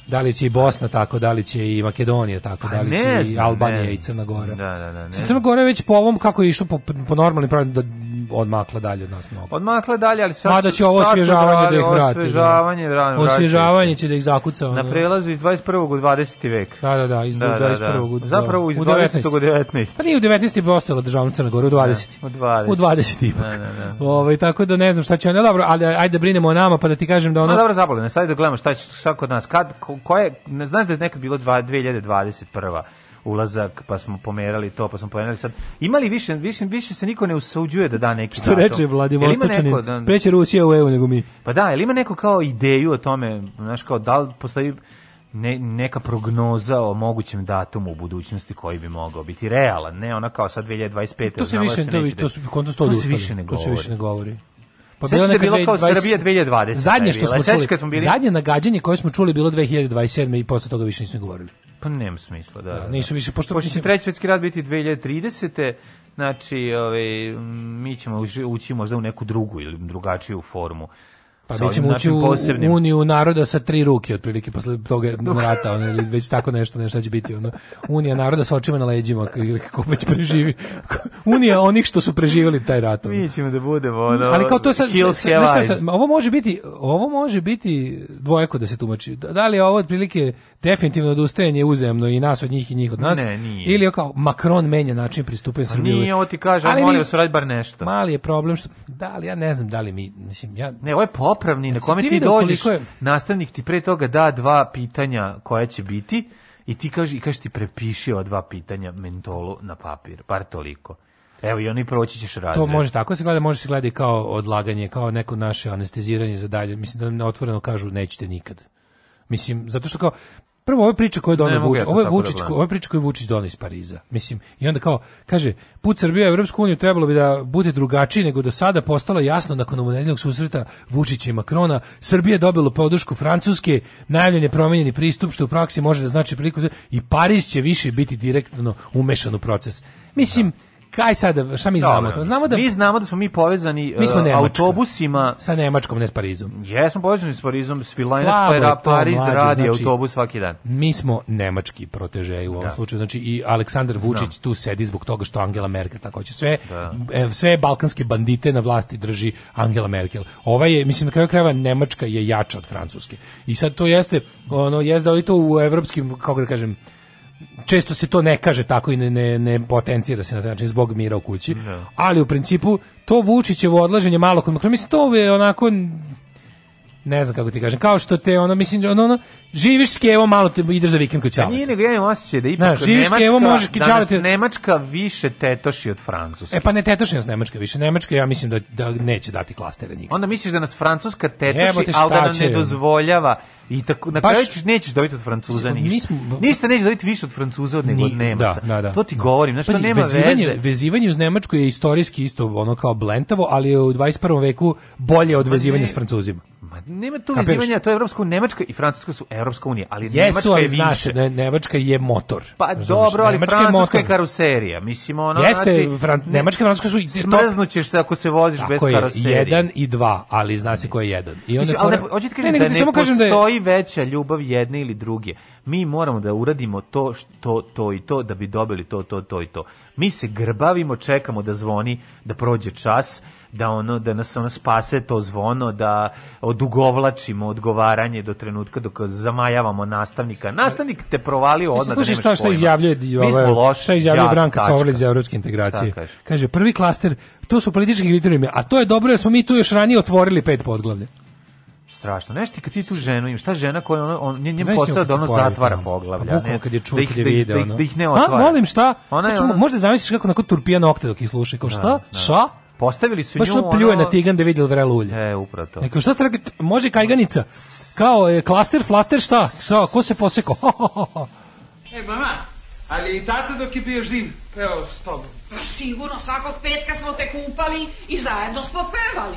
da li će i Bosna tako, da li će i Makedonija tako, pa da li će i Albanija ne. i Crna Gora. Da, da, da, ne. Crna Gora je već po ovom kako je išlo po, po normalnim pravilima da odmakla dalje od nas mnogo. Odmakla dalje, ali sad... Mada će ovo osvježavanje da ih vrati. Da. Osvježavanje, da. osvježavanje će da ih zakuca. Ono. Na prelazu iz 21. u 20. vek. Da, da, da, iz da, 21. Da, da. Zapravo iz u 20. u 19. Pa nije u 19. bi ostala državna Crna Gora, u 20. Da, u 20. U 20 ipak. Da, da, da. Ove, ovaj, tako da ne znam šta će ono, dobro, ali ajde da brinemo o nama, pa da ti kažem da ono... No, dobro, zabavljeno, sad da gledamo šta će šta kod nas. Kad, koje, ne, znaš da je nekad bilo 2021 ulazak, pa smo pomerali to, pa smo pomerali sad. Imali više, više, više se niko ne usuđuje da da neki Što reče Vladivostočanin, da, preće Rusija u EU nego mi. Pa da, ili ima neko kao ideju o tome, znaš kao, da li postoji ne, neka prognoza o mogućem datumu u budućnosti koji bi mogao biti realan, ne ona kao sad 2025. Da to se više, to, to, to, to, se više ne govori. To se više ne govori. Pa bilo da neka bilo kao 20... Srbija 2020. Zadnje da što smo čuli, smo bili... zadnje nagađanje koje smo čuli bilo 2027. i posle toga više nismo govorili. Pa nema smisla, da. da, da nisu više, pošto... Pošto će treći svetski rad biti 2030. Znači, ove, ovaj, mi ćemo ući možda u neku drugu ili drugačiju formu Pa mi ćemo ući u posebnim. Uniju naroda sa tri ruke, otprilike, posle toga rata, ono, ili već tako nešto, nešto će biti. Ono. Unija naroda sa očima na leđima, ili kako već preživi. Unija onih što su preživjeli taj rat. Ono. Mi ćemo da budemo, ono, Ali kao to sad, ovo može biti, ovo može biti dvojako da se tumači. Da, da li je ovo otprilike definitivno odustajanje uzemno i nas od njih i njih od nas? Ne, nije. Ili je kao Makron menja način pristupa pa Srbije. Nije, ovo ti kaže, ali moraju da su bar nešto. Mali je problem što, da li, ja ne znam da li mi, mislim, ja... Ne, ovo je pop popravni na kome ti, ti dođeš, nastavnik ti pre toga da dva pitanja koja će biti i ti kaže, i kaže ti prepiši ova dva pitanja mentolu na papir, par toliko. Evo i oni proći ćeš razred. To može tako se gleda, može se gledati kao odlaganje, kao neko naše anesteziranje za dalje. Mislim da nam otvoreno kažu nećete nikad. Mislim, zato što kao, Prvo ova priča koju je doneo Vučić, ovo da je Vučić, ovo je priča koju Vučić doneo iz Pariza. Mislim, i onda kao kaže put Srbije u Evropsku uniju trebalo bi da bude drugačiji nego do sada postalo jasno nakon ovonedjeljnog susreta Vučića i Makrona. Srbija je dobila podršku Francuske, najavljen je promijenjeni pristup što u praksi može da znači priliku i Pariz će više biti direktno umešan u proces. Mislim, da Kaj sad, šta mi znamo? Dobre. Znamo da mi znamo da smo mi povezani mi smo e, Nemačka. autobusima sa Nemačkom, ne s Parizom. Jesmo povezani s Parizom, s Filajnac, Pariz mlađe, radi znači, autobus svaki dan. Mi smo nemački protežeji u ovom da. slučaju, znači i Aleksandar Vučić Znam. Da. tu sedi zbog toga što Angela Merkel tako će sve da. E, sve balkanske bandite na vlasti drži Angela Merkel. Ova je mislim na kraju krajeva Nemačka je jača od Francuske. I sad to jeste ono jezda i to u evropskim kako da kažem često se to ne kaže tako i ne, ne, ne potencira se na taj način zbog mira u kući, no. Da. ali u principu to Vučićevo odlaženje malo kod makro, mislim to je onako ne znam kako ti kažem, kao što te ono, mislim, ono, ono živiš s Kevom, malo te ideš za vikend kod Čaleta. Pa da nije nego ja imam osjećaj da ipak Znaš, živiš Nemačka, možeš da nas Nemačka više tetoši od Francuske. E pa ne tetoši nas Nemačka više, Nemačka ja mislim da, da neće dati klastere nikad. Onda misliš da nas Francuska tetoši, ali da nam ne dozvoljava I tako na kraju ćeš nećeš dobiti od Francuza ništa. Nismo, ništa nećeš dobiti više od Francuza od nego od da, Nemaca. Da, da, da, to ti govorim, znači Pazi, nema vezivanje, veze. Vezivanje uz Nemačku je istorijski isto ono kao blentavo, ali je u 21. veku bolje od vezivanja s Francuzima. Ma nema tu Kapiraš? vezivanja, to je Evropska Nemačka i Francuska su Evropska unija, ali Jesu, Nemačka ali je znaš, Ne, Nemačka je motor. Pa znaš, dobro, ali Nemačka Francuska je, je karoserija. Mislim ono Jeste, znači, Fran, Nemačka i Francuska su smrznućeš se ako se voziš bez karoserije. Tako je, jedan i dva, ali zna se ko je jedan. I onda Mislim, ali, hoćete kažem da ne, samo kažem da postoji veća ljubav jedne ili druge. Mi moramo da uradimo to, to, to i to da bi dobili to, to, to i to. Mi se grbavimo, čekamo da zvoni, da prođe čas, da ono da nas ono spase to zvono da odugovlačimo odgovaranje do trenutka dok zamajavamo nastavnika nastavnik te provalio odmah da slušaj šta šta izjavljuje ovaj šta izjavljuje Branka Sovrlić za evropske integracije kaže prvi klaster to su politički kriterijumi a to je dobro jer smo mi tu još ranije otvorili pet podglavlja strašno. Nešto kad ti tu ženu im, ta žena koja ono, on, nje njem posao da ono zatvara poglavlja. Pa, bukvalno kad je čuo, da kad da je video. Da, ih, da ih ne otvara. A, molim, šta? Ona je, znači, ona... Možda zamisliš kako onako turpija nokte dok ih sluša. Kao, da, šta? Da, Ša? Postavili su Baš nju... Baš pljuje ono... na tigan da vidi vrelo ulje. E, upravo to. Eko, šta ste rekli? Može kajganica? Kao, e, klaster, flaster, šta? Šta, ko se poseko? e, mama, ali i tata dok je bio živ, pevao s tobom. Pa sigurno, svakog petka smo te kupali i zajedno smo pevali.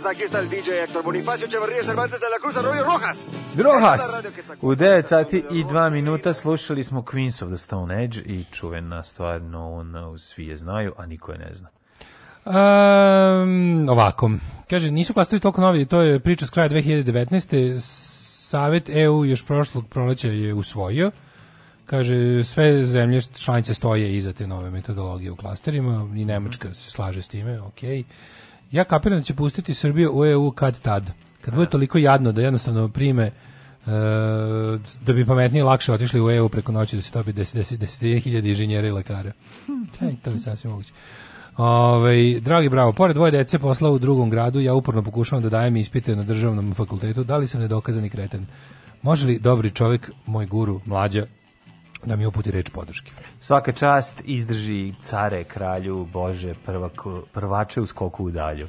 Buenas, aquí está el DJ Héctor Bonifacio Echeverría Cervantes de la Cruz Arroyo Rojas. Rojas! U 9 sati i 2 minuta slušali smo Queens of the Stone Age i čuvena stvar No One Svi je znaju, a niko je ne zna. Um, ovako, kaže, nisu klastovi toliko novi, to je priča s kraja 2019. Savet EU još prošlog proleća je usvojio. Kaže, sve zemlje članice stoje iza te nove metodologije u klasterima i Nemačka mhm. se slaže s time, okej. Okay. Ja kapiram da će pustiti Srbiju u EU kad tad. Kad bude toliko jadno da jednostavno prime e, da bi pametnije lakše otišli u EU preko noći da se topi 10.000 inženjera i lekara. Hmm. to je sasvim moguće. Ove, dragi bravo, pored dvoje dece posla u drugom gradu, ja uporno pokušavam da dajem ispite na državnom fakultetu, da li sam nedokazani kreten? Može li dobri čovjek, moj guru, mlađa, da mi uputi reč podrške. Svaka čast izdrži care, kralju, bože, prvako, prvače u skoku u dalju.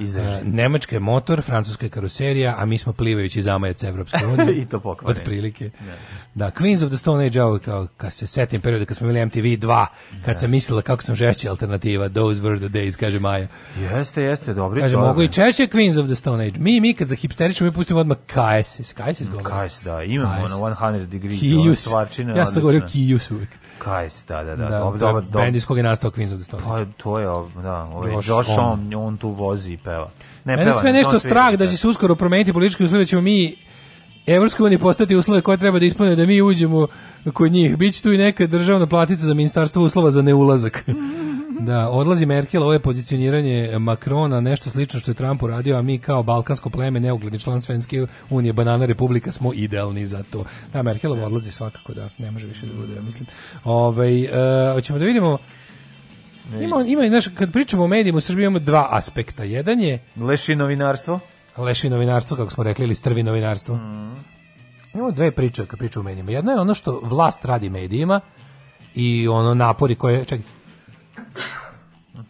Izdrži. E, Nemačka je motor, francuska je karoserija, a mi smo plivajući zamajac Evropske unije. I to pokvare. Otprilike. Ne. Da. da, Queens of the Stone Age, ovo kao, kad se setim perioda kad smo bili MTV 2, kad ne. Da. sam mislila kako sam žešća alternativa, those were the days, kaže Maja. Jeste, jeste, dobri. Kaže, mogu i češće Queens of the Stone Age. Mi, mi kad za hipsteriču, mi pustimo odmah KS. KS je zgovor. Mm, KS, da, imamo KS. ono 100 degrees, Kijus. stvarčina. Ja sam to govorio Kijus uvijek. KS, da, da, da. da, dobar, dobar, dobar. Band iz kog je nastao Queens of the Stone pa, Age. Pa, to je, da, ovaj, Josh, Josh on, on tu vozi peva. Ne, Mene peva, sve ne, nešto strah da će se uskoro promeniti politički uslovi, da ćemo mi Evropska unija postati uslove koje treba da ispune da mi uđemo kod njih. Biće tu i neka državna platica za ministarstvo uslova za neulazak. da, odlazi Merkel, ovo je pozicioniranje Makrona, nešto slično što je Trump uradio, a mi kao balkansko pleme, neugledni član Svenske unije, banana republika, smo idealni za to. Da, Merkelov odlazi svakako, da, ne može više da bude, ja mislim. Ove, ovaj, e, hoćemo da vidimo Ima, ima, znaš, kad pričamo o medijima u Srbiji imamo dva aspekta. Jedan je... Leši novinarstvo. Leši novinarstvo, kako smo rekli, ili strvi novinarstvo. Mm. Imamo dve priče kad pričamo o medijima. Jedna je ono što vlast radi medijima i ono napori koje... Čekaj,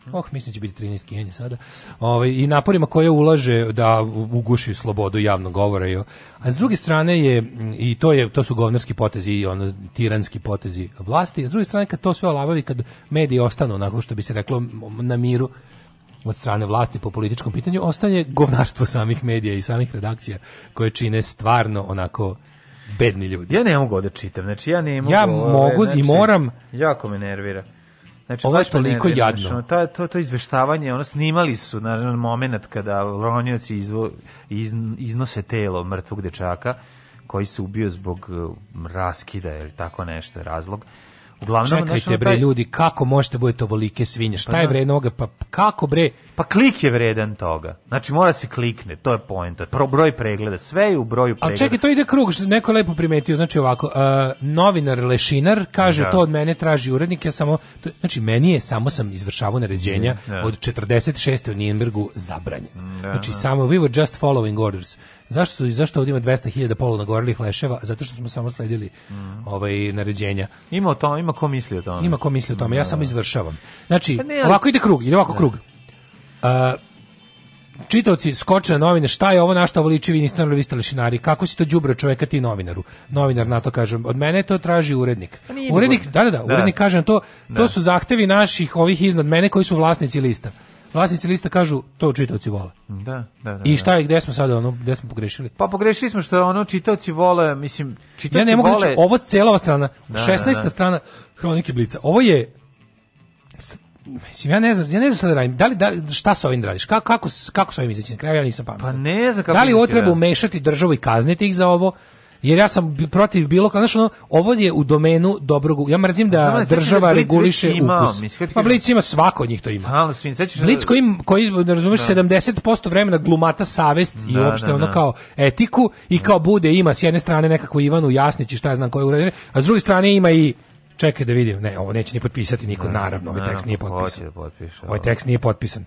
Mhm. Oh, mislim da će biti 13 Kenja sada. Ovaj i naporima koje ulaže da uguši slobodu javnog govora i a s druge strane je i to je to su govnarski potezi i ono tiranski potezi vlasti. A s druge strane kad to sve olabavi kad mediji ostanu onako što bi se reklo na miru od strane vlasti po političkom pitanju ostaje govnarstvo samih medija i samih redakcija koje čine stvarno onako bedni ljudi. Ja ne mogu da čitam, znači ja ne mogu. Ja ove, ovaj, mogu znači, i moram. Jako me nervira. Znači, ovo je toliko ne, jadno. Znači, to, to, to izveštavanje, ono, snimali su na, na moment kada ronioci izvo, iz, iznose telo mrtvog dečaka koji se ubio zbog eh, raskida ili tako nešto razlog Uglavnom, Čekajte ono bre taj... ljudi, kako možete budete ovolike svinje? Šta pa je vredno ovoga? Pa kako bre? Pa klik je vredan toga. Znači mora se klikne, to je poenta. Pro broj pregleda, sve je u broju pregleda. A čekaj, to ide krug, neko je lepo primetio. Znači ovako, uh, novinar Lešinar kaže ja. Da. to od mene traži urednik, ja samo to, znači meni je samo sam izvršavao naređenja ja. Da, da. od 46. u Nijenbergu zabranjeno. Ja. Mm, znači samo we were just following orders. Zašto, zašto ovdje ima 200.000 polunagorelih leševa? Zato što smo samo sledili mm. ovaj, naređenja. Ima, to ima ko misli o tome. Ima ko misli o tome, ja samo da. izvršavam. Znači, pa ne, ali... ovako ide krug, ide ovako ne. Da. krug. Uh, čitaoci skoče na novine, šta je ovo, na šta ovo liči, vi niste vi ste lešinari, kako si to đubro čoveka ti novinaru? Novinar na to kaže, od mene to traži urednik. Pa urednik, da, da, da, da, urednik kaže na to, to su zahtevi naših ovih iznad mene koji su vlasnici lista. Vlasnici lista kažu to čitaoci vole. Da, da, da. I da. šta je gde smo sada ono gde smo pogrešili? Pa pogrešili smo što ono čitaoci vole, mislim, čitaoci ja ne mogu da Reći, ovo cela strana, da, 16. Da, da. strana Hronike Blica. Ovo je Mislim, ja ne znam, ja ne znam šta da radim. Da li, da, šta sa ovim da radiš? Kako, kako, kako sa ovim izaći na kraju? Ja nisam pametan. Pa ne znam kako. Da li ovo treba umešati državu i kazniti ih za ovo? jer ja sam protiv bilo kao znači ono, ovo je u domenu dobrog ja mrzim da Znala, država Blitz reguliše ima, ukus mislim, pa Blitz ima svako od njih to ima Blitz koji koji ne da razumeš da. 70% vremena glumata savest da, i da, uopšte da, ono kao etiku i kao bude ima s jedne strane nekako Ivanu Jasnić i šta ja znam koje uređenje, a s druge strane ima i čekaj da vidim ne ovo neće ni potpisati niko da, naravno ovaj tekst nije potpisan hoće da potpiše ovaj tekst nije potpisan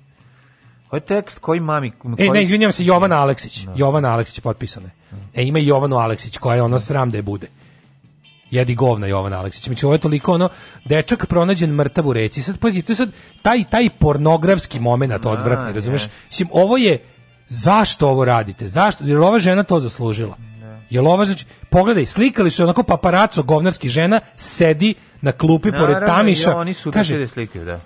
Koji tekst, koji mami? Koji... E, ne, izvinjam se, Jovana da. Aleksić. No. Jovan Aleksić potpisane. No. E, ima i Jovanu Aleksić, koja je ono sram da je bude. Jedi govna Jovana Aleksić. Znači, ovo je toliko ono, dečak pronađen mrtav u reci. Sad, pazi, to je sad taj, taj pornografski moment no, odvratni, razumiješ? Mislim, ovo je, zašto ovo radite? Zašto? Jer ova žena to zaslužila. Jel ova znači, pogledaj, slikali su onako paparaco govnarski žena, sedi na klupi Naravno, pored tamiša. oni su kaže, da slikaju, da.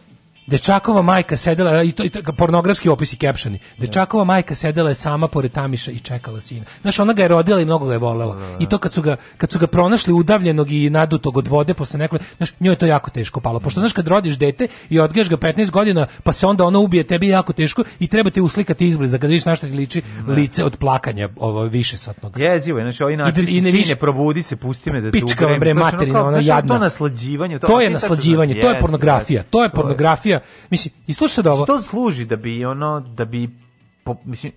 Dečakova majka sedela i to, i to pornografski opisi captioni. Da. Dečakova majka sedela je sama pored Tamiša i čekala sina. Znaš, ona ga je rodila i mnogo ga je volela. Da, da, I to kad su ga kad su ga pronašli udavljenog i nadutog od vode posle nekoliko, znaš, njoj je to jako teško palo. Pošto znaš kad rodiš dete i odgaješ ga 15 godina, pa se onda ona ubije, tebi je jako teško i treba te uslikati izbliza kad vidiš na šta ti liči lice od plakanja, ovo više satnog. Jezivo je, znači ovaj način i, ne, sine, probudi se, pusti me da Pička, te ugrem. bre, materina, ona jadna. To naslađivanje, to, to je naslađivanje, to je pornografija, to je pornografija Mislim, i slušaj da ovo... Što služi da bi, ono, da bi, po, mislim,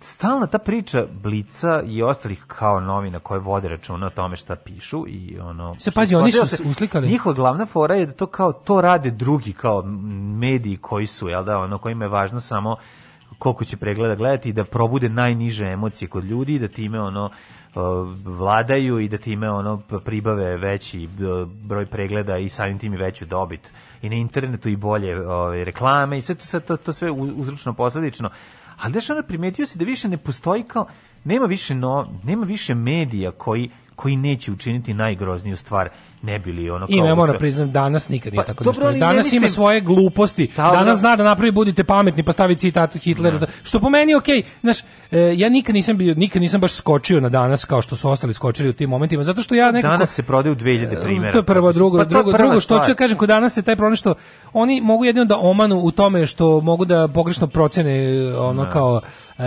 stalna ta priča Blica i ostalih kao novina koje vode računa o tome šta pišu i ono se pazi oni su uslikali njihova glavna fora je da to kao to rade drugi kao mediji koji su jel da ono kojima je važno samo koliko će pregleda gledati i da probude najniže emocije kod ljudi i da time ono Uh, vladaju i da time ono pribave veći uh, broj pregleda i samim tim i veću dobit i na internetu i bolje ove, ovaj, reklame i sve to, sve to, to sve uzročno posledično ali daš ono primetio si da više ne postoji kao nema više no, nema više medija koji koji neće učiniti najgrozniju stvar ne bili ono kao. I ne mora priznam danas nikad nije pa, tako dobro, nešto. Danas mislim... ima svoje gluposti. Taura. Da, danas da. zna da napravi budite pametni, pa stavi citat Hitlera. Da. Što po meni okej, okay. znaš, e, ja nikad nisam bio nikad nisam baš skočio na danas kao što su ostali skočili u tim momentima, zato što ja nekako Danas se prodaje u 2000 e, primjera. To je prvo, pa drugo, pa, drugo, drugo što ću ja kažem kod danas je taj problem što oni mogu jedino da omanu u tome što mogu da pogrešno procene e, ono da. kao e,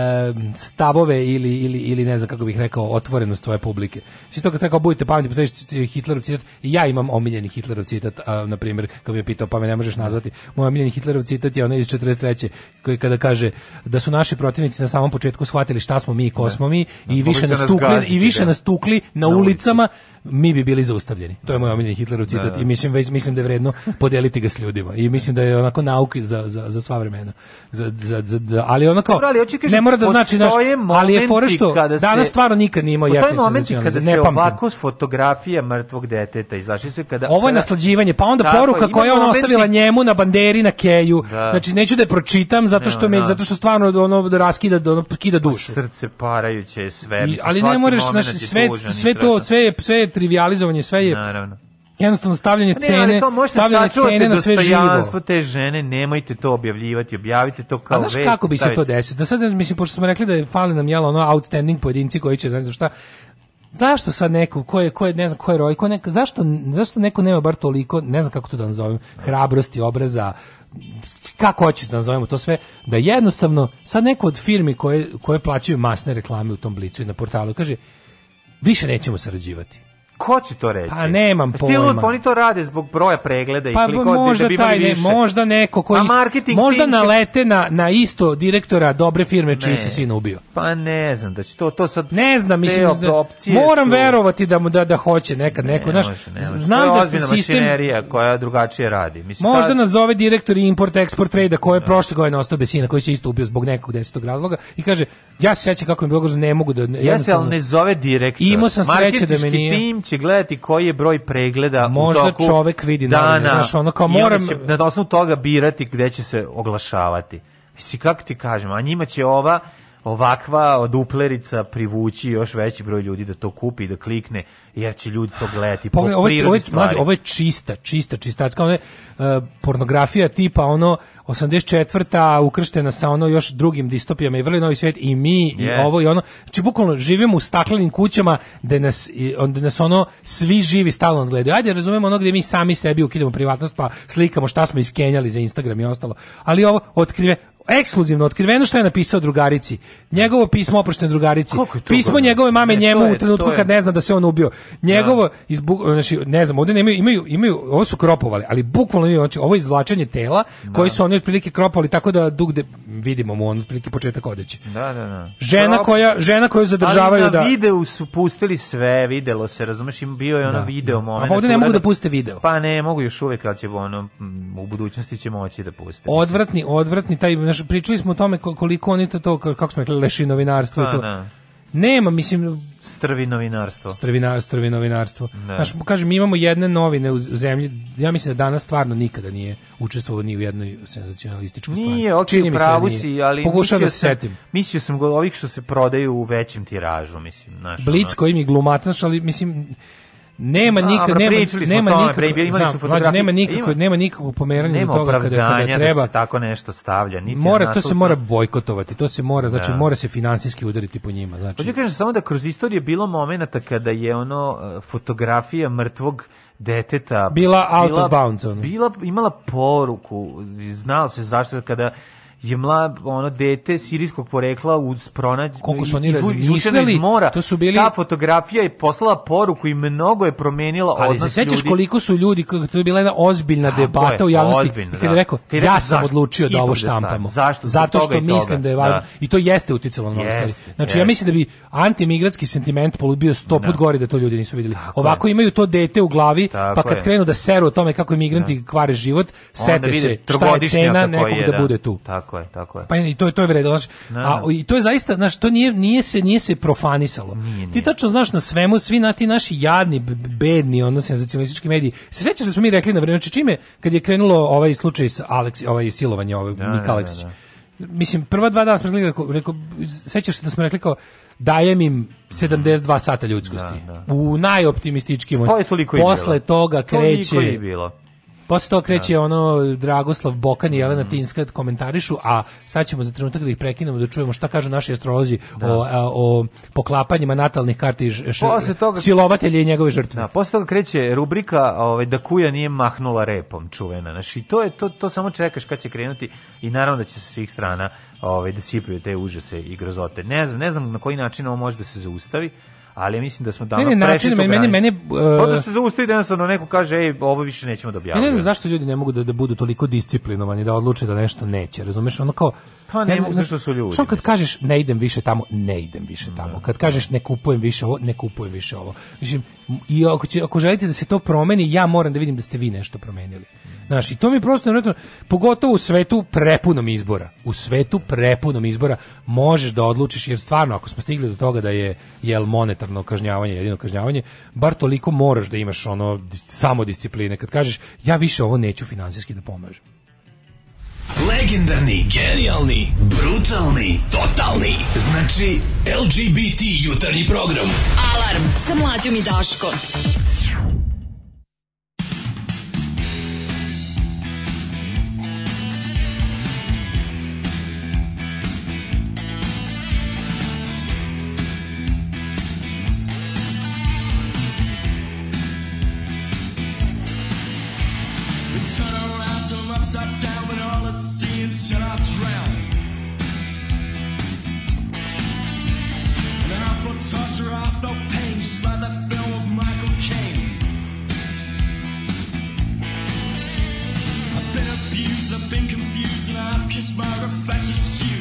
stavove ili, ili, ili ne znam kako bih rekao otvorenost svoje publike. Svi to kad se kao budite pametni, postaviš pa Hitlerov citat ja imam omiljeni Hitlerov citat, a, na primjer, kad bi je pitao, pa me ne možeš nazvati, moj omiljeni Hitlerov citat je onaj iz 43. koji kada kaže da su naši protivnici na samom početku shvatili šta smo mi i ko smo mi i da, više nas tukli, i više da. nas tukli na ulicama mi bi bili zaustavljeni. To je moj omiljeni Hitlerov da, citat da, da. i mislim, već, mislim da je vredno podeliti ga s ljudima i mislim da je onako nauk za, za, za sva vremena. Za, za, za, da, ali onako, Dobro, ali kažem, ne mora da znači naš, ali je fora što danas stvarno nikad nije imao jeftin senzacionalizam. kada se ne ovako fotografija mrtvog deteta izlači se kada... Ovo je kada, naslađivanje, pa onda tako, poruka koja je ona ostavila njemu na banderi, na keju. Da. Znači, neću da je pročitam zato što, me, da. zato što stvarno ono da raskida, ono, kida pa dušu. Srce parajuće je sve. I, ali ne moraš, sve, sve to, sve, sve trivializovanje, sve je Naravno jednostavno stavljanje pa cene, ne, to stavljanje cene na sve živo. te žene, nemojte to objavljivati, objavite to kao A znaš vest, kako bi stavite. se to desilo? Da sad, mislim, pošto smo rekli da je fali nam jelo ono outstanding pojedinci koji će, ne znam šta, zašto sad neko, ko je, ko je, ne znam, ko je roj, ko neka, zašto, zašto neko nema bar toliko, ne znam kako to da nazovem, hrabrosti, obraza, kako hoćeš da nazovemo to sve, da jednostavno sad neko od firmi koje, koje plaćaju masne reklame u tom blicu i na portalu kaže, više nećemo sarađivati Ko će to reći? Pa nemam pojma. Stilu, oni to rade zbog broja pregleda i pa, klikova, da možda da taj, ne, možda neko koji pa možda nalete na, na isto direktora dobre firme čiji se sin ubio. Pa ne znam da će to to sad Ne znam, mislim da, moram su... verovati da mu da da hoće nekad neko, znaš. znam da se sistem koja drugačije radi. Mislim Možda ta... nazove direktor import export trade koji je da. prošle godine ostao bez sina koji se isto ubio zbog nekog desetog razloga i kaže ja se sećam kako mi je bilo ne mogu da Ja se al ne zove direktor. Imao sam sreće da me nije će gledati koji je broj pregleda Možda u toku čovek vidi dana. Na, znaš, ono kao moram... I će na osnovu toga birati gde će se oglašavati. Mislim, kako ti kažem, a njima će ova ovakva duplerica privući još veći broj ljudi da to kupi i da klikne, jer će ljudi to gledati po ovo, prirodi ovo, stvari. Mađu, ovo je čista, čista, čistacka, znači, ono je uh, e, pornografija tipa ono 84. ukrštena sa ono još drugim distopijama i vrli novi svet i mi yes. i ovo i ono. Znači, bukvalno živimo u staklenim kućama da nas, onda nas ono svi živi stalno gledaju. Ajde, razumemo ono gde mi sami sebi ukidamo privatnost pa slikamo šta smo iskenjali za Instagram i ostalo. Ali ovo otkrive ekskluzivno otkriveno što je napisao drugarici. Njegovo pismo oproštenoj drugarici. Pismo njegove mame ne, njemu je, u trenutku kad ne zna da se on ubio. Njegovo da. izbu, znači ne znam, ovdje nemaju imaju imaju ovo su kropovali, ali bukvalno imaju, znači ovo izvlačenje tela da. koji su oni otprilike kropali tako da dugde vidimo mu on otprilike početak odeće. Da, da, da. Žena Krop... koja žena koju zadržavaju ali na da na videu su pustili sve, videlo se, razumeš, im bio je ono da. video moment. A pa ovdje ne mogu da-, da puste video. Pa ne, mogu još uvek, al će ono u budućnosti će moći da puste. Odvratni, odvratni taj znaš, pričali smo o tome koliko oni to, to kako smo rekli, leši novinarstvo i pa, to. Na. Da. Nema, mislim... Strvi novinarstvo. Strvina, strvi novinarstvo. Da. Znaš, kažem, imamo jedne novine u zemlji, ja mislim da danas stvarno nikada nije učestvovao ni u jednoj senzacionalističkoj stvari. Nije, okej, okay, da pravu si, ali... Pokušao da se sam, setim. Mislio sam ovih što se prodaju u većem tiražu, mislim. Naš, Blic ono... koji mi glumataš, ali mislim Nema nikak nema nema tome, da, imali su mlađe, znači, nema nikako, nema nikakvog pomeranja nema toga kada, kada da treba da se tako nešto stavlja, niti mora to se mora bojkotovati, to se mora, znači da. mora se finansijski udariti po njima, znači. Hoću da kažem samo da kroz istoriju bilo momenata kada je ono e, fotografija mrtvog deteta bila, bila out of bounds ona. bila imala poruku znao se zašto kada je mlad ono dete sirijskog porekla u pronađ koliko su oni razmišljali iz mora to su bili ta fotografija je poslala poruku i mnogo je promenila ali odnos ali se sećaš koliko su ljudi kako to je bila jedna ozbiljna Tako debata je, u javnosti ozbiljna, kada da. rekao kada ja sam zašto, odlučio da ovo štampamo zašto zato što mislim toga. da je važno da. i to jeste uticalo na mnogo znači ja mislim da bi antimigratski sentiment polubio 100 da. put gore da to ljudi nisu videli ovako imaju to dete u glavi pa kad krenu da seru o tome kako migranti da. kvare život sete se šta je cena nekog da, da bude tu tako Tako je, tako je. Pa i to je to je vredilo. Da, a da. i to je zaista, znači to nije nije se nije se profanisalo. Nije, nije. Ti tačno znaš na svemu svi na ti naši jadni bedni ono senzacionalistički mediji. Se sećaš da smo mi rekli na vreme znači, čime kad je krenulo ovaj slučaj sa Aleksi, ovaj silovanje ovaj da, Mika Aleksić. Da, da, Mislim prva dva dana smo rekli rekao, sećaš se da smo rekli kao dajem im 72 sata ljudskosti. Da, da. U najoptimističkim. To je pa toliko Posle bilo. toga kreće. Toliko je bilo. Posle to kreće da. ono Dragoslav Bokan i Jelena mm. Tinska da komentarišu, a sad ćemo za trenutak da ih prekinemo da čujemo šta kažu naši astrolozi da. o, a, o poklapanjima natalnih karti š, š, toga, silovatelje i njegove žrtve. Da, posle toga kreće rubrika ovaj, da kuja nije mahnula repom čuvena. Znaš, i to, je, to, to samo čekaš kad će krenuti i naravno da će sa svih strana ovaj, da sipaju te užase i grozote. Ne znam, ne znam na koji način ovo može da se zaustavi ali mislim da smo davno ne, ne, prešli način, meni, meni, uh, se zaustavi jednostavno neko kaže, ej, ovo više nećemo da objavimo. Ne znam zašto ljudi ne mogu da, da budu toliko disciplinovani, da odluče da nešto neće, razumeš? Ono kao, pa ne, ne mogu zašto su ljudi. Što kad kažeš ne idem više tamo, ne idem više da. tamo. Da. Kad kažeš ne kupujem više ovo, ne kupujem više ovo. Mislim, i ako, će, ako želite da se to promeni, ja moram da vidim da ste vi nešto promenili. Znaš, i to mi prosto nevjerojatno, pogotovo u svetu prepunom izbora. U svetu prepunom izbora možeš da odlučiš, jer stvarno, ako smo stigli do toga da je jel monetarno kažnjavanje, jedino kažnjavanje, bar toliko moraš da imaš ono samodiscipline. Kad kažeš, ja više ovo neću finansijski da pomažem. Legendarni, genijalni, brutalni, totalni. Znači, LGBT jutarnji program. Alarm sa mlađom i Daškom. just my reflection.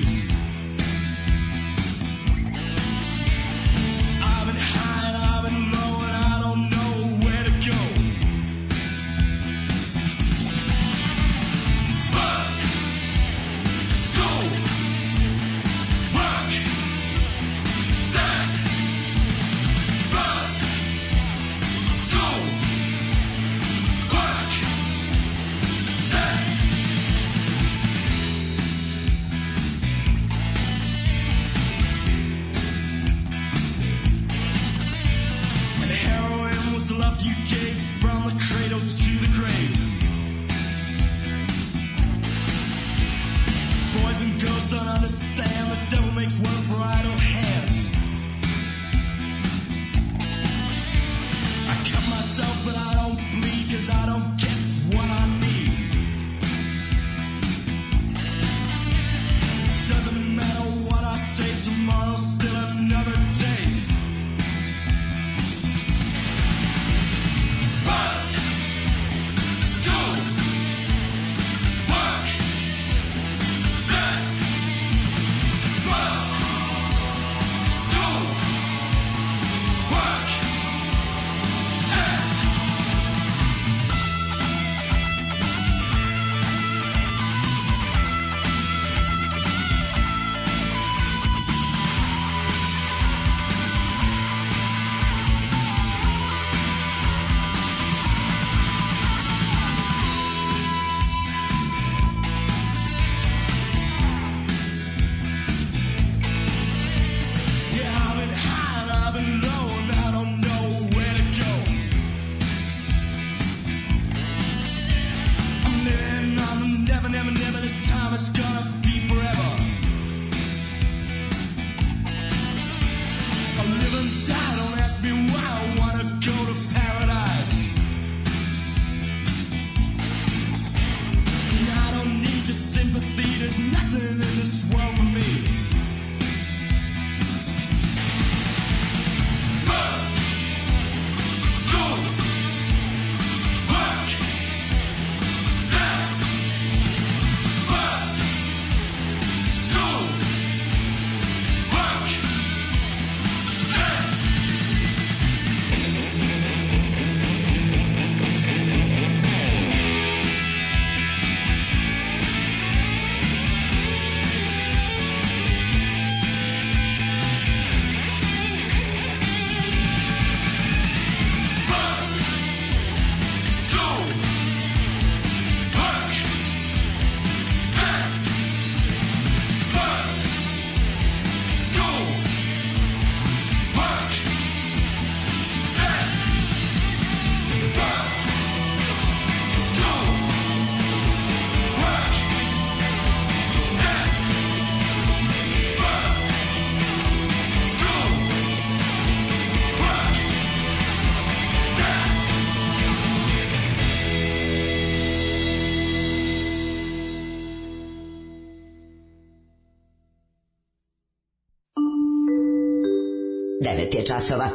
9 je časova.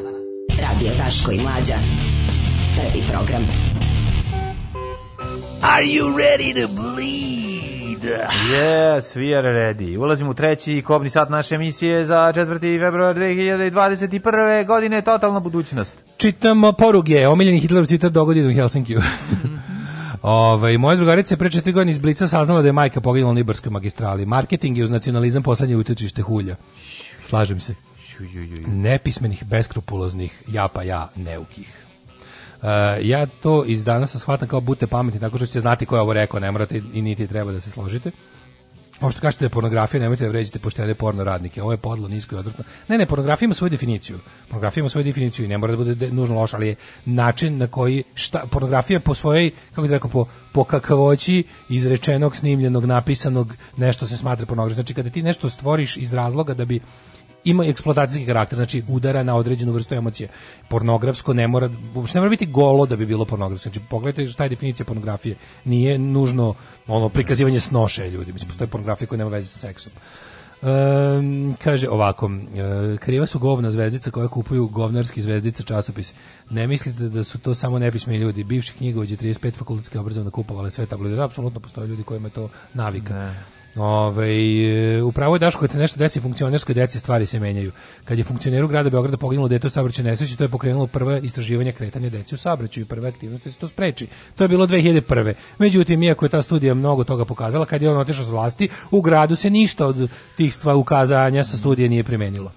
Radio Taško i Mlađa. Prvi program. Are you ready to bleed? Yes, we are ready. Ulazimo u treći kobni sat naše emisije za 4. februar 2021. godine, totalna budućnost. Čitam poruge, omiljeni Hitlerov citat dogodi u Helsinkiju. Ove, ovaj, moja drugarica je pre četiri godine iz Blica saznala da je majka poginula na Ibarskoj magistrali. Marketing je uz nacionalizam poslednje utečište hulja. Slažem se. Nepismenih, beskrupuloznih, ja pa ja, neukih. Uh, ja to iz danas shvatam kao bute pametni, tako što ćete znati ko je ovo rekao, ne morate i niti treba da se složite. Ovo što kažete da je pornografija, nemojte da vređate poštene porno radnike. Ovo je podlo, nisko i odvrtno. Ne, ne, pornografija ima svoju definiciju. Pornografija ima svoju definiciju i ne mora da bude nužno loša, ali je način na koji šta, pornografija po svojoj, kako da rekao, po, po kakavoći izrečenog, snimljenog, napisanog, nešto se smatra pornografija. Znači, kada ti nešto stvoriš iz razloga da bi ima eksploatacijski karakter, znači udara na određenu vrstu emocije. Pornografsko ne mora, uopšte ne mora biti golo da bi bilo pornografsko. Znači, pogledajte šta je definicija pornografije. Nije nužno ono prikazivanje snoše ljudi. Mislim, postoje pornografija koja nema veze sa seksom. Um, kaže ovako, e, kriva su govna zvezdica koje kupuju govnarski zvezdica časopis. Ne mislite da su to samo nepismeni ljudi. Bivši knjigovođe 35 fakultetske obrazovne kupovali sve tabloide. Da, apsolutno postoje ljudi kojima je to navika. Ne. Ove, ovaj, upravo je Daško kad se nešto desi funkcionerskoj deci stvari se menjaju. Kad je funkcioneru grada Beograda poginulo dete u saobraćajnoj nesreći, to je pokrenulo prva istraživanje kretanja deci u saobraćaju i prve aktivnosti da se to spreči. To je bilo 2001. Međutim, iako je ta studija mnogo toga pokazala, kad je on otišao s vlasti, u gradu se ništa od tih stvari ukazanja sa studije nije primenilo.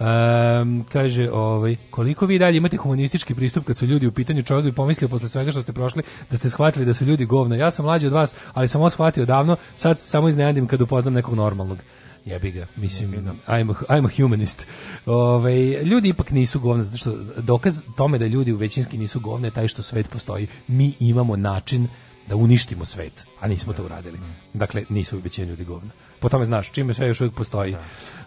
Um, kaže, ovaj, koliko vi dalje imate humanistički pristup kad su ljudi u pitanju, čovjek bi pomislio posle svega što ste prošli da ste shvatili da su ljudi govna. Ja sam mlađi od vas, ali sam ovo shvatio davno, sad samo iznenadim kad upoznam nekog normalnog. Jebi ga, mislim, I'm a, I'm a humanist. Ove, ovaj, ljudi ipak nisu govna, zato što dokaz tome da ljudi u većinski nisu govne je taj što svet postoji. Mi imamo način da uništimo svet, a nismo to uradili. Dakle, nisu većina ljudi govna. Po tome znaš, čime sve još uvijek postoji.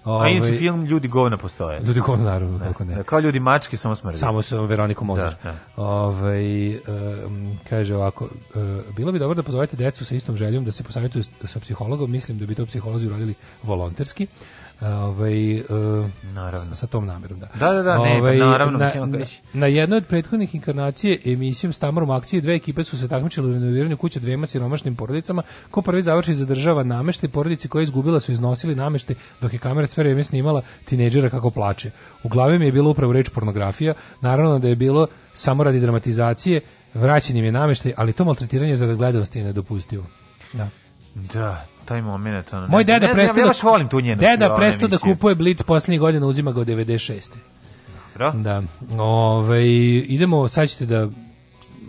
Ove, da. a inače ovaj, film Ljudi govna postoje. Ljudi govna, naravno, da. kako ne. Da, kao ljudi mački, samo smrdi. Samo sa Veronikom Mozar. Da, da. Ove, ovaj, um, kaže ovako, uh, bilo bi dobro da pozovete decu sa istom željom da se posavjetuju sa psihologom, mislim da bi to psiholozi uradili volonterski. E, ovaj, e, naravno. Sa, tom namerom, da. Da, da, da ne, ovaj, pa naravno. Na, na, na jednoj od prethodnih inkarnacije emisijom Stamorom akcije dve ekipe su se takmičile u renoviranju kuće dvema siromašnim porodicama. Ko prvi završi zadržava namešte, porodici koja je izgubila su iznosili namešte dok je kamera sve vreme snimala tinejdžera kako plače. U glavi mi je bilo upravo reč pornografija, naravno da je bilo samo radi dramatizacije, vraćenim je nameštaj, ali to maltretiranje za gledanost je nedopustivo. Da. Da, taj moment ono. Moj deda prestao ja da volim tu njenu. Deda prestao da kupuje Blitz poslednjih godina, uzima ga od 96. Dobro. Da. Ovaj idemo, sad ćete da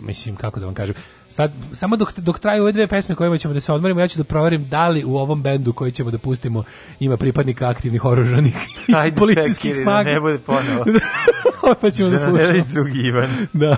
mislim kako da vam kažem. Sad samo dok dok traju ove dve pesme kojima ćemo da se odmorimo, ja ću da proverim da li u ovom bendu koji ćemo da pustimo ima pripadnika aktivnih oružanih Ajde, policijskih čekiri, snaga. Da ne bude ponovo. pa ćemo da, da slušamo. Da, drugi Ivan. Da.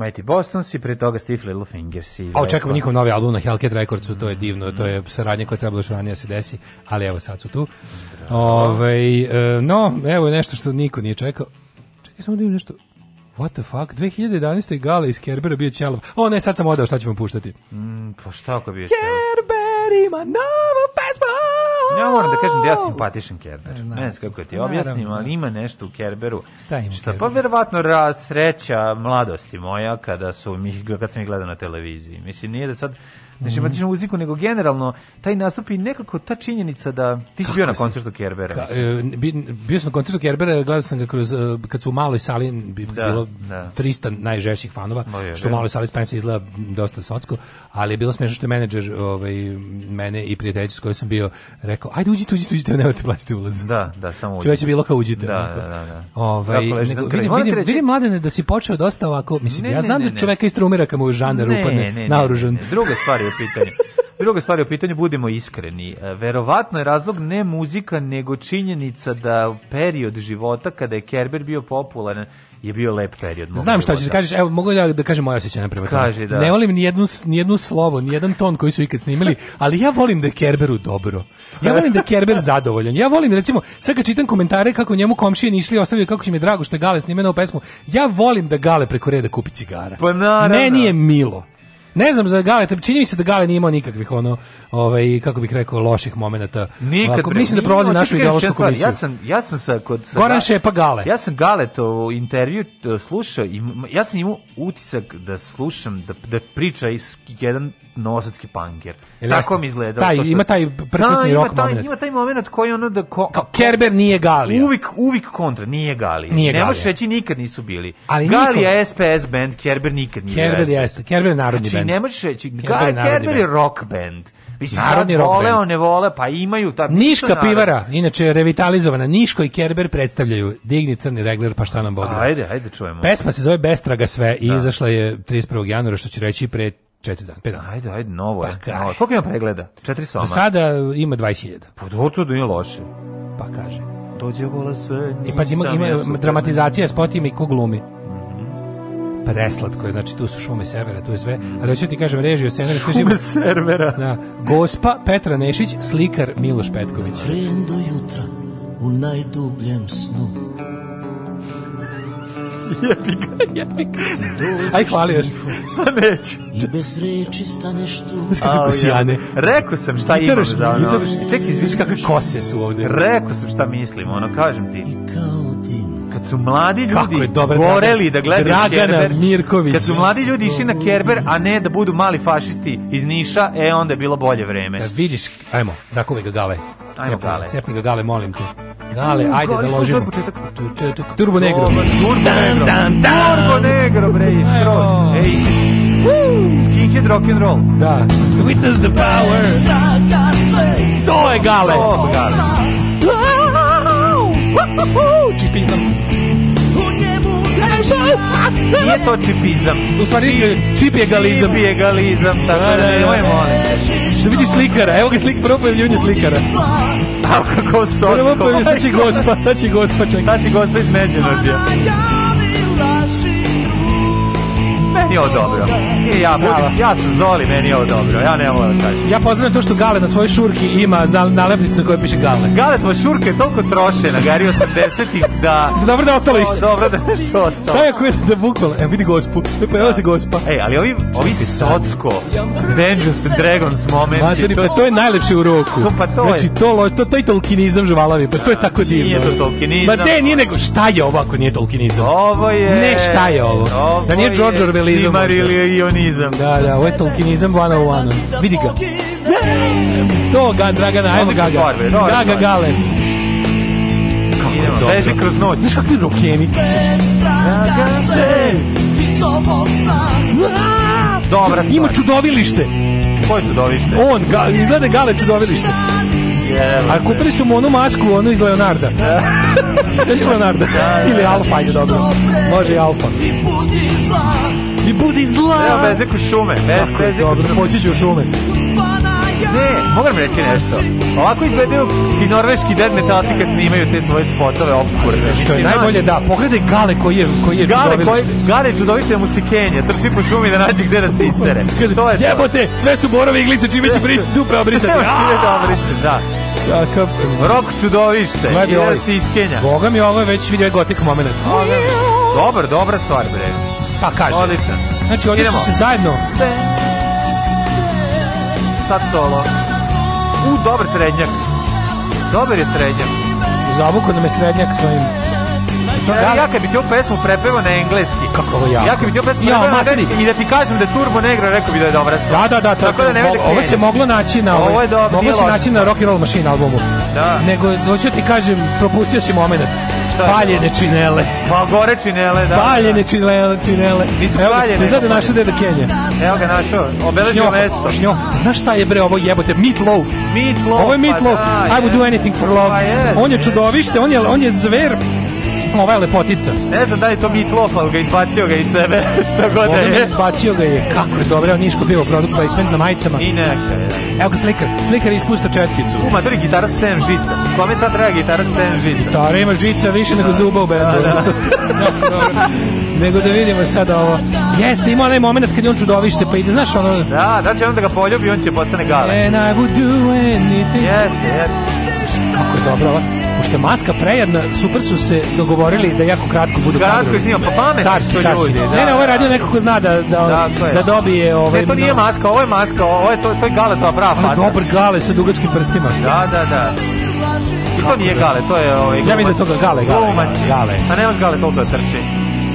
Mighty Bostonsi, pre toga Stiff Little Fingersi. A očekamo njihov novi album na Hellcat Recordsu, to je divno, to je saradnja koja je trebala još ranije da se desi, ali evo sad su tu. Ove, ovaj, no, evo je nešto što niko nije čekao. Čekaj samo da im nešto, What the fuck? 2011. Gala iz Kerbera bio Ćelov. O ne, sad sam odao, šta ćemo puštati? Mm, pa šta ako bi Kerber ima novu Ja moram da kažem da ja simpatišem Kerber. Ne znam kako ti objasnim, ali ima nešto u Kerberu. Šta ima? Šta pa verovatno sreća mladosti moja kada su mi kad sam ih gledao na televiziji. Mislim nije da sad ne znači, šibatičnu mhm. muziku, nego generalno taj nastup i nekako ta činjenica da ti si bio na koncertu Kerbera. Ka, e, bio sam na koncertu Kerbera, gledao sam ga kroz, e, kad su u maloj sali bi da, bilo da. 300 najžešćih fanova, no što u maloj sali Spence izgleda dosta socko, ali je bilo smiješno što je menadžer ovaj, mene i prijateljicu s kojoj sam bio rekao, ajde uđite, uđite, uđite, nemojte da plaćati ulaz. Da, da, samo uđite. Već je bilo kao uđite. Da, da, da, da. Ovaj, nego, vidim, vidim, vidim, mladene da si počeo dosta ovako, mislim, ne, ja znam da ne, ne, da čoveka iz trumera mu žandar upadne naoružan. Druga stvar je u pitanju. Druga stvar je u pitanju, budemo iskreni. E, verovatno je razlog ne muzika, nego činjenica da period života kada je Kerber bio popularan je bio lep period. Znam šta ćeš da kažeš, evo mogu da, da kažem moja osjećanja prema Kaže, da. Ne volim nijednu, nijednu slovo, nijedan ton koji su ikad snimili, ali ja volim da je Kerberu dobro. Ja volim da je Kerber zadovoljan. Ja volim, recimo, sad kad čitam komentare kako njemu komšije nišli ostavljaju, kako će mi je drago što je Gale snimena u pesmu, ja volim da Gale preko reda kupi cigara. Pa naravno. Meni je milo. Ne znam za Gale, čini mi se da Gale nije imao nikakvih ono, ovaj kako bih rekao loših momenata. Nikad Ovako, mislim da prolazi našu ideološku komisiju. Ja sam ja sam sa kod Goran Šepa Gale. Ja sam Gale to intervju e, slušao i ja sam imao utisak da slušam da da priča iz jedan novosadski panker. Tako mi izgleda. Taj, ima taj prkosni da, rok taj, moment. Ima taj moment koji ono da... Ko, Kao, Kerber nije Galija. Uvijek, uvijek kontra, nije Galija. Nije ne Galija. možeš reći nikad nisu bili. Ali Galija je SPS band, Kerber nikad nije. Kerber jeste, Kerber je narodni znači, band. Znači ne možeš reći, Kerber, Ga, Kerber je rock band. Mislim, Narodni rock vole, band. ne vole, pa imaju ta Niška pivara, inače revitalizovana. Niško i Kerber predstavljaju Digni crni regler, pa šta nam Bog. Da. Ajde, ajde čujemo. Pesma se zove Bestraga sve i da. izašla je 31. januara, što će reći pre Četiri dana, pet dana. Ajde, ajde, novo je. Pa novo. Koliko ima pregleda? 4 soma. Za sada ima 20.000. Pa do to da nije loše. Pa kaže. Dođe vola sve. E, I pa ima, ima dramatizacija spot ima i ko glumi. Mm -hmm. Preslatko je, znači tu su šume severa, tu je sve. Mm. Ali hoću ti kažem, režiju scenar. Šume servera. Da. Gospa Petra Nešić, slikar Miloš Petković. Tren jutra u najdubljem snu Jebi ga, jebi ga. Aj, hvali još. Neću. I bez reči staneš tu. Kako si, Rekao sam šta imam za ono. Čekaj, viš kakve kose su ovde. Rekao sam šta mislim, ono, kažem ti. I kao ti kad su mladi ljudi dobra, goreli da gledaju Kerber, Mirković. kad su mladi ljudi išli na Kerber, a ne da budu mali fašisti iz Niša, e onda je bilo bolje vreme. Da vidiš, ajmo, zakuvaj ga gale. Ajmo Cepni, gale. Cepni ga gale, molim te. Gale, mm, ajde da ložimo. Ovaj početak. Turbo Negro. turbo Negro. Dan, dan, dan. Turbo Negro, bre, iskroz. Ej, skinhead rock and roll. Da. Witness the power. To je gale. To je gale čipizam. U njemu ne Nije to čipizam. U stvari, čip je galizam. Čip je galizam, tako da, da, da, da. da, vidiš slikara, evo ga slik, prvo pojavljivanje slikara. Tako kako sotko. Prvo pojavljivanje, sad će gospa, sad će gospa, čekaj. Sad će gospa iz Međunođa meni je ovo dobro. I ja, budem, ja se Zoli, meni je ovo dobro. Ja ne mogu da kažem. Ja pozdravljam to što Gale na svojoj šurki ima za nalepnicu na kojoj piše Gale. Gale, tvoja šurka je toliko trošena, gari 80-ih, da... dobro da ostalo išta. Dobro da nešto ostalo. Taj ako je da bukvalo, e, vidi gospu, e, pa evo se gospa. Ej, ali ovi, ovi socko, Dungeons and Dragons moment. Materi, pa to je najlepše u roku. To, pa to znači, to, lo, to, to je tolkinizam žvalavi, pa to je tako divno. Nije to tolkinizam. Ma te, nije nego, šta je ovo ako nije tolkinizam? Ovo je... Ne, šta je ovo? ovo da nije George Orwellizam. Kimar ili ionizam. Da, da, ovo je Tolkienizam 101. Vidi ga. To, ga, Dragana, ajmo Gaga. ga. gale. Kako je dobro. kroz noć. Znaš kakvi rokeni? Draga se, iz ovog Dobra stvar. Ima čudovilište. Koje čudovište? On, ga, izgleda gale čudovilište. Yeah, A kupili su mu onu masku, onu iz Leonarda. Da. Sveći Leonarda. Da, da, ili Alfa, ajde dobro. Može i Alfa. I budi zla. Evo, bezek u šume. Bez, bezek Dobro, poći ću u šume. Ne, moram reći nešto. Ovako izgledaju i norveški dead metalci kad snimaju te svoje spotove obskurne. Što znači, znači, je najbolje, da, pogledaj Gale koji je, koji je Gale, koji, Gale je čudovište mu se kenje, trči po šumi da nađe gde da se isere. to je Jebote, sve su borove iglice, čime će bris, dupe obrisati. Čime će obrisati, da. Kakav... Rok čudovište, i ovaj. da se iskenja. Boga mi ovo je već vidio je gotik moment. Dobar, dobra stvar, bre. Pa kaže. Odlično. Znači, oni su se zajedno... Sad solo. U, dobar srednjak. Dobar je srednjak. Zavuko nam je srednjak svojim... Da, ja kad bi ti ovu pesmu prepevao na engleski. Kako ovo ja? Ja kad bi ti ovu pesmu prepevao na engleski i da ti kažem da je Turbo Negro, rekao bi da je dobra stvar. Da, da, da. Tako, da ne vede Ovo se moglo naći na, ovo je dobro, moglo se naći na Rock and Roll Machine albumu. Da. Nego, doću da ti kažem, propustio si moment šta je Paljene bilo? činele. Pa gore činele, da. Paljene činele, činele. Nisu paljene. Ne znam da našao deda Kenja. Evo ga našao. Obeležio mesto. Šnjo, znaš šta je bre ovo jebote? meatloaf. Meatloaf, Meat loaf. Ovo je meat Pa da, I would do anything for pa love. Pa on je čudovište, on je, on je zver Ova je lepotica. Ne znam da je to Mitlof, ali ga izbacio ga iz sebe, šta god da je. Izbacio ga je, kako je dobro, niško pivo produkt placement na majicama. I nekako je. Evo ga slikar, slikar ispusta četkicu. Uma, to je gitara s 7 žica. Kome sad treba gitara s 7 žica? Gitara ima žica više nego zuba u bendu. Da, da. nego da vidimo sad ovo. Jeste, ima onaj moment kad je on čudovište, pa ide, znaš ono... Da, da će on da ga poljubi, on će postane gale. And I would do anything. Jeste, jeste. Kako je dobro, ovo pošto je maska prejedna, super su se dogovorili da jako kratko budu kratko je pa pamet carski, ljudi. Da, ne, ne, ovo je radio neko ko zna da, da, da, da dobije... Ovaj, ne, to nije maska, ovo je maska, ovo je, to, to je gale, to je prava faca. Dobar gale sa dugačkim prstima. Da, da, da. I to nije gale, to je... Ovaj, ja mislim da toga gale, gale, gale, gale. A pa nema gale toliko da trči.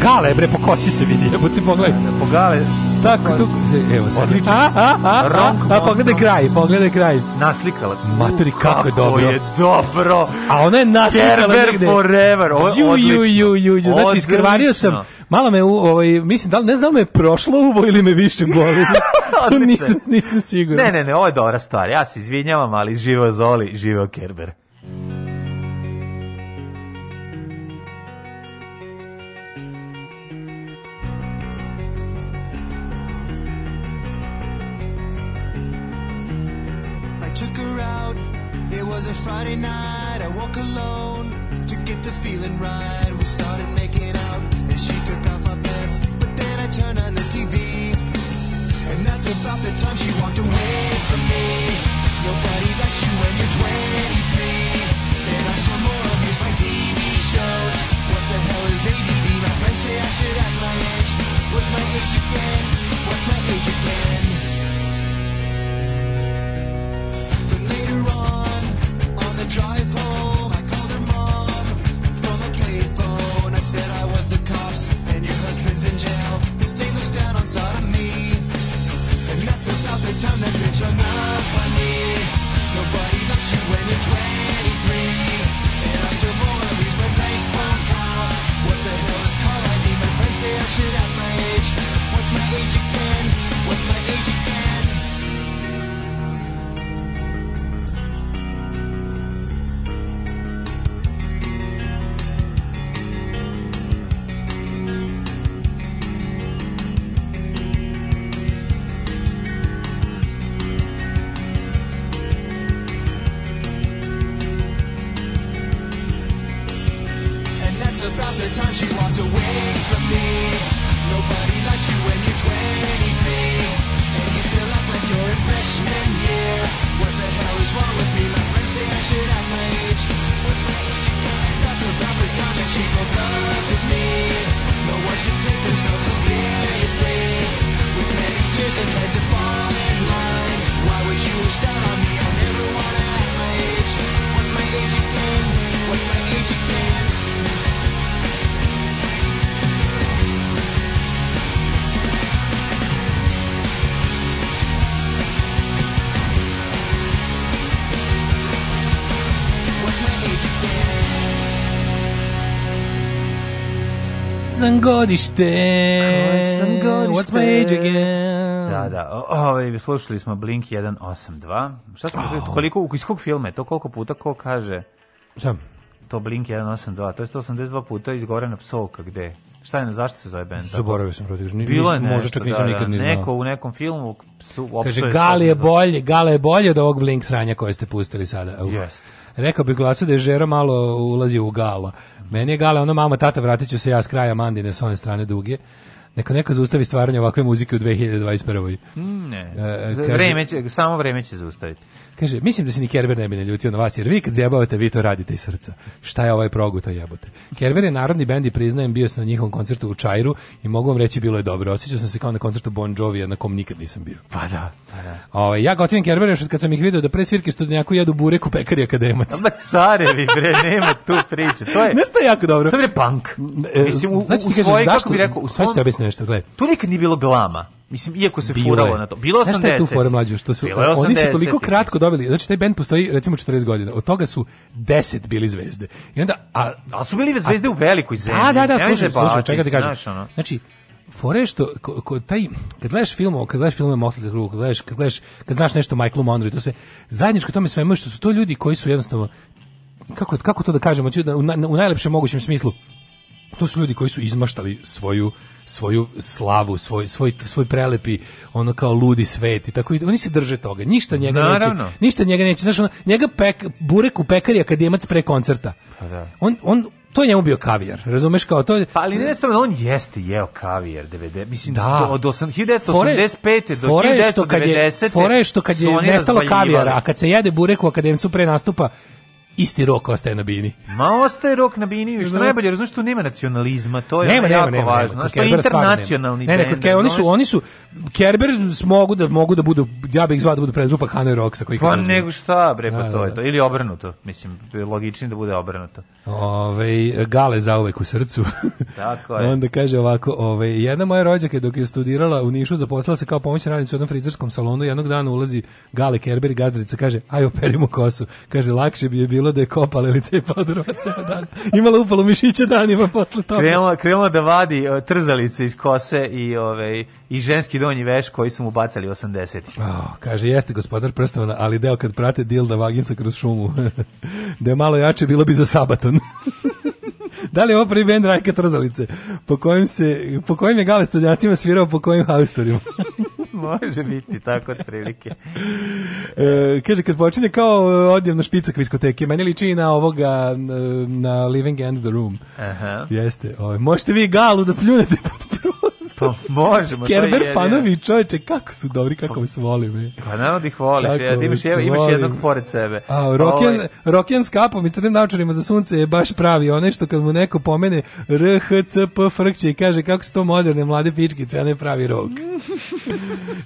Gale, bre, po kosi se vidi, jebote, pogledaj. Po gale, Šta tu? Evo sad. Odlično. A, a, a, a, a, pa pogledaj kraj, pogledaj kraj. Naslikala. Matori, kako je dobro. je dobro. A ona je naslikala Gerber negde. forever. Ovo je odlično. Ju, ju, ju, ju. Znači, iskrvario sam. Malo me, ovaj, mislim, da, ne znam me prošlo uvo ili me više boli. nisam, nisam siguran. Ne, ne, ne, ovo je dobra stvar. Ja se izvinjavam, ali živeo Zoli, živeo Kerber. Friday night, I walk alone to get the feeling right. sam godište. Koje What's my age again? Da, da. O, ovaj, slušali smo Blink 182. Šta smo oh. koliko, iz kog filma to? Koliko puta ko kaže? Šta? To Blink 182, to je 182 puta izgorena psovka, gde? Šta je, zašto se zove band? Zaboravio sam protiv, ni, Bilo je možda čak nisam da, nikad da. ni znao. Neko u nekom filmu psu, Kaže, Gale je bolje, Gale je bolje od ovog Blink sranja koje ste pustili sada. Yes. Rekao bih glasu da je Žero malo ulazi u Gala. Meni je gale ono mama, tata, vratit ću se ja s kraja Mandine s one strane duge. Neka neka zaustavi stvaranje ovakve muzike u 2021. Mm, ne. E, e kaže, vreme će, samo vreme će zaustaviti. Kaže, mislim da se ni Kerber ne bi ljutio na vas, jer vi kad zjebavate, vi to radite iz srca. Šta je ovaj proguto jebote? Kerber je narodni bend i priznajem, bio sam na njihovom koncertu u Čajru i mogu vam reći, bilo je dobro. Osjećao sam se kao na koncertu Bon Jovi, na kom nikad nisam bio. Pa da. Pa da. Ove, ovaj, ja gotivim Kerber još kad sam ih video da pre svirke studnjaku jedu burek u pekari akademac. Ma carevi, bre, nema tu priče. To je... Nešto je jako dobro. To je punk. E, mislim, u, znači, u, u svoj, kako bi rekao, u svom... Sad ću te objasniti nešto, gledaj. Tu nikad nije bilo glama. Mislim, iako se Bilo furalo je. na to. Bilo 80. Znaš šta je tu fora mlađo? Što su, oni su toliko kratko dobili, znači taj band postoji recimo 40 godina, od toga su 10 bili zvezde. I onda, a, a su bili zvezde a, u velikoj zemlji. Da, da, da, slušaj, slušaj, slušaj čekaj da ti kažem. Znaš, ono. Znači, fore što ko, ko, taj kad gledaš film, kad gledaš filmove Motley Crue, kad gledaš, kad gledaš, kad znaš nešto o Michaelu Monroe i to sve, zajedničko tome svemu što su to ljudi koji su jednostavno kako kako to da kažemo, da, u, na, u najlepšem mogućem smislu. To su ljudi koji su izmaštali svoju svoju slavu, svoj, svoj, svoj prelepi ono kao ludi svet i tako i oni se drže toga. Ništa njega Naravno. neće. Ništa njega neće. Znaš, ono, njega pek, burek u pekari akademac pre koncerta. Pa da. On, on to je njemu bio kavijar, razumeš kao to je... Pa ali jednostavno on jeste jeo kavijar, 90, mislim, da. od 1985. do 1990. Fore je što kad je, fore što je nestalo kavijara, a kad se jede burek u akademcu pre nastupa, isti rok ostaje na bini. Ma ostaje rok na bini, što najbolje, razumiješ, tu nema nacionalizma, to je nema, jako nema, važno. Nema, to je internacionalni ne, ne, kod Kerber, oni su, oni su, Kerber mogu da, mogu da budu, ja bih ih zvao da budu predgrupa Hanoi Rocksa. Koji pa nego šta, bre, pa da, to da, je da. to. Ili obrnuto, mislim, logičnije da bude obrnuto. Ove, gale za uvek u srcu. Tako je. Onda kaže ovako, ove, jedna moja rođaka dok je studirala u Nišu, zaposlala se kao pomoćna radnica u jednom frizerskom salonu, jednog dana ulazi Gale Kerber i gazdarica kaže, aj operimo kosu. Kaže, lakše bi je bilo bilo da je kopala ili cepala drva ceo dan. Imala upalo mišiće danima posle toga. Krenula, krenula da vadi e, trzalice iz kose i, ove, i ženski donji veš koji su mu bacali 80-ih. Oh, kaže, jeste gospodar prstova, ali deo kad prate dil da vaginsa kroz šumu. da je malo jače, bilo bi za sabaton. da li je ovo prvi bend Rajka Trzalice? Po kojim, se, po kojim je Gale Stodnjacima svirao, po kojim haustorima? Može biti, tako otprilike. E, kaže, kad počinje kao e, odjevno špicak viskoteke, meni liči na ovoga, e, na Living End of the Room. Aha. Jeste. Ovo, ovaj, možete vi galu da pljunete pod pru. Pa možemo, Kerber to je fanovi, čoveče, kako su dobri, kako pa- vas volim. bre. Pa naravno da ih voliš, Kako ja, imaš, vas evo, imaš volim. jednog pored sebe. A Roken, Ovaj, Roken s kapom i crnim naočarima za sunce je baš pravi, onaj što kad mu neko pomene RHCP frkće i kaže kako su to moderne mlade pičkice, a ne pravi rok.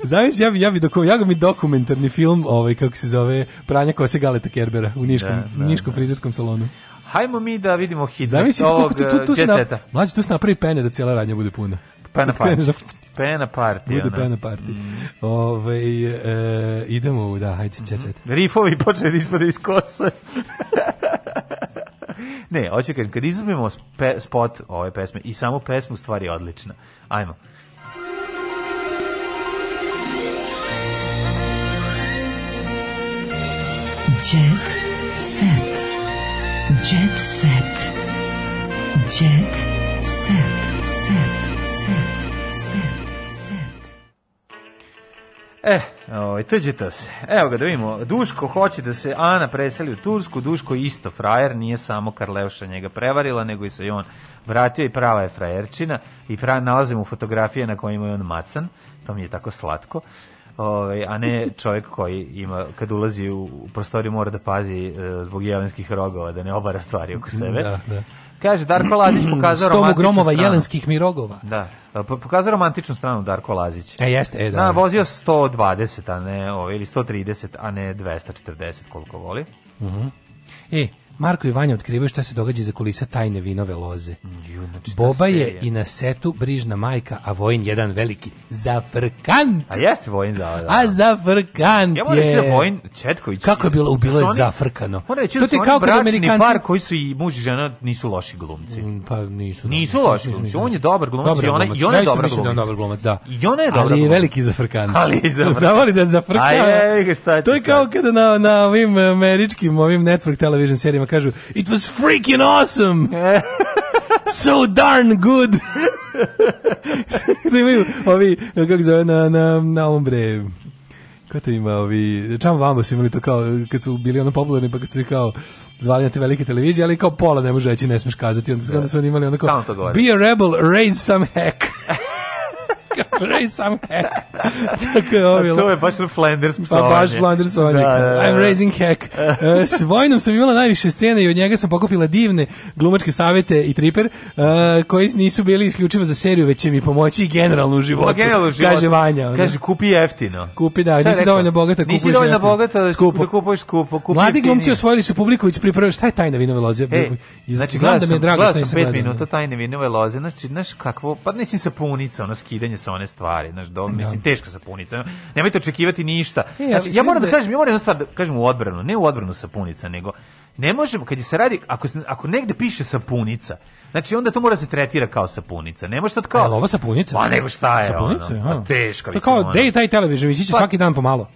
Zavis, ja bi, ja bi, doku, ja bi dokumentarni film, ovaj, kako se zove, pranja kose Galeta Kerbera u Niškom, Da, da, Niškom da. frizerskom salonu. Hajmo mi da vidimo hit Zavis, ovog tu, tu, tu, eh, tu, se na, mlađe, tu se napravi pene da cela radnja bude puna. Pena Party. Pena Party. Bude pena Party. Mm. Ove, ovaj, e, idemo, da, hajde, čet, čet. Mm-hmm. Rifovi počeli da ispadaju iz kosa. ne, hoće da kažem, kad izuzmemo spot ove pesme i samo pesmu, stvari je odlična. Ajmo. Jet set. Jet set. Jet set. E, ovaj tuđite se. Evo ga da vidimo. Duško hoće da se Ana preseli u Tursku. Duško isto frajer, nije samo Karlevša njega prevarila, nego i se i on vratio i prava je frajerčina i pra nalazimo fotografije na kojima je on macan. To mi je tako slatko. Ove, ovaj, a ne čovjek koji ima kad ulazi u prostoriju mora da pazi e, zbog jelenskih rogova da ne obara stvari oko sebe. Da, da. Kaže, Darko Lazić mm, pokazao romantičnu gromova jelenskih mirogova. Da, e, pokazao romantičnu stranu Darko Lazić. E, jeste, e, da. Na, da, da. vozio 120, a ne, ove, ovaj, ili 130, a ne 240, koliko voli. Mhm. Uh -huh. E, Marko i Vanja otkrivaju šta se događa iza kulisa tajne vinove loze. Mm, ju, znači Boba je i na setu brižna majka, a Vojin jedan veliki zafrkant. A jeste Vojin za da, da, da. A zafrkant ja da je. Ja da Vojin Četković. Kako je bilo, bilo je oni, zafrkano. Reći, to ti kao kad Amerikanci par koji su i muž i žena nisu loši glumci. Mm, pa nisu. Nisu loši glumci. On je dobar glumac i ona i ona je dobar glumac. Da dobar glumac, da. I ona je dobra Ali je veliki zafrkant. Ali je zafrkant. Zavoli da zafrkano. To je kao kada na na ovim eh, američkim ovim network television serijama kažu It was freaking awesome! so darn good! da imaju ovi, kako zove, na, na, na ovom bre, Kako to ima ovi, čam vama su imali to kao, kad su bili ono popularni, pa kad su ih kao zvali na te velike televizije, ali kao pola ne može reći, ne smeš kazati, onda, da. onda su oni imali onako, be a rebel, raise some heck. Kako raise some heck. Tako je ovo. To je baš Flanders psovanje. Pa baš Flanders psovanje. Da, da, da. I'm raising heck. E, s Vojnom sam imala najviše scene i od njega sam pokupila divne glumačke savete i triper, e, koji nisu bili isključivo za seriju, već će mi pomoći i generalno u životu. Pa generalno u životu. Kaže Vanja. Kaže, kupi jeftino. Kupi, da, nisi dovoljno bogata, kupuš jeftino. Nisi dovoljno bogata da, skupo. da kupuješ skupo. Kupi Mladi glumci osvojili su publiku već pri prvoj, šta je tajna vinove loze? Hey, znači, gledam da mi je drago, gledam sam 5 minuta da. tajne vinove loze, znači, znaš kakvo, pa nisi sapunica, ono skidanje one stvari, znaš, do, da, mislim, da. teška sapunica. Nemojte očekivati ništa. E, znači, ja moram da, da kažem, ja moram jednu stvar da kažem u odbranu, ne u odbranu sapunica, nego ne možemo, kad je se radi, ako, ako negde piše sapunica, znači onda to mora se tretira kao sapunica. Ne može sad kao... E, ali ovo sapunica? Pa nego šta je sapunica, ono? Pa teška. To kao, gde je taj televizor, ići će pa, svaki dan pomalo.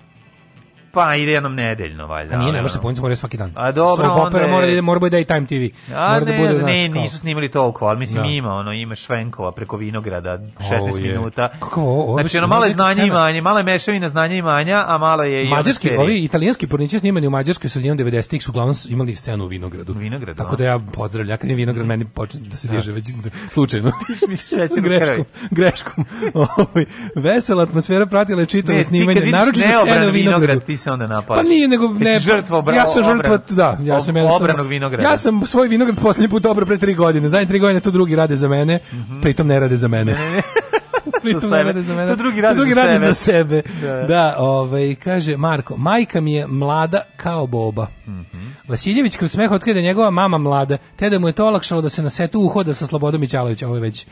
Pa ide jednom nedeljno valjda. A nije, ne može se punicu mora svaki dan. A dobro, Soap opera je... mora da mora da i time TV. A mora ne, da bude, znaš, ne, nisu snimili toliko, ali mislim da. ima ono ima Švenkova preko vinograda 16 oh, minuta. Kako ovo? Znači ono male znanje i manje, male mešavina znanja i manja, a malo je i Mađarski, ovi italijanski porniči snimani u Mađarskoj sredinom 90-ih su uglavnom imali scenu u vinogradu. Vinograd, Tako da, da ja pozdravljam, ja kad je vinograd meni počne da se da. diže već slučajno. Mi greškom, greškom. Ovaj, vesela atmosfera pratila je čitavo snimanje, naročito scenu u vinogradu se onda napadaš? Pa nije, nego ne. Jesi žrtva obra, ja sam žrtva, obran, da, ja sam ob, obranog vinograda. Ja sam svoj vinograd posljednji put obrao pre 3 godine. Zadnje 3 godine to drugi rade za mene, mm -hmm. pritom ne rade za mene. pritom ne rade za mene. To drugi rade, to drugi za, rade sebe. za sebe. Da, da ovaj, kaže Marko, majka mi je mlada kao boba. Mm Vasiljević kroz smeh otkrije da njegova mama mlada, te da mu je to olakšalo da se na setu uhoda sa Slobodom Mićalović, ovo je već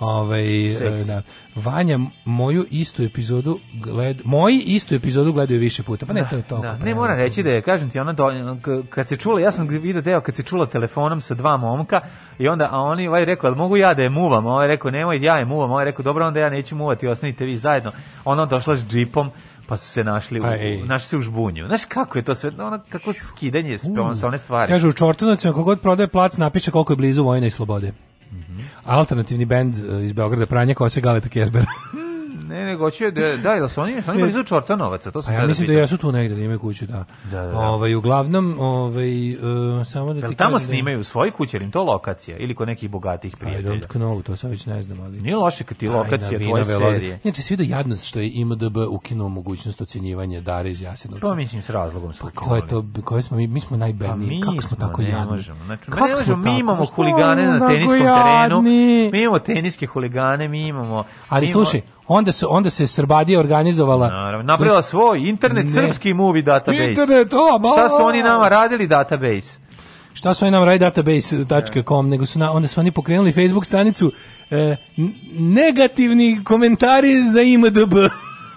Ovaj, e, da. Vanja moju istu epizodu gled, moji istu epizodu gledaju više puta. Pa ne, da, to je to. Da. Pa ne mora reći da je, kažem ti, ona do, kad se čula, ja sam vidio deo kad se čula telefonom sa dva momka i onda a oni ovaj rekao, "Al mogu ja da je muvam?" a Ovaj rekao, "Nemoj, ja je muvam." a Ovaj rekao, "Dobro, onda ja neću muvati, ostanite vi zajedno." Ona došla s džipom pa su se našli u, pa, našli se u žbunju. Znaš kako je to sve, ono, kako skidanje s one stvari. Kažu, u Čortanovcima kogod prodaje plac napiše koliko je blizu vojne i slobode alternativni bend e, iz Beograda Pranja Kose Galeta Kerbera. Ne, nego hoće da da da su oni su oni blizu Čortanovaca, to se ja mislim da jesu tu negde, da imaju kuću, da. da, da, da. Ovaj uglavnom, ovaj uh, samo da ti Jel tamo da- snimaju da... svoje kuće, im to lokacija ili kod nekih bogatih pa, prijatelja. I don't know, to sad već ne znam, ali Nije loše kad ti lokacija tvoje serije. Znači svi do jadnost što je IMDb ukinuo mogućnost ocjenjivanja Dare iz Jasenovca. To mislim s razlogom Pa ko je to, koje smo mi, mi smo najbedniji. Pa Kako smo tako jadni? Možemo. Znači, ne mi imamo huligane na teniskom terenu. Mi imamo teniske huligane, mi imamo Ali slušaj, onda se onda se Srbadija organizovala. Naravno, napravila svoj internet ne, srpski movie database. Internet, o, ba, Šta su oni nama radili database? Šta su oni nam radili database.com, e. nego su na, onda su oni pokrenuli Facebook stranicu e, negativni komentari za IMDb.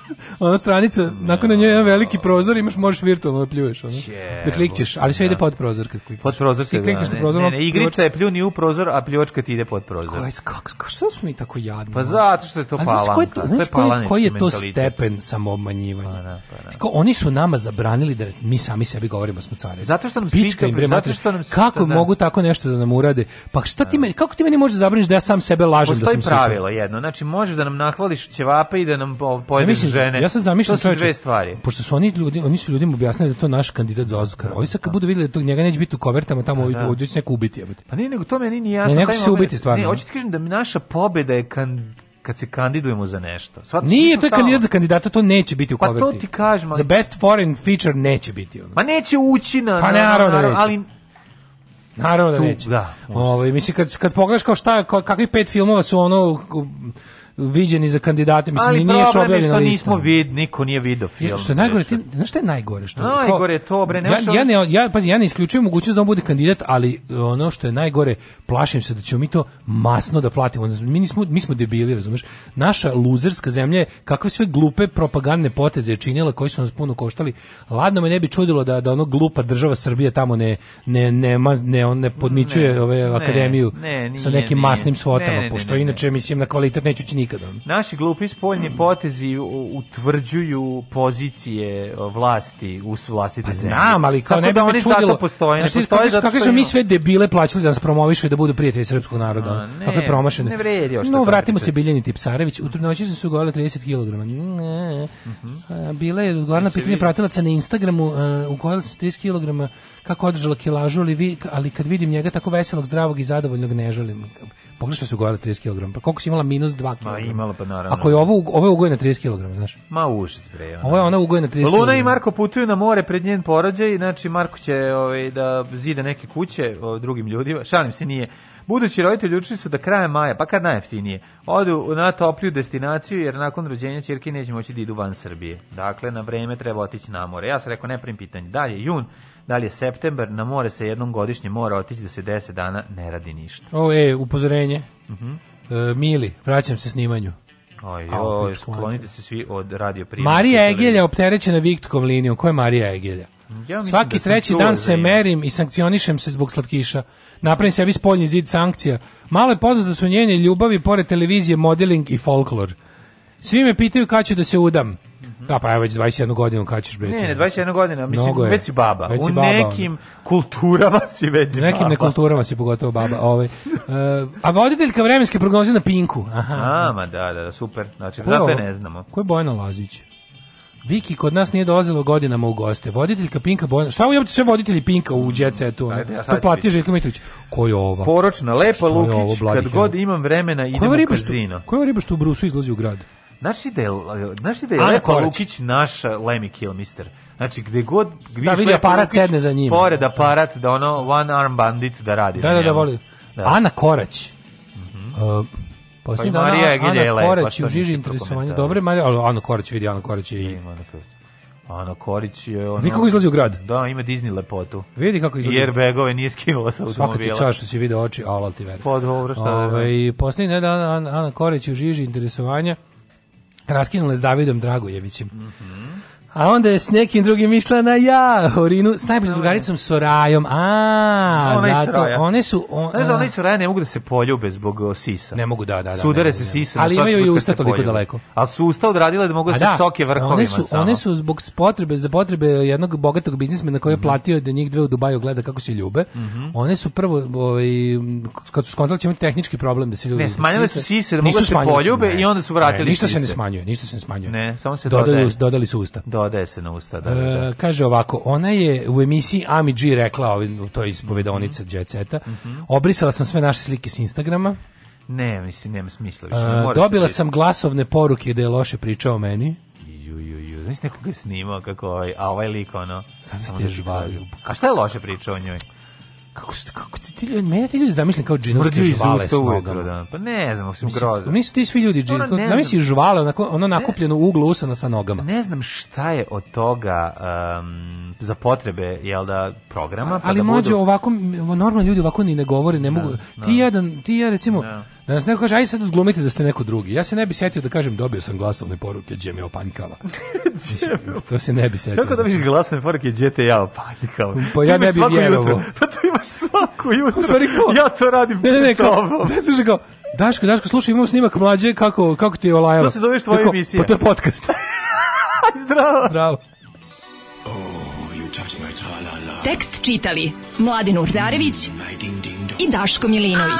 ona stranica, no. nakon na njoj jedan veliki prozor, imaš možeš virtualno da pljuješ, ono. Yeah, da klikćeš, ali sve da. ide pod prozor kad klikneš. Pod prozor se klikneš na prozor. Ne, ne, igrica je pljuni u prozor, a pljuvačka ti ide pod prozor. Kako, kako, kako što smo mi tako jadni? Pa zato što je to palanka. Znaš koji je znaš koji, koji je to stepen samoobmanjivanja? Pa, da, pa, da. na. oni su nama zabranili da mi sami sebi govorimo da smo cari. Zato što nam Pička im, bre, zato što nam kako da. mogu tako nešto da nam urade? Pa šta ti meni, kako ti meni možeš zabraniš da ja sam sebe lažem da sam Postoji pravilo jedno, znači možeš da nam nahvališ ćevapa i da nam pojedeš žene. Ja sam zamislio to čovječe, dve stvari. Pošto su oni ljudi, oni su ljudima objasnili da to naš kandidat za Oscar. Ovi sad kad da. budu videli da to njega neće biti u kovertama tamo pa da. ovdje će neko ubiti, jebote. Pa nije nego to meni nije jasno. Ne, neko će se ubiti stvarno. Ne, hoću ti kažem da mi naša pobeda je kan kad se kandidujemo za nešto. Svat Nije, to je stavno. kandidat za kandidata, to neće biti u pa koverti. Pa to ti kažem. Za best foreign feature neće biti. Ono. Pa neće ući na... Pa naravno, naravno da Ali Naravno da neće. Da. Ovo, ovaj, mislim, kad, kad pogledaš kao šta, kakvi pet filmova su ono viđeni za kandidate, mislim, Ali nije što objavljena što nismo vid, niko nije video film. Je, što je najgore, ti, znaš što je najgore? Što, najgore je to, bre, ne ja, ja, ne, ja, pazi, ja ne isključujem mogućnost da on bude kandidat, ali ono što je najgore, plašim se da ćemo mi to masno da platimo. Mi, nismo, mi smo debili, razumeš? Naša luzerska zemlja je kakve sve glupe propagandne poteze je činila koji su nas puno koštali. Ladno me ne bi čudilo da, da ono glupa država Srbije tamo ne, ne, ne, ne, on ne podmićuje ne, ove akademiju ne, nije, sa nekim nije, masnim svotama, pošto inače, mislim, na kvalitet neću nikada. Naši glupi spoljni hmm. potezi utvrđuju pozicije vlasti u vlastite pa znam, ali kao ne bi da oni čudilo. Postoje, znači, postoje kako, kako smo mi sve debile plaćali da nas promovišu i da budu prijatelji srpskog naroda. A, ne, kako je promašeno. Ne vredi još. No, vratimo se Biljani Tipsarević. U trudnoći su su gole 30 kg. Ne. Mhm. bila je odgovorna pitanje pratilaca na Instagramu a, e, u kojoj se 30 kg kako održala kilažu, ali, vi, ali kad vidim njega tako veselog, zdravog i zadovoljnog ne želim pogrešno se gore 30 kg. Pa koliko si imala minus 2 kg? Ma imala pa naravno. Ako je ovo ovo je ugoj na 30 kg, znaš. Ma užas bre. Ona. Ovo je ona ugoj na 30 kg. Luna i Marko putuju na more pred njen porođaj, znači Marko će ovaj da zide neke kuće ovaj, drugim ljudima. Šalim se, nije. Budući roditelji učili su da krajem maja, pa kad najjeftinije, odu na topliju destinaciju jer nakon rođenja ćerke neće moći da idu van Srbije. Dakle, na vreme treba otići na more. Ja sam rekao, ne prim pitanje. Dalje, jun, da li je septembar, na more se jednom godišnje mora otići da se 10 dana ne radi ništa. O, e, upozorenje. Uh mhm. -huh. e, mili, vraćam se snimanju. Oj, joj, sklonite se svi od radio prijema. Marija Egelja da opterećena Viktkom linijom. Ko je Marija Egelja? Ja Svaki da treći dan se merim i sankcionišem se zbog slatkiša. Napravim sebi spoljni zid sankcija. Male je da su njene ljubavi pored televizije, modeling i folklor. Svi me pitaju kada ću da se udam. Da, pa evo već 21 godinu kačiš bre. Ne, ne, 21 godina, mislim je. već si baba. Već si u nekim on. kulturama si već U nekim baba. nekulturama si pogotovo baba. Ovaj. Uh, a voditeljka vremenske prognoze na Pinku. Aha. A, ma da, da, da super. Znači, ko, dakle ne znamo. Ko je Bojana Lazić? Viki kod nas nije dolazilo godinama u goste. Voditeljka Pinka Bojana. Šta uopšte sve voditelji Pinka u Jet Setu? To plati Željko Mitrović. Ko je ova? Poročna, lepa Lukić. Ovo, kad god imam vremena idem u kazino. Koja riba što u Brusu izlazi u grad? Naši li da je, znaš da je Ana Lepa Lukić naš Lemmy Mister. Znači, gde god... Da vidi aparat Lukić, sedne za njim. Pored aparat, da ono one arm bandit da radi. Da, da, da, voli. Da. Ana Korać. Mm -hmm. uh, Poslije pa, pa da Marija Ana, Ana Korać je u žiži interesovanja. Dobre, Marija, ali Ana Korać vidi, Ana Korać je i... Ana Korić je ono... Vidi kako izlazi u grad. Da, ima Disney lepotu. Vidi kako izlazi. Jer begove nije skinuo sa automobila. Svaka ti čašu si vide oči, alal ti vera. Pa dobro, šta Ove, da je. Ovaj, posljednji dan Ana Korić je u žiži interesovanja raskinule s Davidom Dragojevićem. Mm -hmm. A onda je s nekim drugim išla na ja, Horinu, s najboljim drugaricom Sorajom. A, Ona zato, Soraja. one su... On, Znaš da oni su raje ne mogu da se poljube zbog sisa. Ne mogu, da, da. da Sudare ne, se ne, sisa. Ali imaju i usta toliko daleko. Ali su usta odradile da mogu da, se coke vrhovima one su, One su zbog potrebe, za potrebe jednog bogatog biznismena koji je mhm. platio da njih dve u Dubaju gleda kako se ljube, mm -hmm. one su prvo, ovaj, kad su skontali da će imati tehnički problem da se ljube. Ne, smanjile su sise, da mogu da se poljube i onda su vratili sise. Ništa se ne smanjuje, ništa se ne smanjuje. Ne, samo se dodali, Dodali su usta dodaje se na usta. Da, da, E, da. kaže ovako, ona je u emisiji Ami G rekla, u toj ispovedonica mm -hmm. Jet Seta, mm -hmm. obrisala sam sve naše slike s Instagrama, ne, mislim, nema smisla. Više. Ne dobila sam glasovne poruke da je loše pričao o meni. Ju, ju, ju. Znaš nekoga je snimao kako ovaj, a ovaj lik ono... Sam ste da žvalju. A šta je loše pričao o njoj? kako ste, kako ti, ti ljudi, mene ti ljudi zamišljam kao džinovske žvale s nogama. Da. Pa ne znam, mislim, groza. Nisu ti svi ljudi džin, ono, zamisli žvale, onako, ono nakupljeno u uglu usano sa nogama. Ne znam šta je od toga um, za potrebe, jel da, programa. Pa ali da mođe, budu... ovako, normalni ljudi ovako ni ne govori, ne da, mogu. Da. Ti jedan, ti ja recimo, da Da nas neko kaže, aj sad odglumite da ste neko drugi. Ja se ne bi setio da kažem, dobio sam glasovne poruke, gdje me opanjkava. to se ne bi setio. Da, da dobiš glasovne poruke, gdje te ja opanjkava? Pa ja ne bi vjerovo. Pa ti imaš svaku jutro. ja to radim ne, ne, ne, kao, ne, kao, Daško, Daško, slušaj, imam snimak mlađe, kako, kako ti je olajalo. To se zoveš tvoja emisija. Pa to je podcast. Zdravo. Zdravo. Oh, you touch my -la -la. Tekst čitali Mladin Urdarević mm, i Daško Milinović